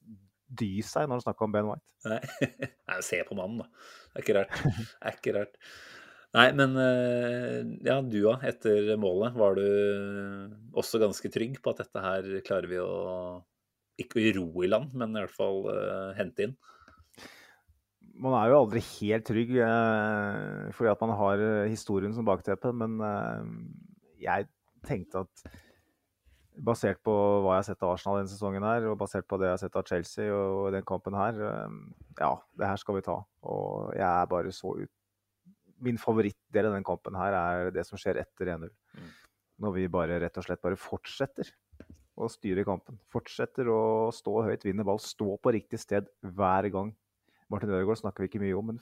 dy seg når han snakka om Ben White. Nei. Nei, se på mannen, da. Det er ikke rart. Det er ikke rart. Nei, men eh, ja, du da, etter målet, var du også ganske trygg på at dette her klarer vi å ikke ro i land, men i hvert fall eh, hente inn? Man er jo aldri helt trygg eh, fordi at man har eh, historien som bakteppe, men eh, jeg tenkte at basert på hva jeg har sett av Arsenal denne sesongen her, og basert på det jeg har sett av Chelsea og den kampen her, eh, ja, det her skal vi ta. Og jeg er bare så ut Min favorittdel av den kampen her er det som skjer etter 1-0. Mm. Når vi bare rett og slett bare fortsetter å styre kampen. Fortsetter å stå høyt, vinne ball, stå på riktig sted hver gang. Martin Ødegaard snakker vi ikke mye om, men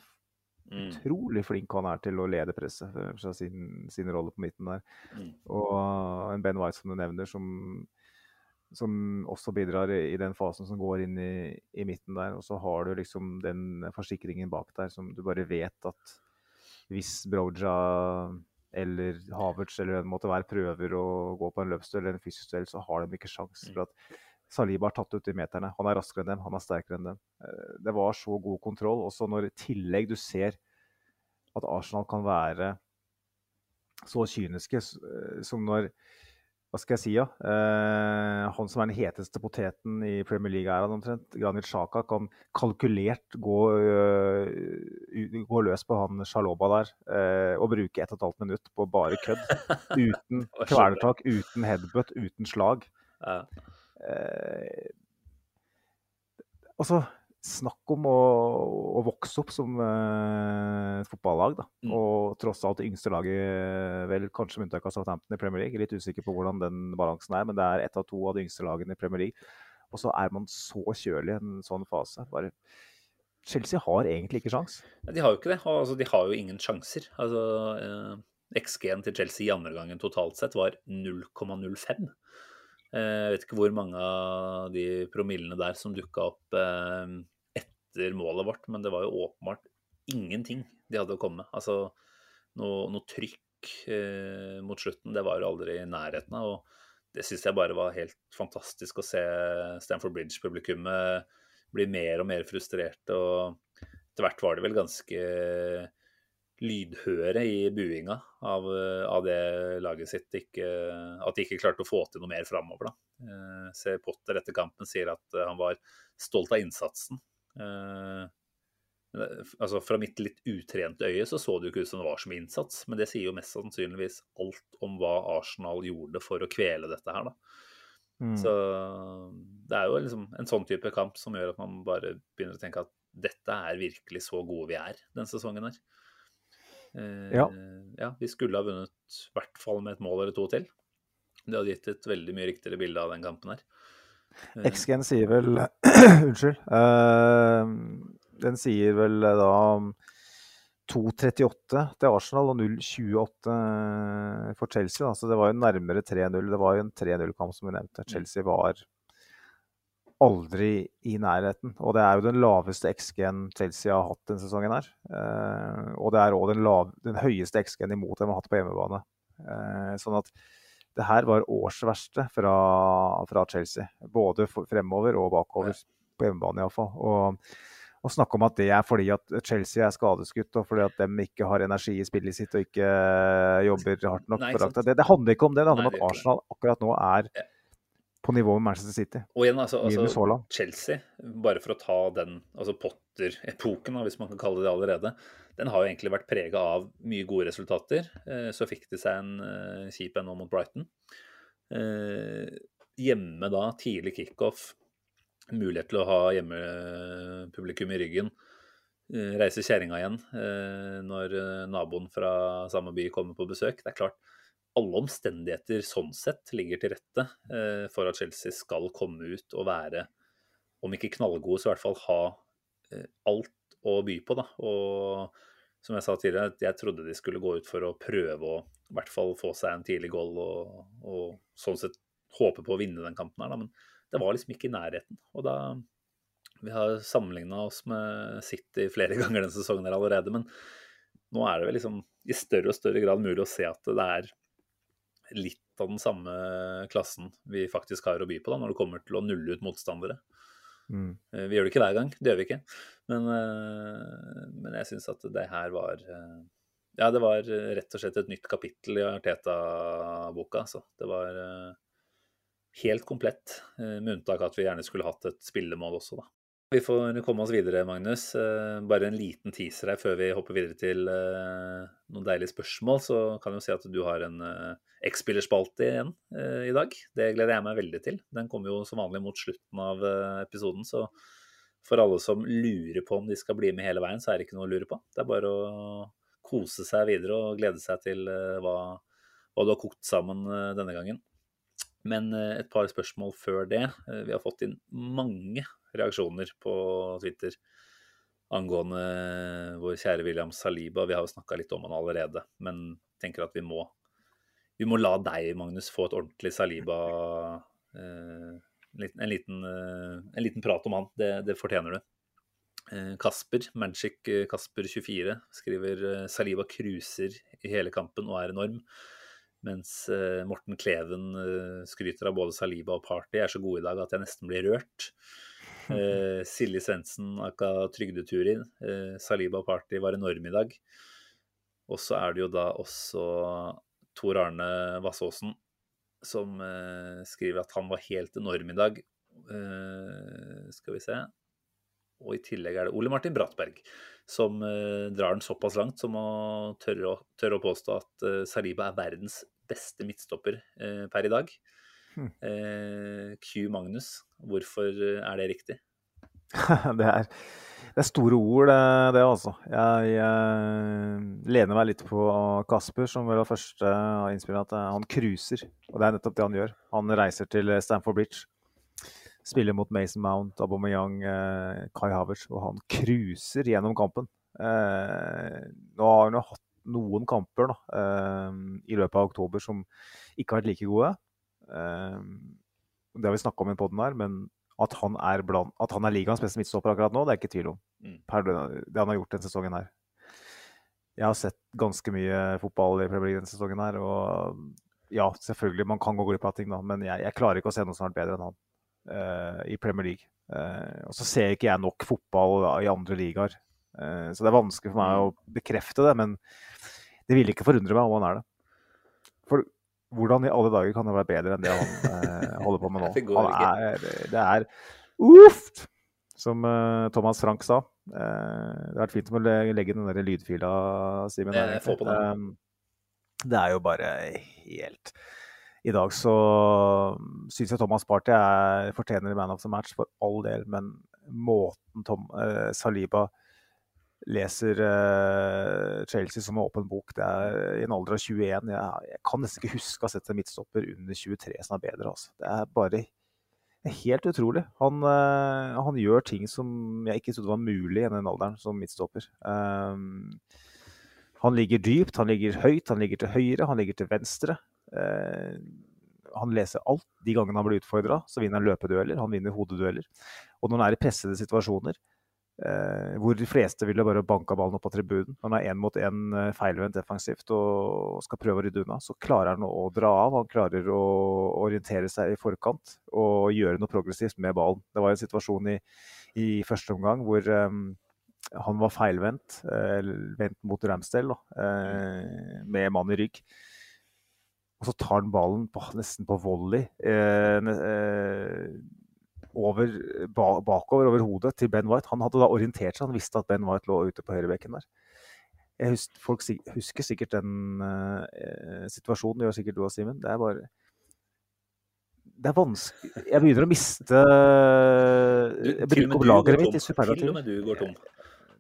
Mm. utrolig flink han er til å lede presset fra sin, sin rolle på midten der. Mm. Og en Ben White som du nevner, som, som også bidrar i, i den fasen som går inn i, i midten der. Og så har du liksom den forsikringen bak der som du bare vet at hvis Broja eller Havertz eller hvem det måtte være prøver å gå på en løpsduell eller en fysisk duell, så har de ikke sjans. Mm. For at Saliba har tatt ut de meterne. Han er raskere enn dem, han er sterkere enn dem. Eh, Det var så god kontroll. Også når i tillegg du ser at Arsenal kan være så kyniske eh, som når hva skal jeg si, ja? Eh, han som er den heteste poteten i Premier League, er han omtrent. Granit Xhaka kan kalkulert gå, gå løs på han Shaloba der og bruke ett og et halvt minutt på bare kødd. Uten kvelertak, uten headbutt, uten slag. Ja. Uh, altså, snakk om å, å, vokse opp som uh, fotballag. da. Mm. Og tross alt det yngste laget, vel kanskje med unntak av Southampton i Premier League. Litt usikker på hvordan den balansen er, men det er ett av to av de yngste lagene i Premier League. Og så er man så kjølig i en sånn fase. Bare Chelsea har egentlig ikke sjans. De har jo ikke det. Altså, de har jo ingen sjanser. Altså, eh, XG-en til Chelsea i andre gangen totalt sett var 0,05. Eh, jeg vet ikke hvor mange av de promillene der som dukka opp eh, etter målet vårt, men det var jo åpenbart ingenting de hadde å komme med. Altså noe, noe trykk eh, mot slutten, det var jo aldri i nærheten av. og Det syns jeg bare var helt fantastisk å se Stanford Bridge-publikummet bli mer og mer frustrerte. og Etter hvert var de vel ganske lydhøre i buinga av, av, det laget sitt. Ikke, at de ikke klarte å få til noe mer framover. Eh, Se Potter etter kampen sier at han var stolt av innsatsen. Eh, altså Fra mitt litt utrente øye så så det jo ikke ut som det var så mye innsats, men det sier jo mest sannsynligvis alt om hva Arsenal gjorde for å kvele dette her, da. Mm. Så det er jo liksom en sånn type kamp som gjør at man bare begynner å tenke at dette er virkelig så gode vi er den sesongen her. Eh, ja. ja. Vi skulle ha vunnet i hvert fall med et mål eller to til. Det hadde gitt et veldig mye riktigere bilde av den kampen her. Eh. XG-en sier vel Unnskyld. Uh, den sier vel da 2.38 til Arsenal og 0.28 for Chelsea. Da. Så det var jo nærmere 3-0. Det var jo en 3-0-kamp, som vi nevnte. Mm. Chelsea var aldri i nærheten. Og det er jo den laveste XG-en Chelsea har hatt denne sesongen. her. Uh, og det er òg den, den, høyeste XG-en imot dem har hatt på hjemmebane. Uh, sånn at det her var årsverste fra, fra Chelsea. Både fremover og bakover, på hjemmebane iallfall. Og, og snakke om at det er fordi at Chelsea er skadeskutt og fordi at de ikke har energi i spillet sitt og ikke jobber hardt nok. Nei, det, det, handler ikke om det, det handler om at Arsenal akkurat nå er på nivå med Manchester City. Og igjen, altså, altså Chelsea, bare for å ta den altså Potter-epoken, hvis man kan kalle det det allerede, den har jo egentlig vært prega av mye gode resultater. Eh, så fikk de seg en uh, kjip nå mot Brighton. Uh, hjemme da, tidlig kickoff, mulighet til å ha hjemmepublikum i ryggen. Reise kjerringa igjen når naboen fra samme by kommer på besøk. Det er klart, alle omstendigheter sånn sett ligger til rette for at Chelsea skal komme ut og være, om ikke knallgode, så i hvert fall ha alt å by på. Da. Og som jeg sa tidligere, jeg trodde de skulle gå ut for å prøve å i hvert fall få seg en tidlig goal og, og sånn sett håpe på å vinne den kampen her, da. Men det var liksom ikke i nærheten. Og da Vi har sammenligna oss med City flere ganger denne sesongen her allerede, men nå er det vel liksom i større og større grad mulig å se at det er litt av den samme klassen vi faktisk har å by på da, når det kommer til å nulle ut motstandere. Mm. Eh, vi gjør det ikke hver gang, det gjør vi ikke. Men, eh, men jeg syns at det her var eh, Ja, det var rett og slett et nytt kapittel i Arteta-boka. Altså. Det var helt komplett, med unntak av at vi gjerne skulle hatt et spillemål også, da. Vi får komme oss videre, Magnus. Bare en liten teaser her før vi hopper videre til noen deilige spørsmål. Så kan jeg jo si at du har en X-spillerspalte igjen i dag. Det gleder jeg meg veldig til. Den kommer jo som vanlig mot slutten av episoden, så for alle som lurer på om de skal bli med hele veien, så er det ikke noe å lure på. Det er bare å kose seg videre og glede seg til hva, hva, du har kokt sammen denne gangen. Men et par spørsmål før det. Vi har fått inn mange reaksjoner på Twitter angående vår kjære William Saliba. Vi har jo snakka litt om han allerede, men tenker at vi må vi må la deg, Magnus, få et ordentlig Saliba eh, en, liten, eh, en, liten, prat om han. Det, det fortjener du. Eh, Kasper, Magic Kasper 24, skriver Saliba cruiser i hele kampen og er enorm. Mens Morten Kleven skryter av både Saliba og Party er så gode i dag at jeg nesten blir rørt. Eh, Silje Svendsen aka trygdeturin. Eh, Saliba Party var enorm i dag. Og så er det jo da også Tor Arne Vassåsen som eh, skriver at han var helt enorm i dag. Eh, skal vi se. Og i tillegg er det Ole Martin Brattberg som eh, drar den såpass langt som å tørre, å- tørre å påstå at eh, Saliba er verdens beste midtstopper per i dag. Eh, Q Magnus, hvorfor eh, er det riktig? det, er, det er store ord, det, det altså. Jeg jeg, lener meg litt på Kasper, som var første innspiller, at eh, han cruiser. Og det er nettopp det han gjør. Han reiser til Stamford Bridge. Spiller mot Mason Mount, Aubameyang, eh, Kai Havertz, og han cruiser gjennom kampen. Eh, nå har han jo hatt noen kamper da, eh, i løpet av oktober som ikke har vært like gode. Eh, det har vi snakka om i poden her, men at han er, blant, at han er ligaens beste midtstopper akkurat nå, det er ikke tvil om. Mm. Per det han har gjort denne sesongen her. Jeg har sett ganske mye fotball i Premier League denne sesongen her, og ja, selvfølgelig, man kan gå glipp av ting, da, men jeg, jeg klarer ikke å se noe som har vært bedre enn han eh, i Premier League. Eh, og så ser ikke jeg nok fotball i andre ligaer, eh, så det er vanskelig for meg å bekrefte det, men det ville ikke forundre meg om han er det. Hvordan i alle dager kan det være bedre enn det han eh, holder på med nå? Det er, det er uff! Som eh, Thomas Frank sa. Eh, det har vært fint å le- legge den der lydfila, Simen. Eh, det er jo bare helt I dag så syns jeg Thomas Party er, fortjener man of the match for all del, men måten Tom, eh, Saliba leser uh, Chelsea som en åpen bok. Det er i en alder av 21. Jeg, jeg kan nesten ikke huske å ha sett en midtstopper under 23 som er bedre. Altså. Det er bare helt utrolig. Han, uh, han gjør ting som jeg ikke trodde var mulig i den alderen som midtstopper. Um, han ligger dypt, han ligger høyt, han ligger til høyre, han ligger til venstre. Uh, han leser alt. De gangene han blir utfordra, så vinner han løpedueller, han vinner hodedueller. Og når han er i pressede situasjoner, eh, hvor de fleste ville bare banka ballen opp av tribunen, når han er én mot én eh, feilvendt defensivt og skal prøve å rydde unna, så klarer han å dra av. Han klarer å orientere seg i forkant og gjøre noe progressivt med ballen. Det var en situasjon i, i første omgang hvor eh, han var feilvendt, eh, vendt mot Ramsdale, da, eh, med mann i rygg. Og så tar han ballen på, nesten på volley eh, eh, over, ba, bakover over hodet til Ben White. Han hadde da orientert seg, han visste at Ben White lå ute på høyrebekken der. Jeg hus, folk husker sikkert den eh, situasjonen, det gjør sikkert du òg, Simen. Det er bare Det er vanskelig Jeg begynner å miste Du, Jeg til bruker med opp lageret mitt i Til og med du går tom.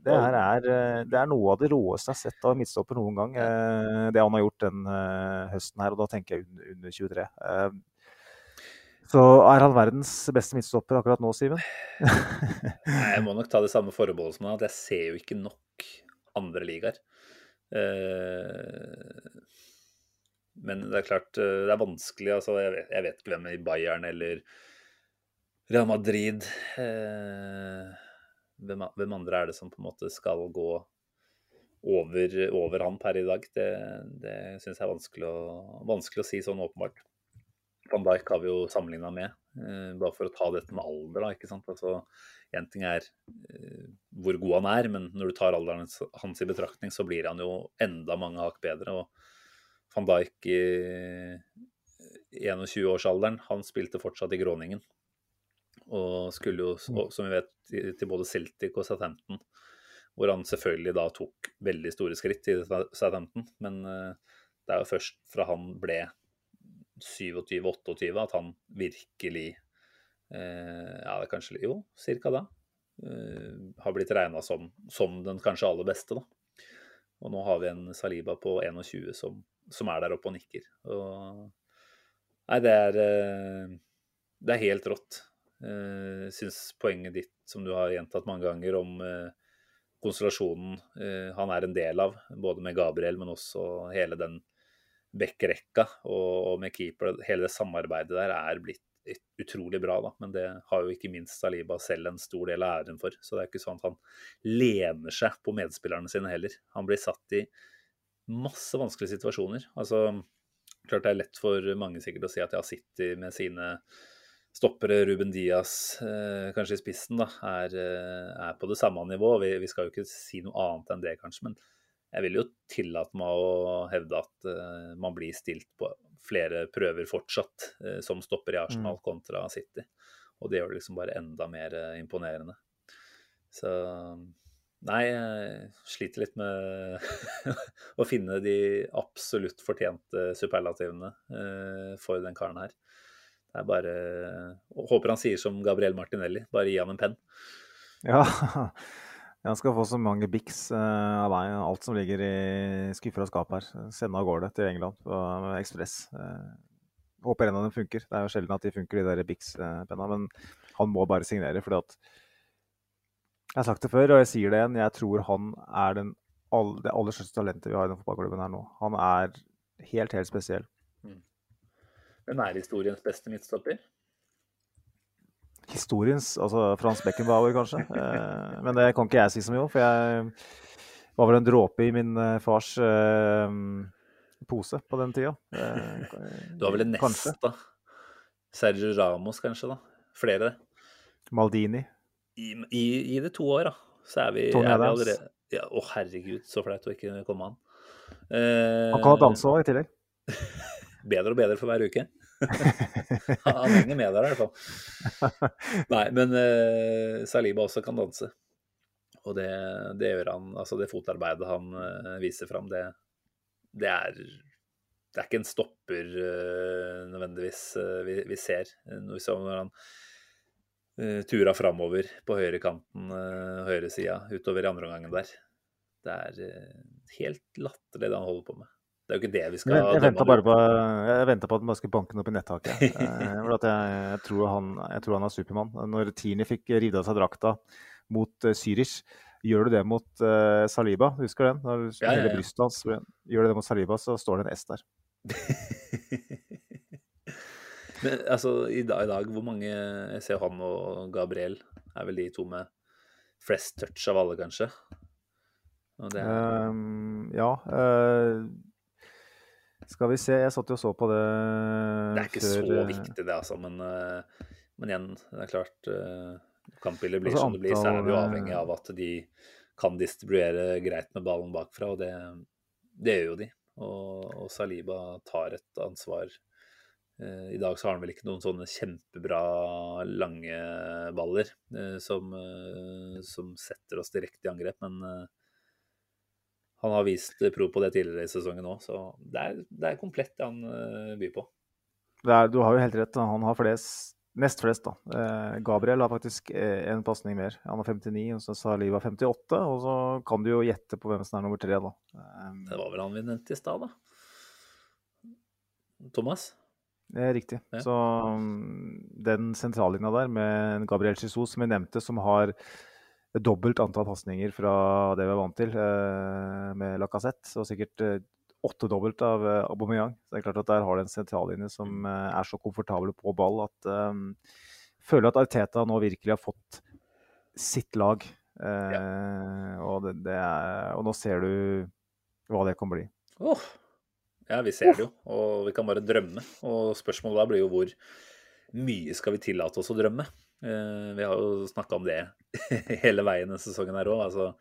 Det her er, eh, det er noe av det råeste jeg har sett av midtstopper noen gang. eh, Det han har gjort den eh, høsten her, og da tenker jeg under 23. Så er han verdens beste midtstopper akkurat nå, Simen? Jeg må nok ta det samme forbeholdet som han, at jeg ser jo ikke nok andre ligaer. Eh, Men det er klart, eh, det er vanskelig. Altså, jeg, vet, ikke hvem i Bayern eller Real Madrid eh, hvem andre er det som på en måte skal gå over, over han per i dag? Det, det syns jeg er vanskelig å, vanskelig å si sånn åpenbart. Van Dijk har vi jo sammenligna med, eh, bare for å ta dette med alder. da, ikke sant? Altså, Én ting er eh, hvor god han er, men når du tar alderen hans, i betraktning, så blir han jo enda mange hakk bedre. og Van Dijk i, i 21-årsalderen, han spilte fortsatt i Gråningen. Og skulle jo, som vi vet, til både Celtic og Southampton. Hvor han selvfølgelig da tok veldig store skritt i Southampton. Men eh, det er jo først fra han ble 27-28 at han virkelig eh, Ja, det er kanskje Jo, cirka da. eh, har blitt regna som, som den kanskje aller beste, da. Og nå har vi en Saliba på 21 som, som er der oppe og nikker. Og, nei, det er, eh, det er helt rått. Jeg syns poenget ditt, som du har gjentatt mange ganger, om eh, konstellasjonen eh, han er en del av, både med Gabriel, men også hele den backrekka og, med keeper, hele det samarbeidet der er blitt utrolig bra, da. Men det har jo ikke minst Saliba selv en stor del av æren for. Så det er ikke sånn at han lener seg på medspillerne sine heller. Han blir satt i masse vanskelige situasjoner. Altså, klart det er lett for mange sikkert å si at ja, City med sine stoppere, Ruben Diaz eh, kanskje i spissen, da, er, eh, er på det samme nivå. Vi, vi skal jo ikke si noe annet enn det, kanskje. men jeg vil jo tillate meg å hevde at uh, man blir stilt på flere prøver fortsatt uh, som stopper i Arsenal kontra City. Og det gjør det liksom bare enda mer uh, imponerende. Så Nei, jeg sliter litt med å finne de absolutt fortjente superlativene for den karen her. Det er bare Håper han sier som Gabriel Martinelli, bare gi han en penn. Ja, han skal få så mange biks eh, av meg. Alt som ligger i skuffer og skap her. Sende av gårde til England på Ekspress. Eh, håper en av dem funker. Det er jo sjelden at de funker, de der Bix-penna. Men han må bare signere, fordi at Jeg har sagt det før, og jeg sier det igjen. Jeg tror han er den det aller største talentet vi har i den fotballklubben her nå. Han er helt, helt spesiell. Hvem er historiens beste midtstopper? Historiens Altså Frans Beckenbauer, kanskje. Eh, men det kan ikke jeg si så mye om, for jeg var vel en dråpe i min eh, fars eh, pose på den tida. Du har vel en nest, da? Sergio Ramos, kanskje? da? Flere? Maldini. I, i, i det to år, da. Så er vi, Tony er vi allerede ja, Å, herregud, så flaut å ikke komme an. Eh, Han kan danse òg, i tillegg. Bedre og bedre for hver uke. Han henger med der, i hvert fall. Nei, men uh, Saliba også kan danse. Og det, det gjør han Altså, det fotarbeidet han uh, viser fram, det, det er Det er ikke en stopper uh, nødvendigvis vi, vi ser. Vi så når han tura framover på høyrekanten, høyresida, utover i andre omgangen der. Det er helt latterlig det han holder på med. Det er jo ikke det vi skal Jeg, jeg venta bare på, jeg på at man skulle banke den opp i netthaket. Eh, jeg, jeg, tror han, jeg tror han er Supermann. Når Tini fikk revet av seg drakta mot uh, Zürich, gjør du det mot uh, Saliba? Husker du den? Når Ja, ja, ja. brystet hans Gjør du det mot Saliba, så står det en S der. Men altså, i dag, i dag, hvor mange Jeg ser han og Gabriel er vel de to med flest touch av alle, kanskje. Er, Um, ja eh, Skal vi se, jeg satt jo og så på det det er ikke før, så eh, viktig, det, altså. Men, eh, men igjen, det er klart eh, Kampbildet blir Altså, som det blir, så er vi jo avhengig av at de kan distribuere greit med ballen bakfra, og det, det gjør jo de. Og, og Saliba tar et ansvar. I dag så har han vel ikke noen sånne kjempebra lange baller som, som setter oss direkte i angrep, men han har vist prov på det tidligere i sesongen òg, så det er, det er komplett det han eh, byr på. er, Du har jo helt rett. Han har flest, nest flest, da. Eh, Gabriel har faktisk eh, en pasning mer. Han har 59, og så Saliba 58. Og så kan du jo gjette på hvem som er nummer tre, da. Eh, Det var vel han vi nevnte i stad, da. Thomas? Det er riktig. Ja. Så mm, den sentrallinja der med Gabriel Chisou, som vi nevnte, som har dobbelt antall pasninger fra det vi er vant til eh, med Lacassette, og sikkert eh, åttedobbelt av eh, Aubameyang. Så det er klart at der har du en sentrallinje som eh, er så komfortabel på ball at um, føler at Arteta nå virkelig har fått sitt lag. Eh, og, det, det er, og nå ser du hva det kan bli. Oh. Ja, vi ser det jo, og vi kan bare drømme. Og spørsmålet da blir jo hvor mye skal vi tillate oss å drømme? Eh, vi har jo snakka om det hele veien denne sesongen her òg. Altså,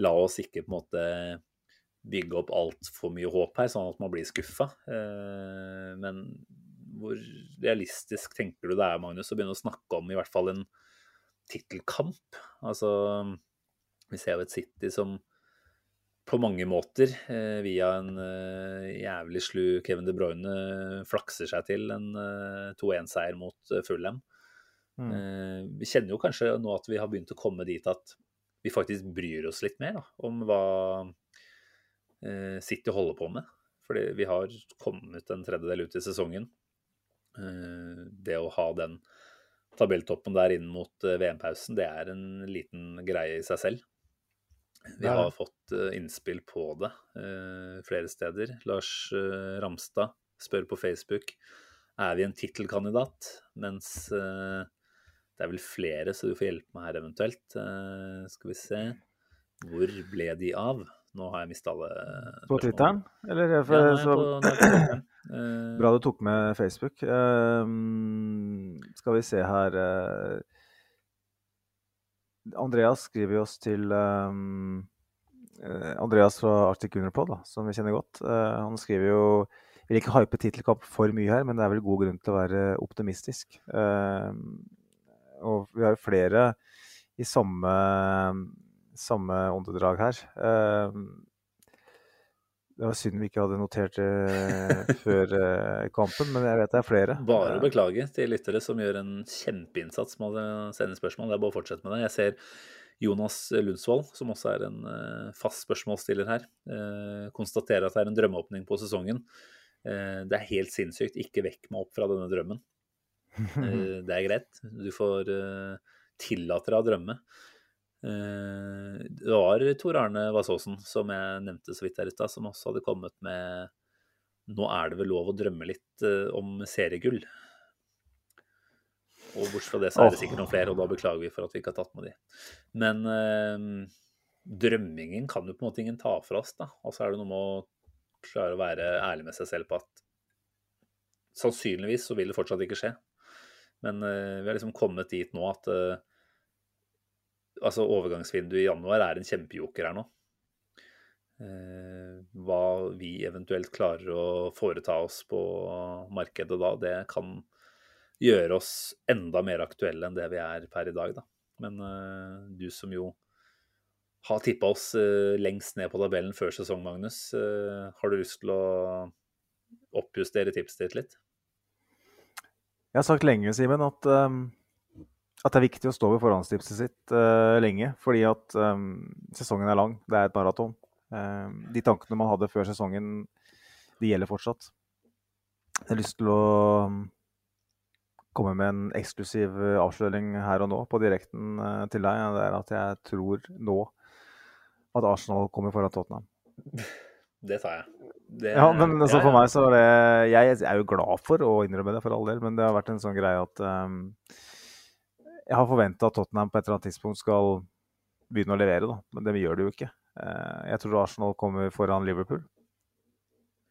la oss ikke på en måte bygge opp altfor mye håp her, sånn at man blir skuffa. Eh, men hvor realistisk tenker du det er, Magnus, å begynne å snakke om i hvert fall en tittelkamp? Altså, vi ser jo et City som på mange måter, eh, via en jævlig slu Kevin De Bruyne, flakser seg til en eh, 2-1-seier mot Fulham. Mm. Eh, vi kjenner jo kanskje nå at vi har begynt å komme dit at vi faktisk bryr oss litt mer da, om hva eh, City holder på med. Fordi vi har kommet en tredjedel ut i sesongen. Eh, det å ha den tabelltoppen der inn mot VM-pausen, det er en liten greie i seg selv. Vi har fått innspill på det flere steder. Lars Ramstad spør på Facebook er vi en tittelkandidat, mens det er vel flere, så du får hjelpe meg her eventuelt. Uh, skal vi se Hvor ble de av? Nå har jeg mista alle På. Twitteren? Eller? Ja, For, er så, på. Eh, Bra du tok med Facebook. Uh, skal vi se her Andreas skriver oss til Andreas fra Arctic Underpod, da, som vi kjenner godt. Han skriver jo vil ikke hype tittelkamp for mye her, men det er vel god grunn til å være optimistisk. Uh, og vi har jo flere i samme, samme åndedrag her. Uh, det var synd vi ikke hadde notert det før uh, kampen, men jeg vet det er flere. Bare å beklage til lyttere som gjør en kjempeinnsats med å sende spørsmål. Det er bare å fortsette med det. Jeg ser Jonas Lundsvold, som også er en uh, fast spørsmålsstiller her, konstaterer at det er en drømmeåpning på sesongen. Det er helt sinnssykt. Ikke vekk meg opp fra denne drømmen. Det er greit. Du får tillate deg å drømme. Det var Tor Arne Vassåsen, som jeg nevnte så vidt her i stad, som også hadde kommet med Nå er det vel lov å drømme litt om seriegull. Og bortsett fra det så er det sikkert noen flere, og da beklager vi for at vi ikke har tatt med de. Men eh, drømmingen kan jo på en måte ingen ta fra oss, da. Og så er det noe med å klare å være ærlig med seg selv på at sannsynligvis så vil det fortsatt ikke skje. Men eh, vi har liksom kommet dit nå at eh, altså overgangsvinduet i januar er en kjempejoker her nå. Eh, hva vi eventuelt klarer å foreta oss på markedet da, det kan gjøre oss enda mer aktuelle enn det vi er per i dag, da. Men du som jo har tippa oss lengst ned på tabellen før sesong, Magnus. Har du lyst til å oppjustere tipset ditt litt? Jeg har sagt lenge, Simen, at, um, at, det er viktig å stå ved forhåndstipset sitt lenge. Fordi at um, sesongen er lang. Det er et maraton. de tankene man hadde før sesongen, de gjelder fortsatt. Jeg har lyst til å komme med en eksklusiv eh, avsløring her og nå på direkten uh, til deg. Det er at jeg tror nå at Arsenal kommer foran Tottenham. Det tar jeg. Det, ja, men altså, for meg så var det Jeg er jo glad for å innrømme det, for all del, men det har vært en sånn greie at um, Jeg har forventa at Tottenham på et eller annet tidspunkt skal begynne å levere, da. Men det gjør det jo ikke. Uh, jeg tror Arsenal kommer foran Liverpool.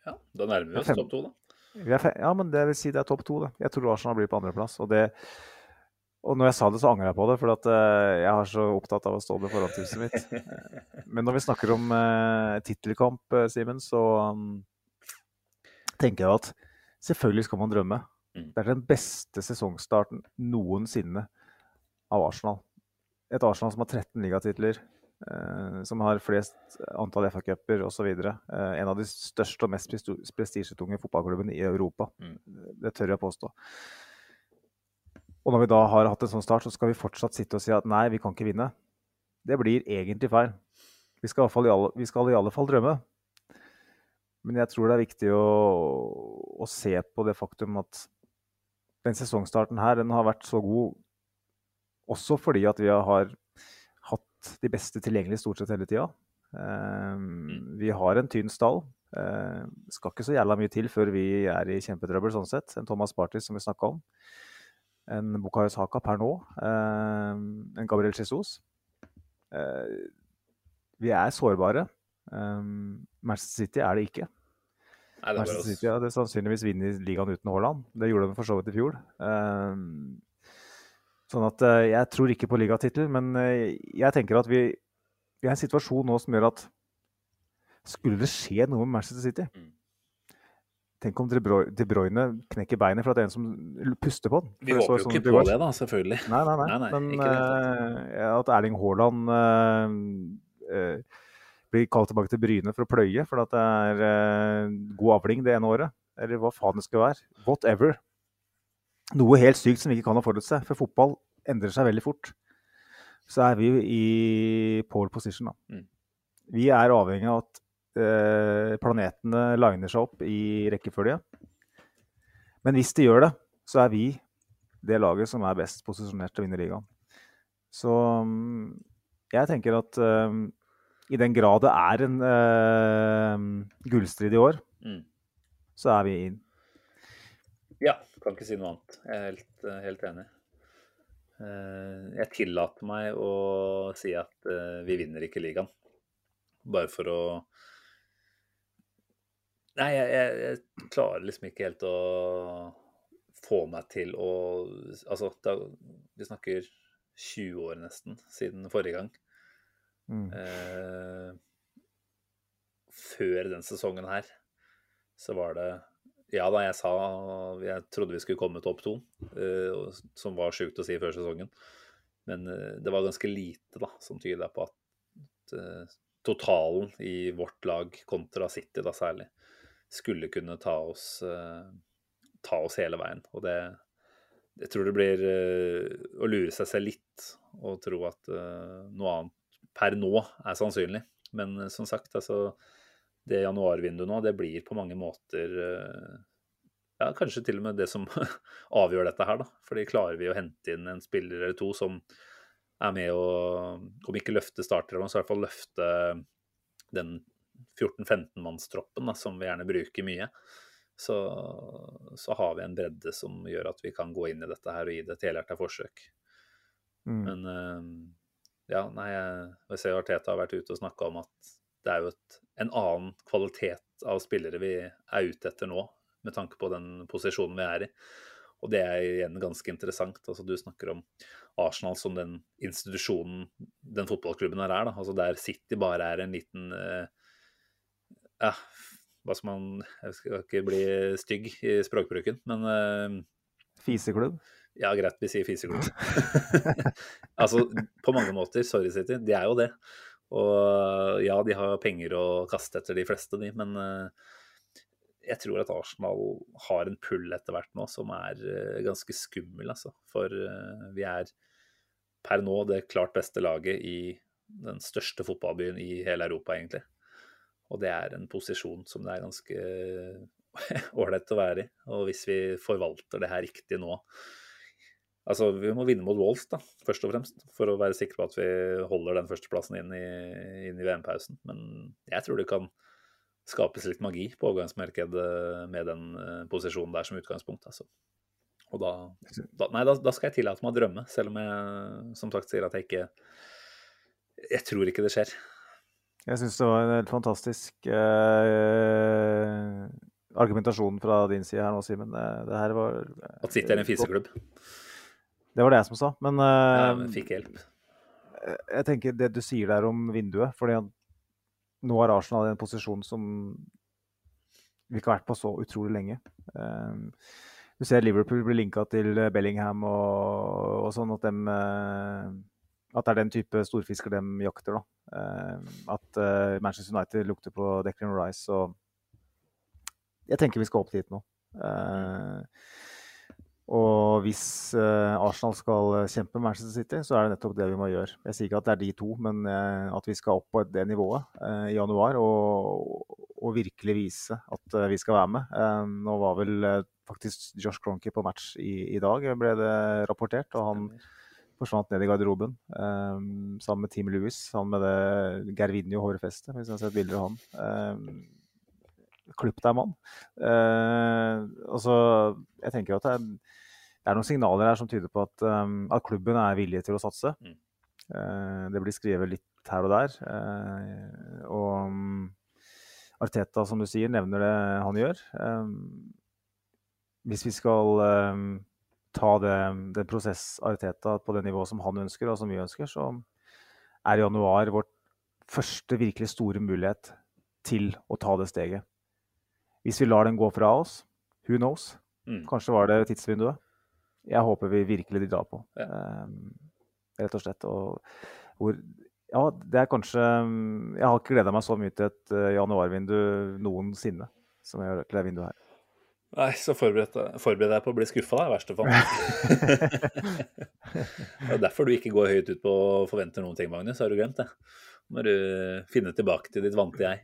Ja, da nærmer vi oss topp to, da. Ja, men det vil si det er topp to. Jeg tror Arsenal blir på andreplass. Og, det, og når jeg sa det, så angrer jeg på det, for at, uh, jeg er så opptatt av å stå med foran huset mitt. men når vi snakker om uh, tittelkamp, uh, Simen, så um, tenker jeg at selvfølgelig skal man drømme. Mm. Det er den beste sesongstarten noensinne av Arsenal. Et Arsenal som har 13 ligatitler, uh, som har flest antall FA-cuper osv. Uh, en av de største og mest prestisjetunge fotballklubbene i Europa. Mm. Det tør jeg påstå. Og når vi da har hatt en sånn start, så skal vi fortsatt sitte og si at nei, vi kan ikke vinne. Det blir egentlig feil. Vi skal i alle, vi skal i alle fall drømme. Men jeg tror det er viktig å, å, se på det faktum at den sesongstarten her den har vært så god også fordi at vi har hatt de beste tilgjengelige stort sett hele tida. Uh, vi har en tynn stall. Uh, skal ikke så jævla mye til før vi er i kjempetrøbbel, sånn sett. En Thomas Party som vi snakka om. En Bukayo Saka per nå. Uh, en Gabriel Jesus. vi er sårbare. Manchester City er det ikke. Nei, det Manchester City hadde sannsynligvis vunnet ligaen uten Haaland. Det gjorde de for så vidt i fjor. Sånn at jeg tror ikke på ligatittel, men jeg tenker at vi, vi er i en situasjon nå som gjør at skulle det skje noe med Manchester City mm. Tenk om De Bruyne knekker beinet for at det er en som puster på den. Vi håper jo sånn ikke på det, da, selvfølgelig. Nei, nei, nei. nei, nei men uh, at Erling Haaland blir kalt tilbake til Bryne for å pløye for at det er god avling det ene året, eller hva faen det skal være. Whatever noe helt sykt som vi ikke kan ha forutse. For fotball endrer seg veldig fort. Så er vi i pole position, da. Mm. Vi er avhengig av at planetene liner seg opp i rekkefølge. Men hvis de gjør det, så er vi det laget som er best posisjonert til å vinne ligaen. Så um, jeg tenker at um, i den grad det er en uh, gullstrid i år, mm. så er vi inn. Ja, kan ikke si noe annet. Jeg er helt, eh, helt enig. Eh, jeg tillater meg å si at eh, vi vinner ikke ligaen. Bare for å Nei, jeg, jeg, jeg klarer liksom ikke helt å få meg til å Altså, da, vi snakker 20 år nesten siden forrige gang. Mm. Eh, før den sesongen her så var det Ja da, jeg sa Jeg trodde vi skulle komme topp to, eh, som var sjukt å si før sesongen. Men eh, det var ganske lite da, som tyda på at uh, totalen i vårt lag kontra City, da særlig, skulle kunne ta oss, ta oss hele veien. Og det Jeg tror det blir å lure seg selv litt og tro at noe annet per nå er sannsynlig. Men som sagt, altså det januarvinduet nå, det blir på mange måter eh, ja, kanskje til og med det som avgjør dette her, da. Fordi klarer vi å hente inn en spiller eller to som er med å, om ikke løfte starterne, så i hvert fall løfte den 14-15-mannstroppen som vi gjerne bruker mye, så, så, har vi en bredde som gjør at vi kan gå inn i dette her og gi det et helhjerta forsøk. Mm. Men eh, ja, nei, jeg ser Arteta har vært ute og snakka om at det er jo et, en annen kvalitet av spillere vi er ute etter nå, med tanke på den posisjonen vi er i. Og det er igjen ganske interessant. Altså, du snakker om Arsenal som den institusjonen den fotballklubben her er. Da. Altså, der City bare er en liten uh, Ja, hva skal man Jeg skal ikke bli stygg i språkbruken, men uh, Fiseklubb? Ja, greit vi sier fiseklubb. altså, på mange måter, sorry City, de er jo det. Og ja, de har penger å kaste etter de fleste, de, men uh, jeg tror at Arsenal har en pull etter hvert nå som er uh, ganske skummel, altså. For vi er per nå det klart beste laget i den største fotballbyen i hele Europa, egentlig. Og det er en posisjon som det er ganske ålreit å være i. Og hvis vi forvalter det her riktig nå, Altså, Vi må vinne mot Wolves, da, først og fremst, for å være sikre på at vi holder den førsteplassen inn i, i VM-pausen. Men jeg tror det kan skapes litt magi på overgangsmarkedet med den uh, posisjonen der som utgangspunkt. Altså. Og da, da Nei, da, da, skal jeg tillate meg å drømme, selv om jeg som sagt sier at jeg ikke Jeg tror ikke det skjer. Jeg syns det var en helt fantastisk eh, argumentasjon fra din side her nå, Simen. Det, det, her var At City er en fiseklubb? Det var det jeg som sa. Men, eh, ja, men fikk hjelp. Jeg tenker det du sier der om vinduet. fordi nå er Arsenal i en posisjon som vi ikke har vært på så utrolig lenge. Eh, du ser Liverpool blir linka til Bellingham og, og sånn at, dem, uh, at det er den type storfisker de jakter. da. at Manchester United lukter på Declan Rice. og Jeg tenker vi skal opp dit nå. Uh, og hvis Arsenal skal kjempe kjempe Manchester City, så er det nettopp det vi må gjøre. Jeg sier ikke at det er de to, men at vi skal opp på det nivået i januar og, og, virkelig vise at vi skal være med. nå var vel faktisk Josh Cronky på match i, i, dag, ble det rapportert. og han forsvant ned i garderoben sammen med Team Lewis. Han med det Gervinio hårfestet, hvis jeg har sett bilder av han. Klipp deg, mann. altså, jeg tenker at det er det er noen signaler her som tyder på at, um, at klubben er villig til å satse. Mm. Uh, det blir skrevet litt her og der. Uh, og um, Arteta, som du sier, nevner det han gjør. Um, hvis vi skal um, ta det, det prosess Arteta på det nivået som han ønsker, og som vi ønsker, så er januar vårt første virkelig store mulighet til å ta det steget. Hvis vi lar den gå fra oss, who knows? Mm. Kanskje var det tidsvinduet jeg håper vi virkelig de drar på. Ja. Um, rett og slett. Og hvor Ja, det er kanskje Jeg har ikke gleda meg så mye til et uh, januarvindu noensinne som jeg gjør til det vinduet her. Nei, så forbered, forbered deg på å bli skuffa, i verste fall. det er derfor du ikke går høyt ut på å forvente noen ting, Magnus. Har du glemt det? Nå må du finne tilbake til ditt vante jeg.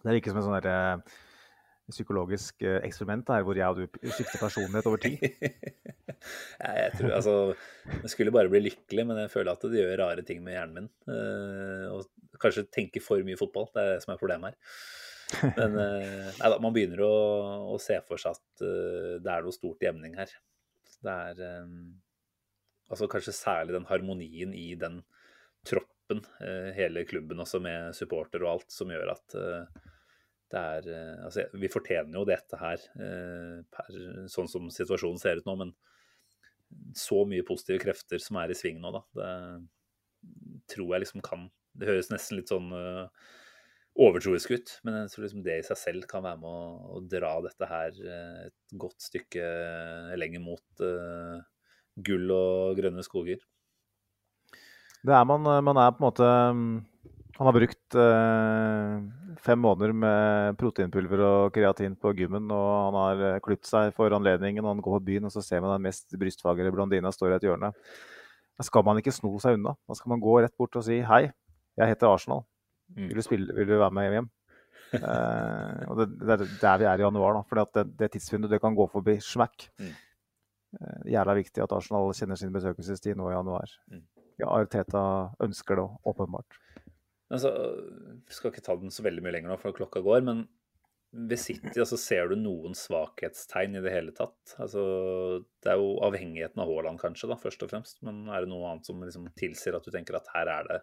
Det er ikke som en sånn derre psykologisk eh, eksperiment her, hvor jeg og du skifter personlighet over tid? Nei, jeg tror altså Jeg skulle bare bli lykkelig, men jeg føler at det gjør rare ting med hjernen min. Uh, og kanskje tenke for mye fotball. Det er det som er problemet her. Men uh, nei da, man begynner å, å, se for seg at uh, det er noe stort jevning her. Det er um, altså kanskje særlig den harmonien i den troppen, hele klubben også med supporter og alt, som gjør at det er eh, Altså, vi fortjener jo dette her, eh, per, sånn som situasjonen ser ut nå, men så mye positive krefter som er i sving nå, da. Det tror jeg liksom kan Det høres nesten litt sånn uh, overtroisk ut. Men jeg tror liksom det i seg selv kan være med å, å dra dette her eh, et godt stykke lenger mot uh, gull og grønne skoger. Det er man, man er på en måte Han har brukt eh, fem måneder med proteinpulver og kreatin på gymmen, og han har klipt seg for anledningen. og Han går på byen, og så ser man den mest brystfagre blondina står i et hjørne. Da skal man ikke sno seg unna. Da skal man gå rett bort og si hei, jeg heter Arsenal. Mm. Vil du, spille, vil du være med hjem? uh, og det, det er der vi er i januar, da. For det, det tidsvinduet det kan gå forbi smekk. Mm. Eh, jævla viktig at Arsenal kjenner sin besøkelsestid nå i januar. Mm. Ja, Arteta ønsker det åpenbart. Altså, vi skal ikke ta den så veldig mye lenger nå, for klokka går. Men ved City altså, ser du noen svakhetstegn i det hele tatt? Altså, det er jo avhengigheten av Haaland, kanskje, da, først og fremst. Men er det noe annet som liksom tilsier at du tenker at her er det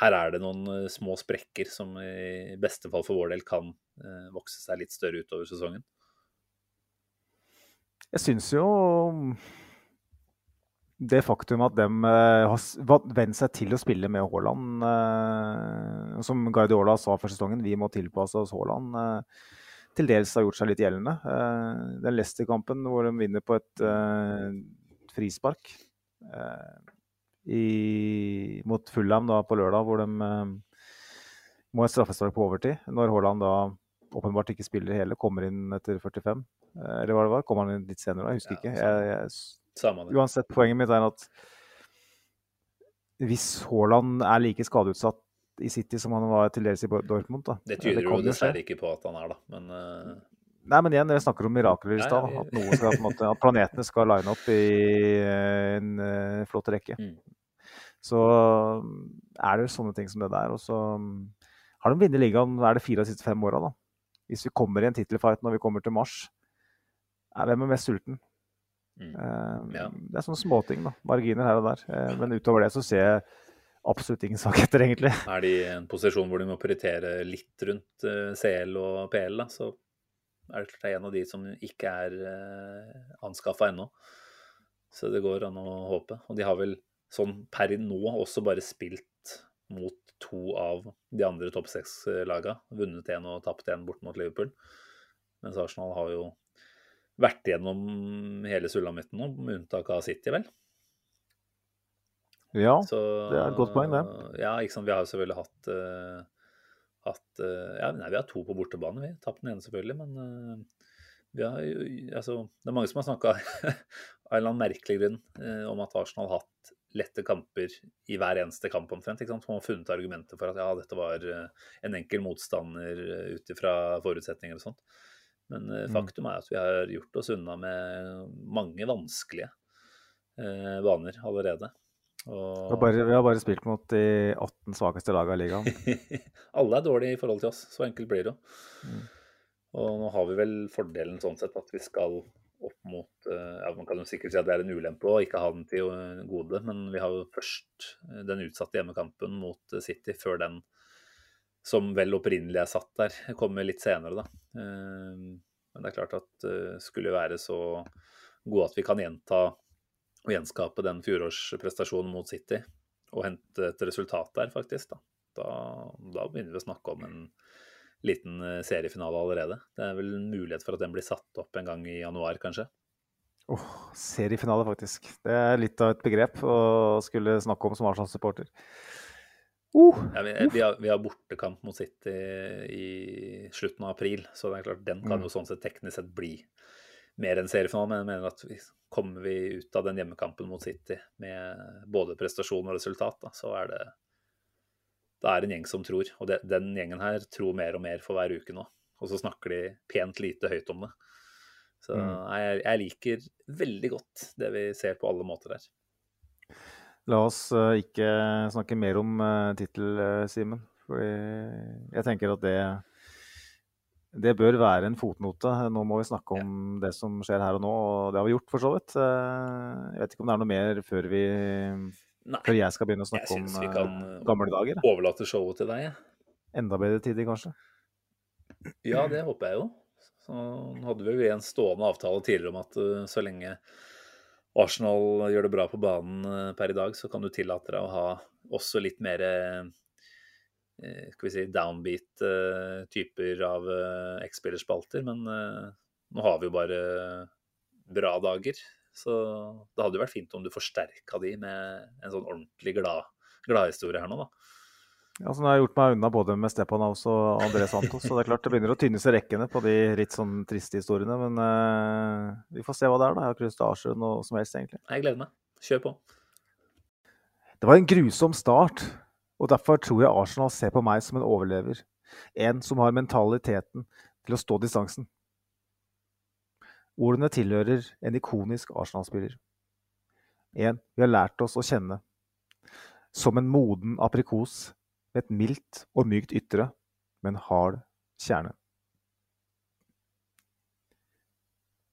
her er det noen eh, små sprekker som i beste fall for vår del kan eh, vokse seg litt større utover sesongen? Jeg syns jo det faktum at de eh, har vent seg til å spille med Haaland Som Guardiola sa før sesongen, vi må tilpasse oss Haaland. Til dels har gjort seg litt gjeldende. Den Leicester-kampen hvor de vinner på et frispark i, mot Fulham da, på lørdag, hvor de må ha straffespark på overtid. Når Haaland da åpenbart ikke spiller hele, kommer inn etter 45. Eller hva det var? Kommer han inn litt senere? Jeg husker ikke. Jeg, jeg, Uansett, poenget mitt er at hvis Haaland er like skadeutsatt i City som han var til dels i Dortmund da. Det tyder det jo dessverre ikke på at han er, da. Men, uh... Nei, men igjen, dere snakker om mirakler i stad. At, at, planetene skal line opp i en uh, flott rekke. Mm. Så er det sånne ting som det der. Og så har de vunnet ligaen er det fire av de siste fem åra, da. Hvis vi kommer i en tittelfight når vi kommer til mars, er hvem er mest sulten? Mm. Uh, ja. Det er sånne småting, da. Marginer her og der. Uh, men utover det så ser jeg absolutt ingen svakheter, egentlig. Er de i en posisjon hvor de må prioritere litt rundt eh, CL og PL, da, så er det klart det er en av de som ikke er uh, anskaffa ennå. Så det går an å håpe. Og de har vel sånn per nå også bare spilt mot to av de andre topp seks-laga. Vunnet én og tapt én bort mot Liverpool. Mens Arsenal har jo vært gjennom hele sulamitten nå, med unntak av City, vel? Ja, Så, det er et godt poeng, det. Ja, ikke sant. Vi har jo selvfølgelig hatt, uh, hatt uh, Ja, nei, vi har to på bortebane, vi. Tapt den ene, selvfølgelig, men uh, vi har Altså, det er mange som har snakka av en eller annen merkelig grunn om at Arsenal har hatt lette kamper i hver eneste kamp omtrent. ikke sant? Man har funnet argumenter for at ja, dette var en enkel motstander ut ifra forutsetninger og sånt. Men eh, mm. faktum er at vi har gjort oss unna med mange vanskelige eh, baner allerede. Og... Vi, har bare, vi, har bare, spilt mot de 18 svakeste lagene i ligaen. Alle er dårlige i forhold til oss, så enkelt blir det jo. Mm. Og nå har vi vel fordelen sånn sett at vi skal opp mot eh, ja, Man kan jo sikkert si at det er en ulempe å ikke ha den til gode, men vi har jo først den utsatte hjemmekampen mot City før den som vel opprinnelig er satt der, kommer litt senere, da. Eh, men det er klart at skulle være så gode at vi kan gjenta og gjenskape den fjorårsprestasjonen mot City og hente et resultat der, faktisk, da. Da, da begynner vi å snakke om en liten eh, seriefinale allerede. Det er vel en mulighet for at den blir satt opp en gang i januar, kanskje. Oh, seriefinale, faktisk. Det er litt av et begrep å skulle snakke om som Arsenal-supporter. Uh, ja, vi, vi, har, vi, har, bortekamp mot City i slutten av april, så det er klart den kan mm. jo sånn sett teknisk sett bli mer enn seriefinalen, Men jeg mener at vi, kommer vi ut av den hjemmekampen mot City med både prestasjon og resultat, da, så er det det er en gjeng som tror. Og det, den gjengen her tror mer og mer for hver uke nå. Og så snakker de pent lite høyt om det. Så mm. jeg, jeg liker veldig godt det vi ser på alle måter her. La oss uh, ikke snakke mer om uh, tittel, uh, Simen. Fordi jeg tenker at det, det bør være en fotnote. Nå må vi snakke om ja. det som skjer her og nå, og det har vi gjort for så vidt. Jeg vet ikke om det er noe mer før, vi, før jeg skal begynne å snakke om gamle dager. Jeg syns vi kan Overlate showet til deg. Enda bedre tider, kanskje? Ja, det håper jeg jo. Så hadde vi jo en stående avtale tidligere om at så lenge Arsenal gjør det bra på banen eh, per i dag, så kan du tillate deg å ha også litt mer eh, eh, skal vi si, downbeat eh, typer av eh, X-spillerspalter, men eh, nå har vi jo bare bra dager. Så det hadde jo vært fint om du forsterka de med en sånn ordentlig glad, gladhistorie her nå, da. Ja, så nå har jeg gjort meg unna både med Stepanaus og André Santos, så det er klart det begynner å tynne seg rekkene på de litt sånn triste historiene. Men uh, vi får se hva det er, da. Jeg har ikke lyst til å avsløre noe som helst, egentlig. Jeg gleder meg. Kjør på. Det var en grusom start, og derfor tror jeg Arsenal ser på meg som en overlever. En som har mentaliteten til å stå distansen. Ordene tilhører en ikonisk Arsenal-spiller. En vi har lært oss å kjenne. Som en moden aprikos med et mildt og mykt ytre, men hard kjerne.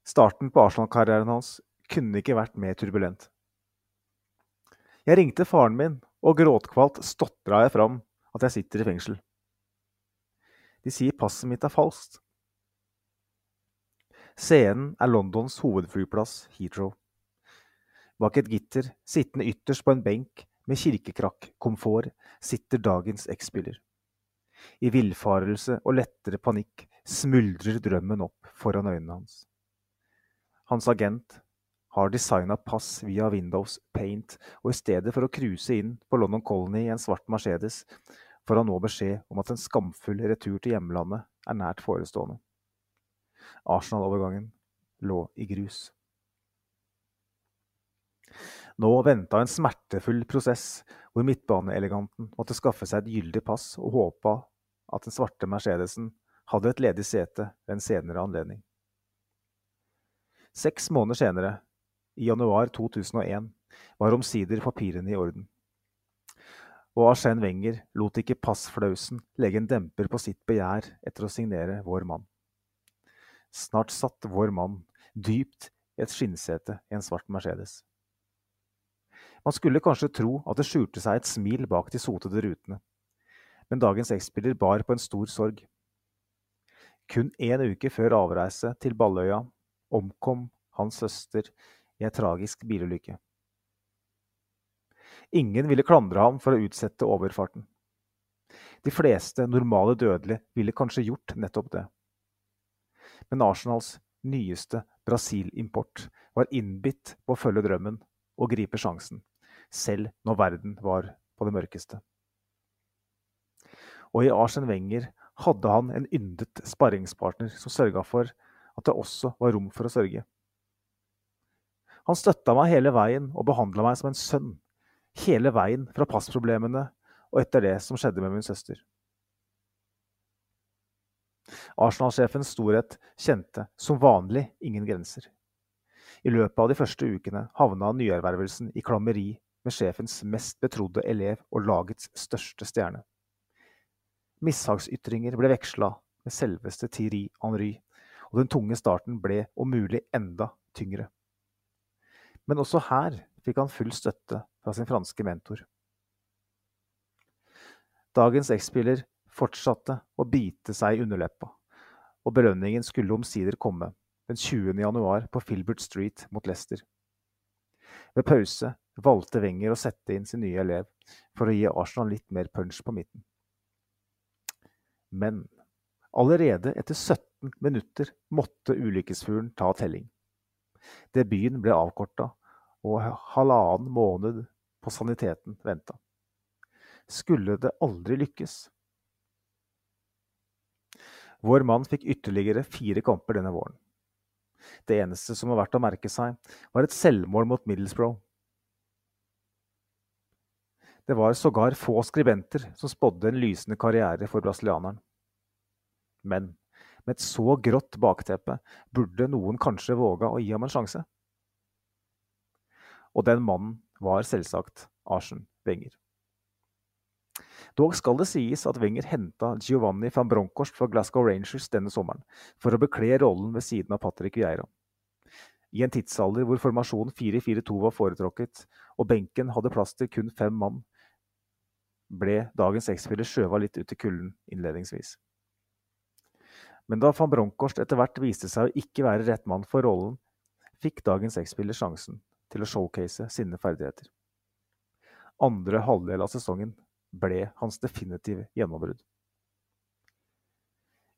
Starten på Arsenal-karrieren hans kunne ikke vært mer turbulent. Jeg ringte faren min, og gråtkvalt stotra jeg fram at jeg sitter i fengsel. De sier passet mitt er falskt. Scenen er Londons hovedflyplass, Heathrow. Bak et gitter, sittende ytterst på en benk med kirkekrakk-komfort, sitter dagens X-spiller. I villfarelse og lettere panikk smuldrer drømmen opp foran øynene hans. Hans agent har designa pass via Windows Paint, og i stedet for å cruise inn på London Colony i en svart Mercedes, får han nå beskjed om at en skamfull retur til hjemlandet er nært forestående. Arsenal-overgangen lå i grus. Nå venta en smertefull prosess, hvor midtbaneeleganten måtte skaffe seg et gyldig pass og håpa at den svarte Mercedesen hadde et ledig sete ved en senere anledning. Seks måneder senere, i januar 2001, var omsider papirene i orden. Og Arsène Wenger lot ikke passflausen legge en demper på sitt begjær etter å signere vår mann. Snart satt vår mann dypt i et skinnsete i en svart Mercedes. Man skulle kanskje tro at det skjulte seg et smil bak de sotede rutene, men dagens X-spiller bar på en stor sorg. Kun én uke før avreise til Balløya omkom hans søster i ei tragisk bilulykke. Ingen ville klandre ham for å utsette overfarten. De fleste normale dødelige ville kanskje gjort nettopp det. Men Arsenals nyeste Brasil-import var innbitt på å følge drømmen og gripe sjansen, selv når verden var på det mørkeste. Og i Arsen Wenger hadde han en yndet sparringspartner som sørga for at det også var rom for å sørge. Han støtta meg hele veien og behandla meg som en sønn, hele veien fra passproblemene og etter det som skjedde med min søster. Arsenal-sjefens storhet kjente som vanlig ingen grenser. I løpet av de første ukene havna nyervervelsen i klammeri med sjefens mest betrodde elev og lagets største stjerne. Mishagsytringer ble veksla med selveste Thierry Henry, og den tunge starten ble om mulig enda tyngre. Men også her fikk han full støtte fra sin franske mentor. Dagens X-spiller fortsatte å bite seg i underleppa, og belønningen skulle omsider komme den 20. januar på Filbert Street mot Leicester. Ved pause valgte Wenger å sette inn sin nye elev for å gi Arsenal litt mer punch på midten. Men allerede etter 17 minutter måtte ulykkesfuglen ta telling. Debuten ble avkorta, og halvannen måned på saniteten venta. Skulle det aldri lykkes? Vår mann fikk ytterligere fire kamper denne våren. Det eneste som var verdt å merke seg, var et selvmål mot Middlesbrough. Det var sågar få skribenter som spådde en lysende karriere for brasilianeren. Men med et så grått bakteppe burde noen kanskje våga å gi ham en sjanse. Og den mannen var selvsagt Arsen Wenger. Dog skal det sies at Wenger henta Giovanni van Bronckhorst fra Glasgow Rangers denne sommeren for å bekle rollen ved siden av Patrick Vieira. I en tidsalder hvor formasjonen 4-4-2 var foretrukket, og benken hadde plass til kun fem mann, ble dagens X-spiller skjøva litt ut i kulden innledningsvis. Men da van Bronckhorst etter hvert viste seg å ikke være rett mann for rollen, fikk dagens X-spiller sjansen til å showcase sine ferdigheter. Andre halvdel av sesongen ble hans definitive gjennombrudd.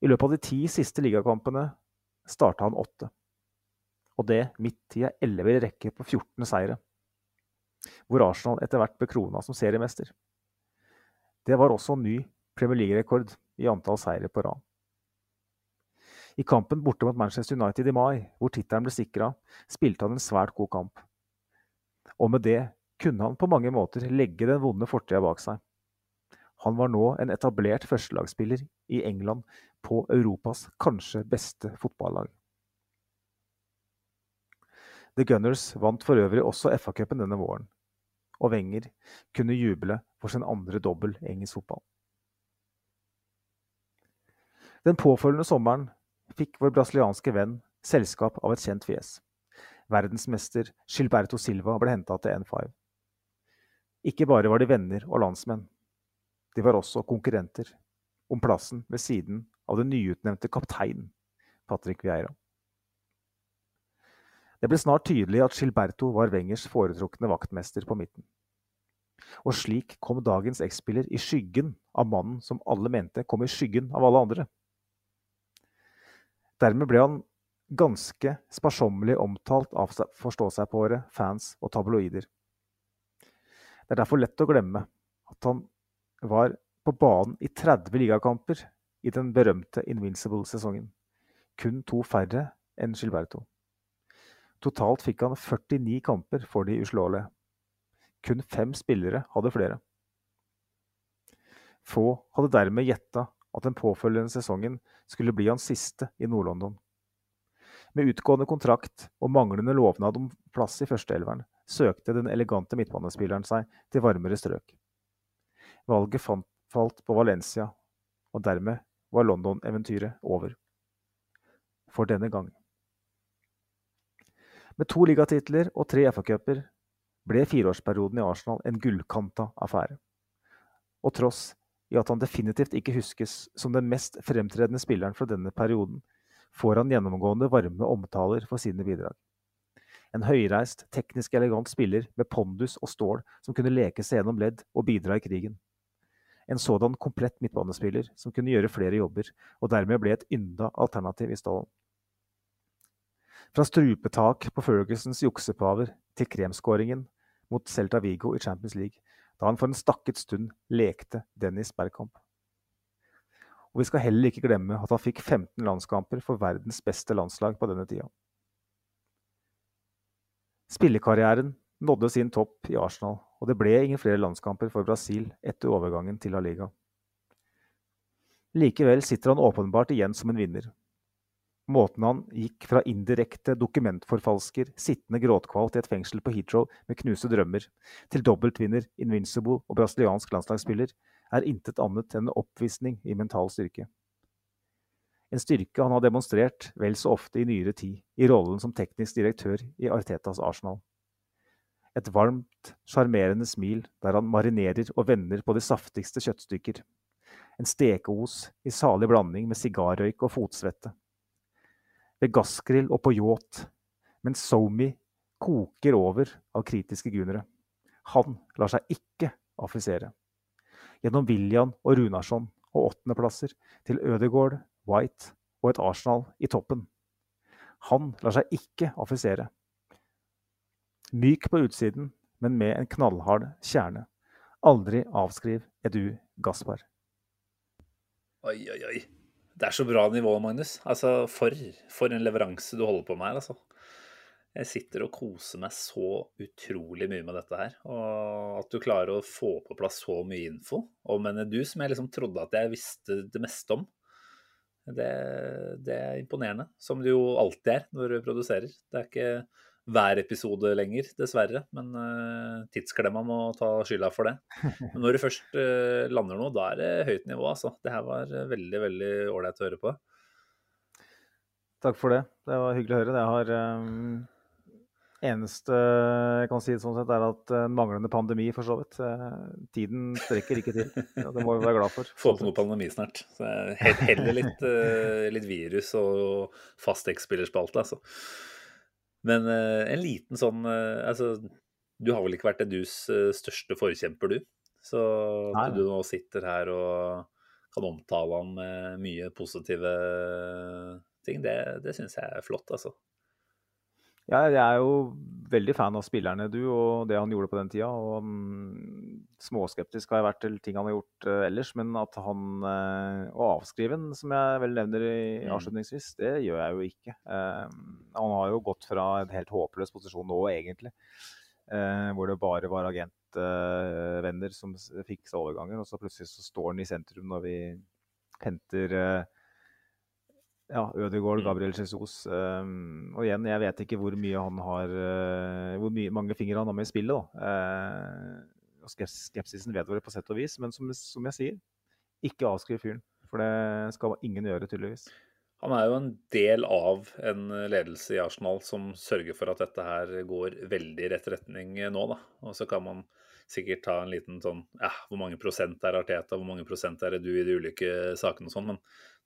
I løpet av de ti siste ligakampene starta han åtte. Og det midt i ei elleville rekke på 14 seire, hvor Arsenal etter hvert ble krona som seriemester. Det var også ny Premier League-rekord i antall seire på rad. I kampen borte mot Manchester United i mai, hvor tittelen ble sikra, spilte han en svært god kamp. Og med det kunne han på mange måter legge den vonde fortida bak seg. Han var nå en etablert førstelagsspiller i England på Europas kanskje beste fotballag. The Gunners vant for øvrig også FA-cupen denne våren, og Wenger kunne juble for sin andre dobbel engelsk fotball. Den påfølgende sommeren fikk vår brasilianske venn selskap av et kjent fjes. Verdensmester Gilberto Silva ble henta til N5. Ikke bare var de venner og landsmenn, de var også konkurrenter om plassen ved siden av den nyutnevnte kapteinen Patrick Vieira. Det ble snart tydelig at Gilberto var Wengers foretrukne vaktmester på midten. Og slik kom dagens X-spiller i skyggen av mannen som alle mente kom i skyggen av alle andre. Dermed ble han ganske sparsommelig omtalt av forstå-seg-på-åre, fans og tabloider. Det er derfor lett å glemme at han var på banen i 30 ligakamper i den berømte Invincible-sesongen. Kun to færre enn Gilberto. Totalt fikk han 49 kamper for de uslåelige. Kun fem spillere hadde flere. Få hadde dermed gjetta at den påfølgende sesongen skulle bli hans siste i Nord-London. Med utgående kontrakt og manglende lovnad om plass i førsteelveren søkte den elegante midtbanespilleren seg til varmere strøk. Valget falt på Valencia, og dermed var London-eventyret over. For denne gang. Med to ligatitler og tre FA-cuper ble fireårsperioden i Arsenal en gullkanta affære. Og tross i at han definitivt ikke huskes som den mest fremtredende spilleren fra denne perioden, får han gjennomgående varme omtaler for sine bidrag. En høyreist, teknisk elegant spiller med pondus og stål som kunne leke seg gjennom ledd og bidra i krigen. En sådan komplett midtbanespiller som kunne gjøre flere jobber, og dermed ble et ynda alternativ i stallen. Fra strupetak på Fergusons juksepaver til kremskåringen mot Celta Vigo i Champions League, da han for en stakket stund lekte Dennis Bergkamp. Og vi skal heller ikke glemme at han fikk 15 landskamper for verdens beste landslag på denne tida. Spillekarrieren nådde sin topp i Arsenal, og det ble ingen flere landskamper for Brasil etter overgangen til La Liga. Likevel sitter han åpenbart igjen som en vinner. Måten han gikk fra indirekte dokumentforfalsker, sittende gråtkvalt i et fengsel på Heathrow med knuste drømmer, til dobbeltvinner, invincible og brasiliansk landslagsspiller, er intet annet enn en oppvisning i mental styrke. En styrke han har demonstrert vel så ofte i nyere tid, i rollen som teknisk direktør i Artetas Arsenal. Et varmt, sjarmerende smil der han marinerer og vender på de saftigste kjøttstykker. En stekeos i salig blanding med sigarrøyk og fotsvette. Ved gassgrill og på yacht, mens Somi koker over av kritiske gunere. Han lar seg ikke affisere. Gjennom William og Runarsson og åttendeplasser til Ødegaard, White og et Arsenal i toppen. Han lar seg ikke affisere. Myk på utsiden, men med en knallhard kjerne. Aldri avskriv Edu Gaspar. Oi, oi, oi. Det er så bra nivå, Magnus. Altså, for, for en leveranse du holder på med her, altså. Jeg sitter og koser meg så utrolig mye med dette her. Og at du klarer å få på plass så mye info om en Edu som jeg liksom trodde at jeg visste det meste om. Det, det er imponerende. Som det jo alltid er når du produserer. Det er ikke hver episode lenger, dessverre. Men uh, tidsklemma må ta skylda for det. Men når du først uh, lander noe, da er det høyt nivå, altså. Det her var veldig, veldig ålreit å høre på. Takk for det. Det var hyggelig å høre. Det har um, Eneste jeg kan si det sånn sett, er at en manglende pandemi, for så vidt. tiden strekker ikke til. Ja, det må vi være glad for. Få på noe pandemi snart. Så heller litt, litt virus og fast X-spillerspalte, altså. Men en liten sånn Altså, du har vel ikke vært Edus største forkjemper, du? Så at du nå sitter her og kan omtale han med mye positive ting, det, det syns jeg er flott, altså. Ja, jeg er jo veldig fan av spillerne, du, og det han gjorde på den tida. Og mm, småskeptisk har jeg vært til ting han har gjort eh, ellers, men at han uh, Å avskrive den, som jeg vel nevner i, Mm. avslutningsvis, det gjør jeg jo ikke. Eh, han har jo gått fra en helt håpløs posisjon nå, egentlig, eh, hvor det bare var agentvenner som fiksa overganger, og så plutselig så står han i sentrum når vi henter eh, ja, Ødegaard, Mm. Gabriel Jesus. Um, og igjen, jeg vet ikke hvor mye han har uh, Hvor mye, mange fingre han har med i spillet. da. Uh, og skeps- skepsisen vedvarer på sett og vis, men som, som jeg sier, ikke avskriv fyren. For det skal ingen gjøre, tydeligvis. Han er jo en del av en ledelse i Arsenal som sørger for at dette her går veldig i rett retning nå, da. Og så kan man sikkert ta en liten sånn ja, hvor mange prosent er Arteta, hvor mange prosent er det du i de ulike sakene og sånn, men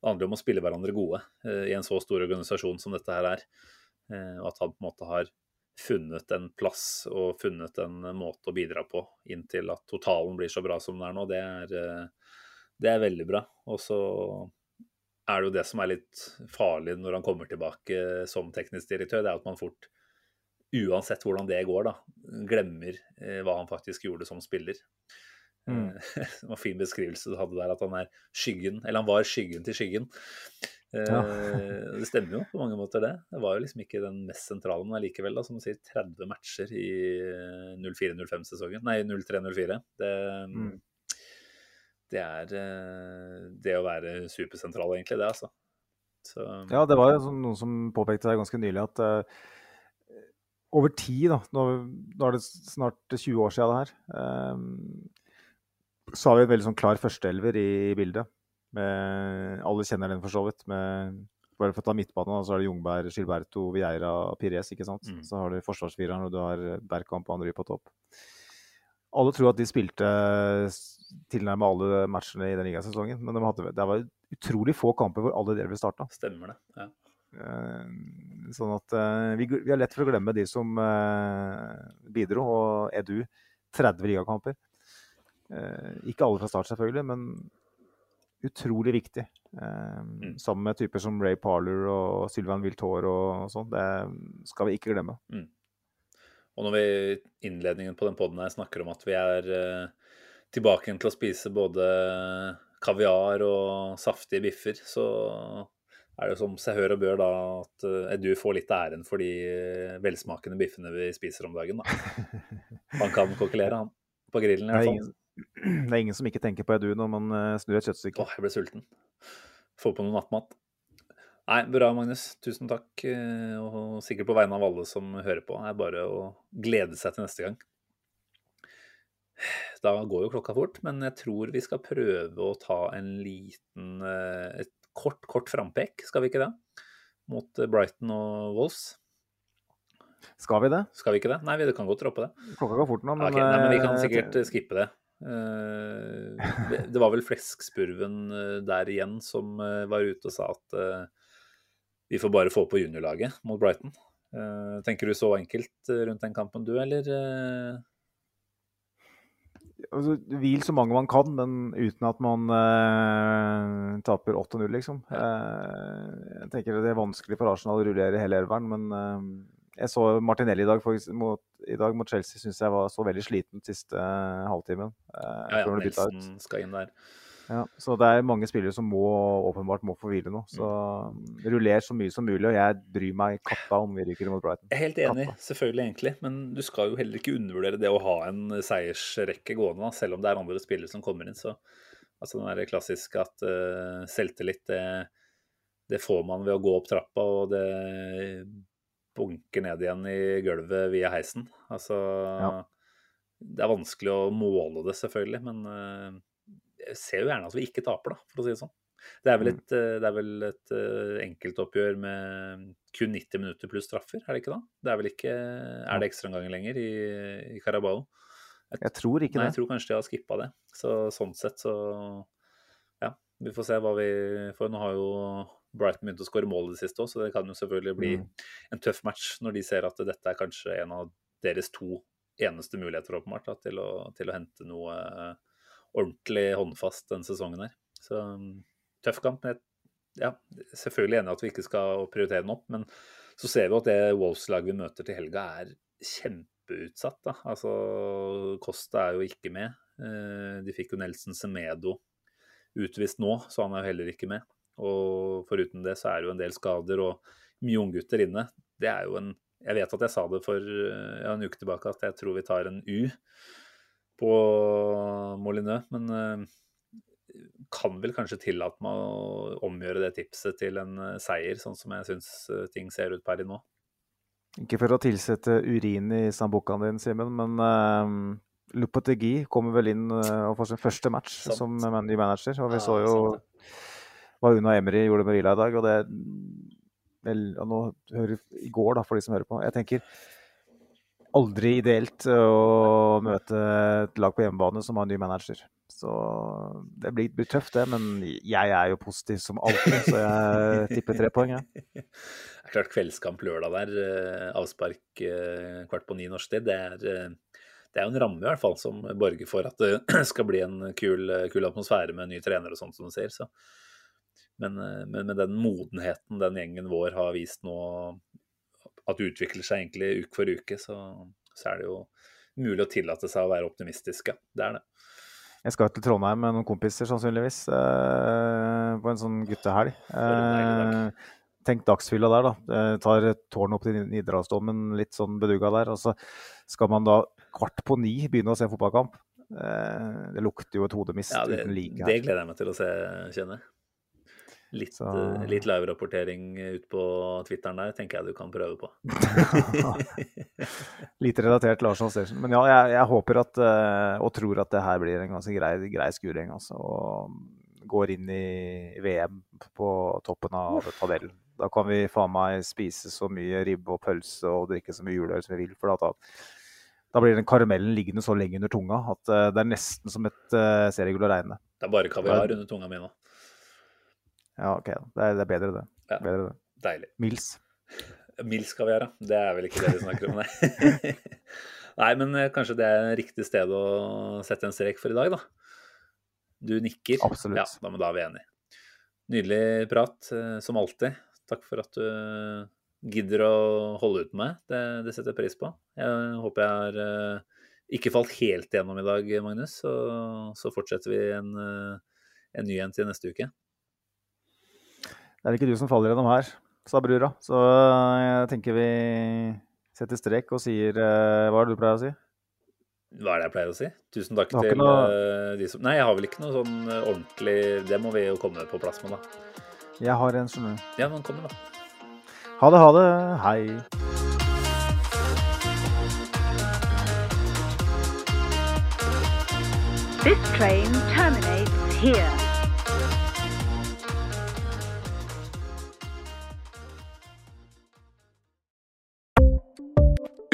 det handler jo om å spille hverandre gode eh, i en så stor organisasjon som dette her er. Eh, og at han på en måte har funnet en plass og funnet en måte å bidra på inntil at totalen blir så bra som den er nå, det er, eh, det er veldig bra. Og så er det jo det som er litt farlig når han kommer tilbake som teknisk direktør, det er at man fort, uansett hvordan det går, da, glemmer hva han faktisk gjorde som spiller. Mm. Eh, det var en fin beskrivelse du hadde der, at han er skyggen, eller han var skyggen til skyggen. Eh, Ja. det stemmer jo på mange måter, det. Det var jo liksom ikke den mest sentrale, men allikevel, som du sier, 30 matcher i 04-05-sesongen. Nei, 03-04. Det, Mm. det er eh, det å være supersentral, egentlig, det, altså. Så, Ja, det var jo noen som påpekte her ganske nylig at uh, over tid, da, nå, nå er det snart 20 år siden det her, eh, så har vi en veldig sånn klar førsteelver i bildet. Med, alle kjenner den for så vidt. Med, bare for å ta midtbanen, så er det Jungberg, Gilberto, Vieira, Pires. ikke sant? Mm. Så har du forsvarsfireren, og du har Bergkamp og Andry på topp. Alle tror at de spilte tilnærmet alle matchene i den ligasesongen, men de hadde, det var utrolig få kamper hvor alle dere starta. stemmer det. Ja. Eh, Sånn at eh, vi, vi har lett for å glemme de som eh, bidro, og Edu 30 ligakamper. Eh, ikke alle fra start, selvfølgelig, men utrolig viktig. Eh, Mm. Sammen med typer som Ray Parler og Sylvain Wiltor og sånn. Det skal vi ikke glemme. Og når vi i innledningen på den poden her snakker om at vi er eh, tilbake til å spise både kaviar og saftige biffer, så er det jo som seg hør og bør da at du får litt æren for de velsmakende biffene vi spiser om dagen. da. Han kan kokkelere, han. På grillen i er hvert fall. det er ingen som ikke tenker på Edu når man eh, snur et kjøttstykke. Åh, jeg ble sulten. Få på noe nattmat. Nei, bra, Magnus. Tusen takk. eh, Og sikkert på vegne av alle som hører på. Det er bare å glede seg til neste gang. Da går jo klokka fort, men jeg tror vi skal prøve å ta en liten eh, Et kort, kort frampek, skal vi ikke det? Mot Brighton og Wolves. Skal vi det? Skal vi ikke det? Nei, vi kan godt droppe det. Klokka går fort nå, Ja, men, ok, Nei, men vi kan sikkert skippe det. Eh, det- var vel Fleskspurven eh, der igjen som eh, var ute og sa at vi får bare få på juniorlaget mot Brighton. Tenker du så enkelt rundt den kampen du, eller? altså, Hvil så mange man kan, men uten at man eh, taper 8-0, liksom. Eh, jeg tenker Det er vanskelig for Arsenal å rullere hele elveren, men eh, jeg så Martinelli i dag, faktisk, mot, i dag mot Chelsea. Syns jeg var så veldig sliten siste uh, halvtimen. Uh, Ja, ja. Nelson skal inn der. Ja, så det er mange spillere som må, åpenbart må få hvile nå. Så mm, ruller så mye som mulig, og jeg bryr meg katta om vi ryker mot Brighton. Jeg er helt enig, selvfølgelig egentlig, men du skal jo heller ikke undervurdere det å ha en seiersrekke gående, selv om det er andre spillere som kommer inn. Så altså den der klassiske at uh, selvtillit, det, det får man ved å gå opp trappa, og det bunker ned igjen i gulvet via heisen. Altså Det er vanskelig å måle det, selvfølgelig, men eh, jeg ser jo gjerne at vi ikke taper, da, for å si det sånn. Det er vel et, eh, det er vel et eh, enkeltoppgjør med kun 90 minutter pluss straffer, er det ikke da? Det er vel ikke Er det ekstraomganger lenger i, i Carabao? Jeg tror ikke Nei, det. jeg tror kanskje de har skippa det. Så sånn sett så Ja, vi får se hva vi får. Nå har jo Brighton begynte å skåre mål i det siste òg, så det kan jo selvfølgelig bli Mm. en tøff match når de ser at dette er kanskje en av deres to eneste muligheter åpenbart da, til, å, til å hente noe ordentlig håndfast denne sesongen her. Så tøff kamp. Ja, selvfølgelig enig i at vi ikke skal prioritere den opp, men så ser vi at det Wolves-laget vi møter til helga, er kjempeutsatt. Da. Altså, Costa er jo ikke med. Eh, de fikk jo Nelson Semedo utvist nå, så han er jo heller ikke med. Og foruten det så er det jo en del skader og mye unggutter inne. Det er jo en Jeg vet at jeg sa det for ja, en uke tilbake at jeg tror vi tar en U på Molineux, men uh, kan vel kanskje tillate meg å omgjøre det tipset til en eh, seier, sånn som jeg syns eh, ting ser ut per i nå. Ikke for å tilsette urin i sambucaen din, Simen, men uh, Lopetegui kommer vel inn og får sin første match sant. som manager. Og vi ja, så jo hva Una Emry gjorde med Villa i dag. og det vel, og nå hører I går, da, for de som hører på. Jeg tenker aldri ideelt å møte et lag på hjemmebane som har en ny manager. Så det blir, blir tøft, det. Men jeg er jo positiv som alltid, så jeg tipper tre poeng. Ja. Det er klart kveldskamp lørdag der, eh, avspark eh, kvart på ni norsk tid. Det er, eh, det er jo en ramme i hvert fall som borger for at det skal bli en kul, kul atmosfære med ny trener og sånt som du ser. Så. Men, men, med den modenheten den gjengen vår har vist nå at det utvikler seg egentlig uke for uke, så, så er det jo mulig å tillate seg å være optimistisk. Det er det. Jeg skal til Trondheim med noen kompiser, sannsynligvis, eh, på en sånn guttehelg. Eh, tenk dagsfylla der, da. Eh, tar tårnet opp til Nidarosdomen, litt sånn beduga der. Og så skal man da kvart på ni begynne å se fotballkamp. Eh, det lukter jo et hodemist ja, uten like her. Det gleder jeg meg til å se, kjenne. Litt, så... Eh, litt live-rapportering ut på Twitteren der tenker jeg du kan prøve på. Lite relatert Lars Arsenal Station. Men ja, jeg, jeg håper at, eh, og tror at det her blir en ganske grei, grei skuring. Altså, og går inn i VM på toppen av tabellen. Da kan vi faen meg spise så mye ribbe og pølse og drikke så mye juleøl som vi vil. for da, da blir den karamellen liggende så lenge under tunga at det er nesten som et uh, seriegull å regne. Det er bare kaviar under tunga mi nå. Ja, OK. Det er, det er bedre, det. Ja, bedre, det. Deilig. Mils. Mils skal vi gjøre. Det er vel ikke det vi snakker om, nei. nei, men eh, kanskje det er riktig sted å sette en strek for i dag, da. Du nikker. Absolutt. Ja, da, men da er vi enige. Nydelig prat, eh, som alltid. Takk for at du gidder å holde ut med meg. Det, det, setter jeg pris på. Jeg håper jeg har uh, ikke falt helt gjennom i dag, Magnus. Så, så fortsetter vi en, en ny en til neste uke. Det er ikke du som faller gjennom her, sa brura. Så eh, jeg tenker vi setter strek og sier uh, Hva er det du pleier å si? Hva er det jeg pleier å si? Tusen takk til noe... Eh, de som Nei, jeg har vel ikke noe sånn ordentlig Det må vi jo komme på plass med, da. Jeg har en, skjønner du. Ja, men kom igjen, da. Ha det, ha det. Hei. This train terminates here.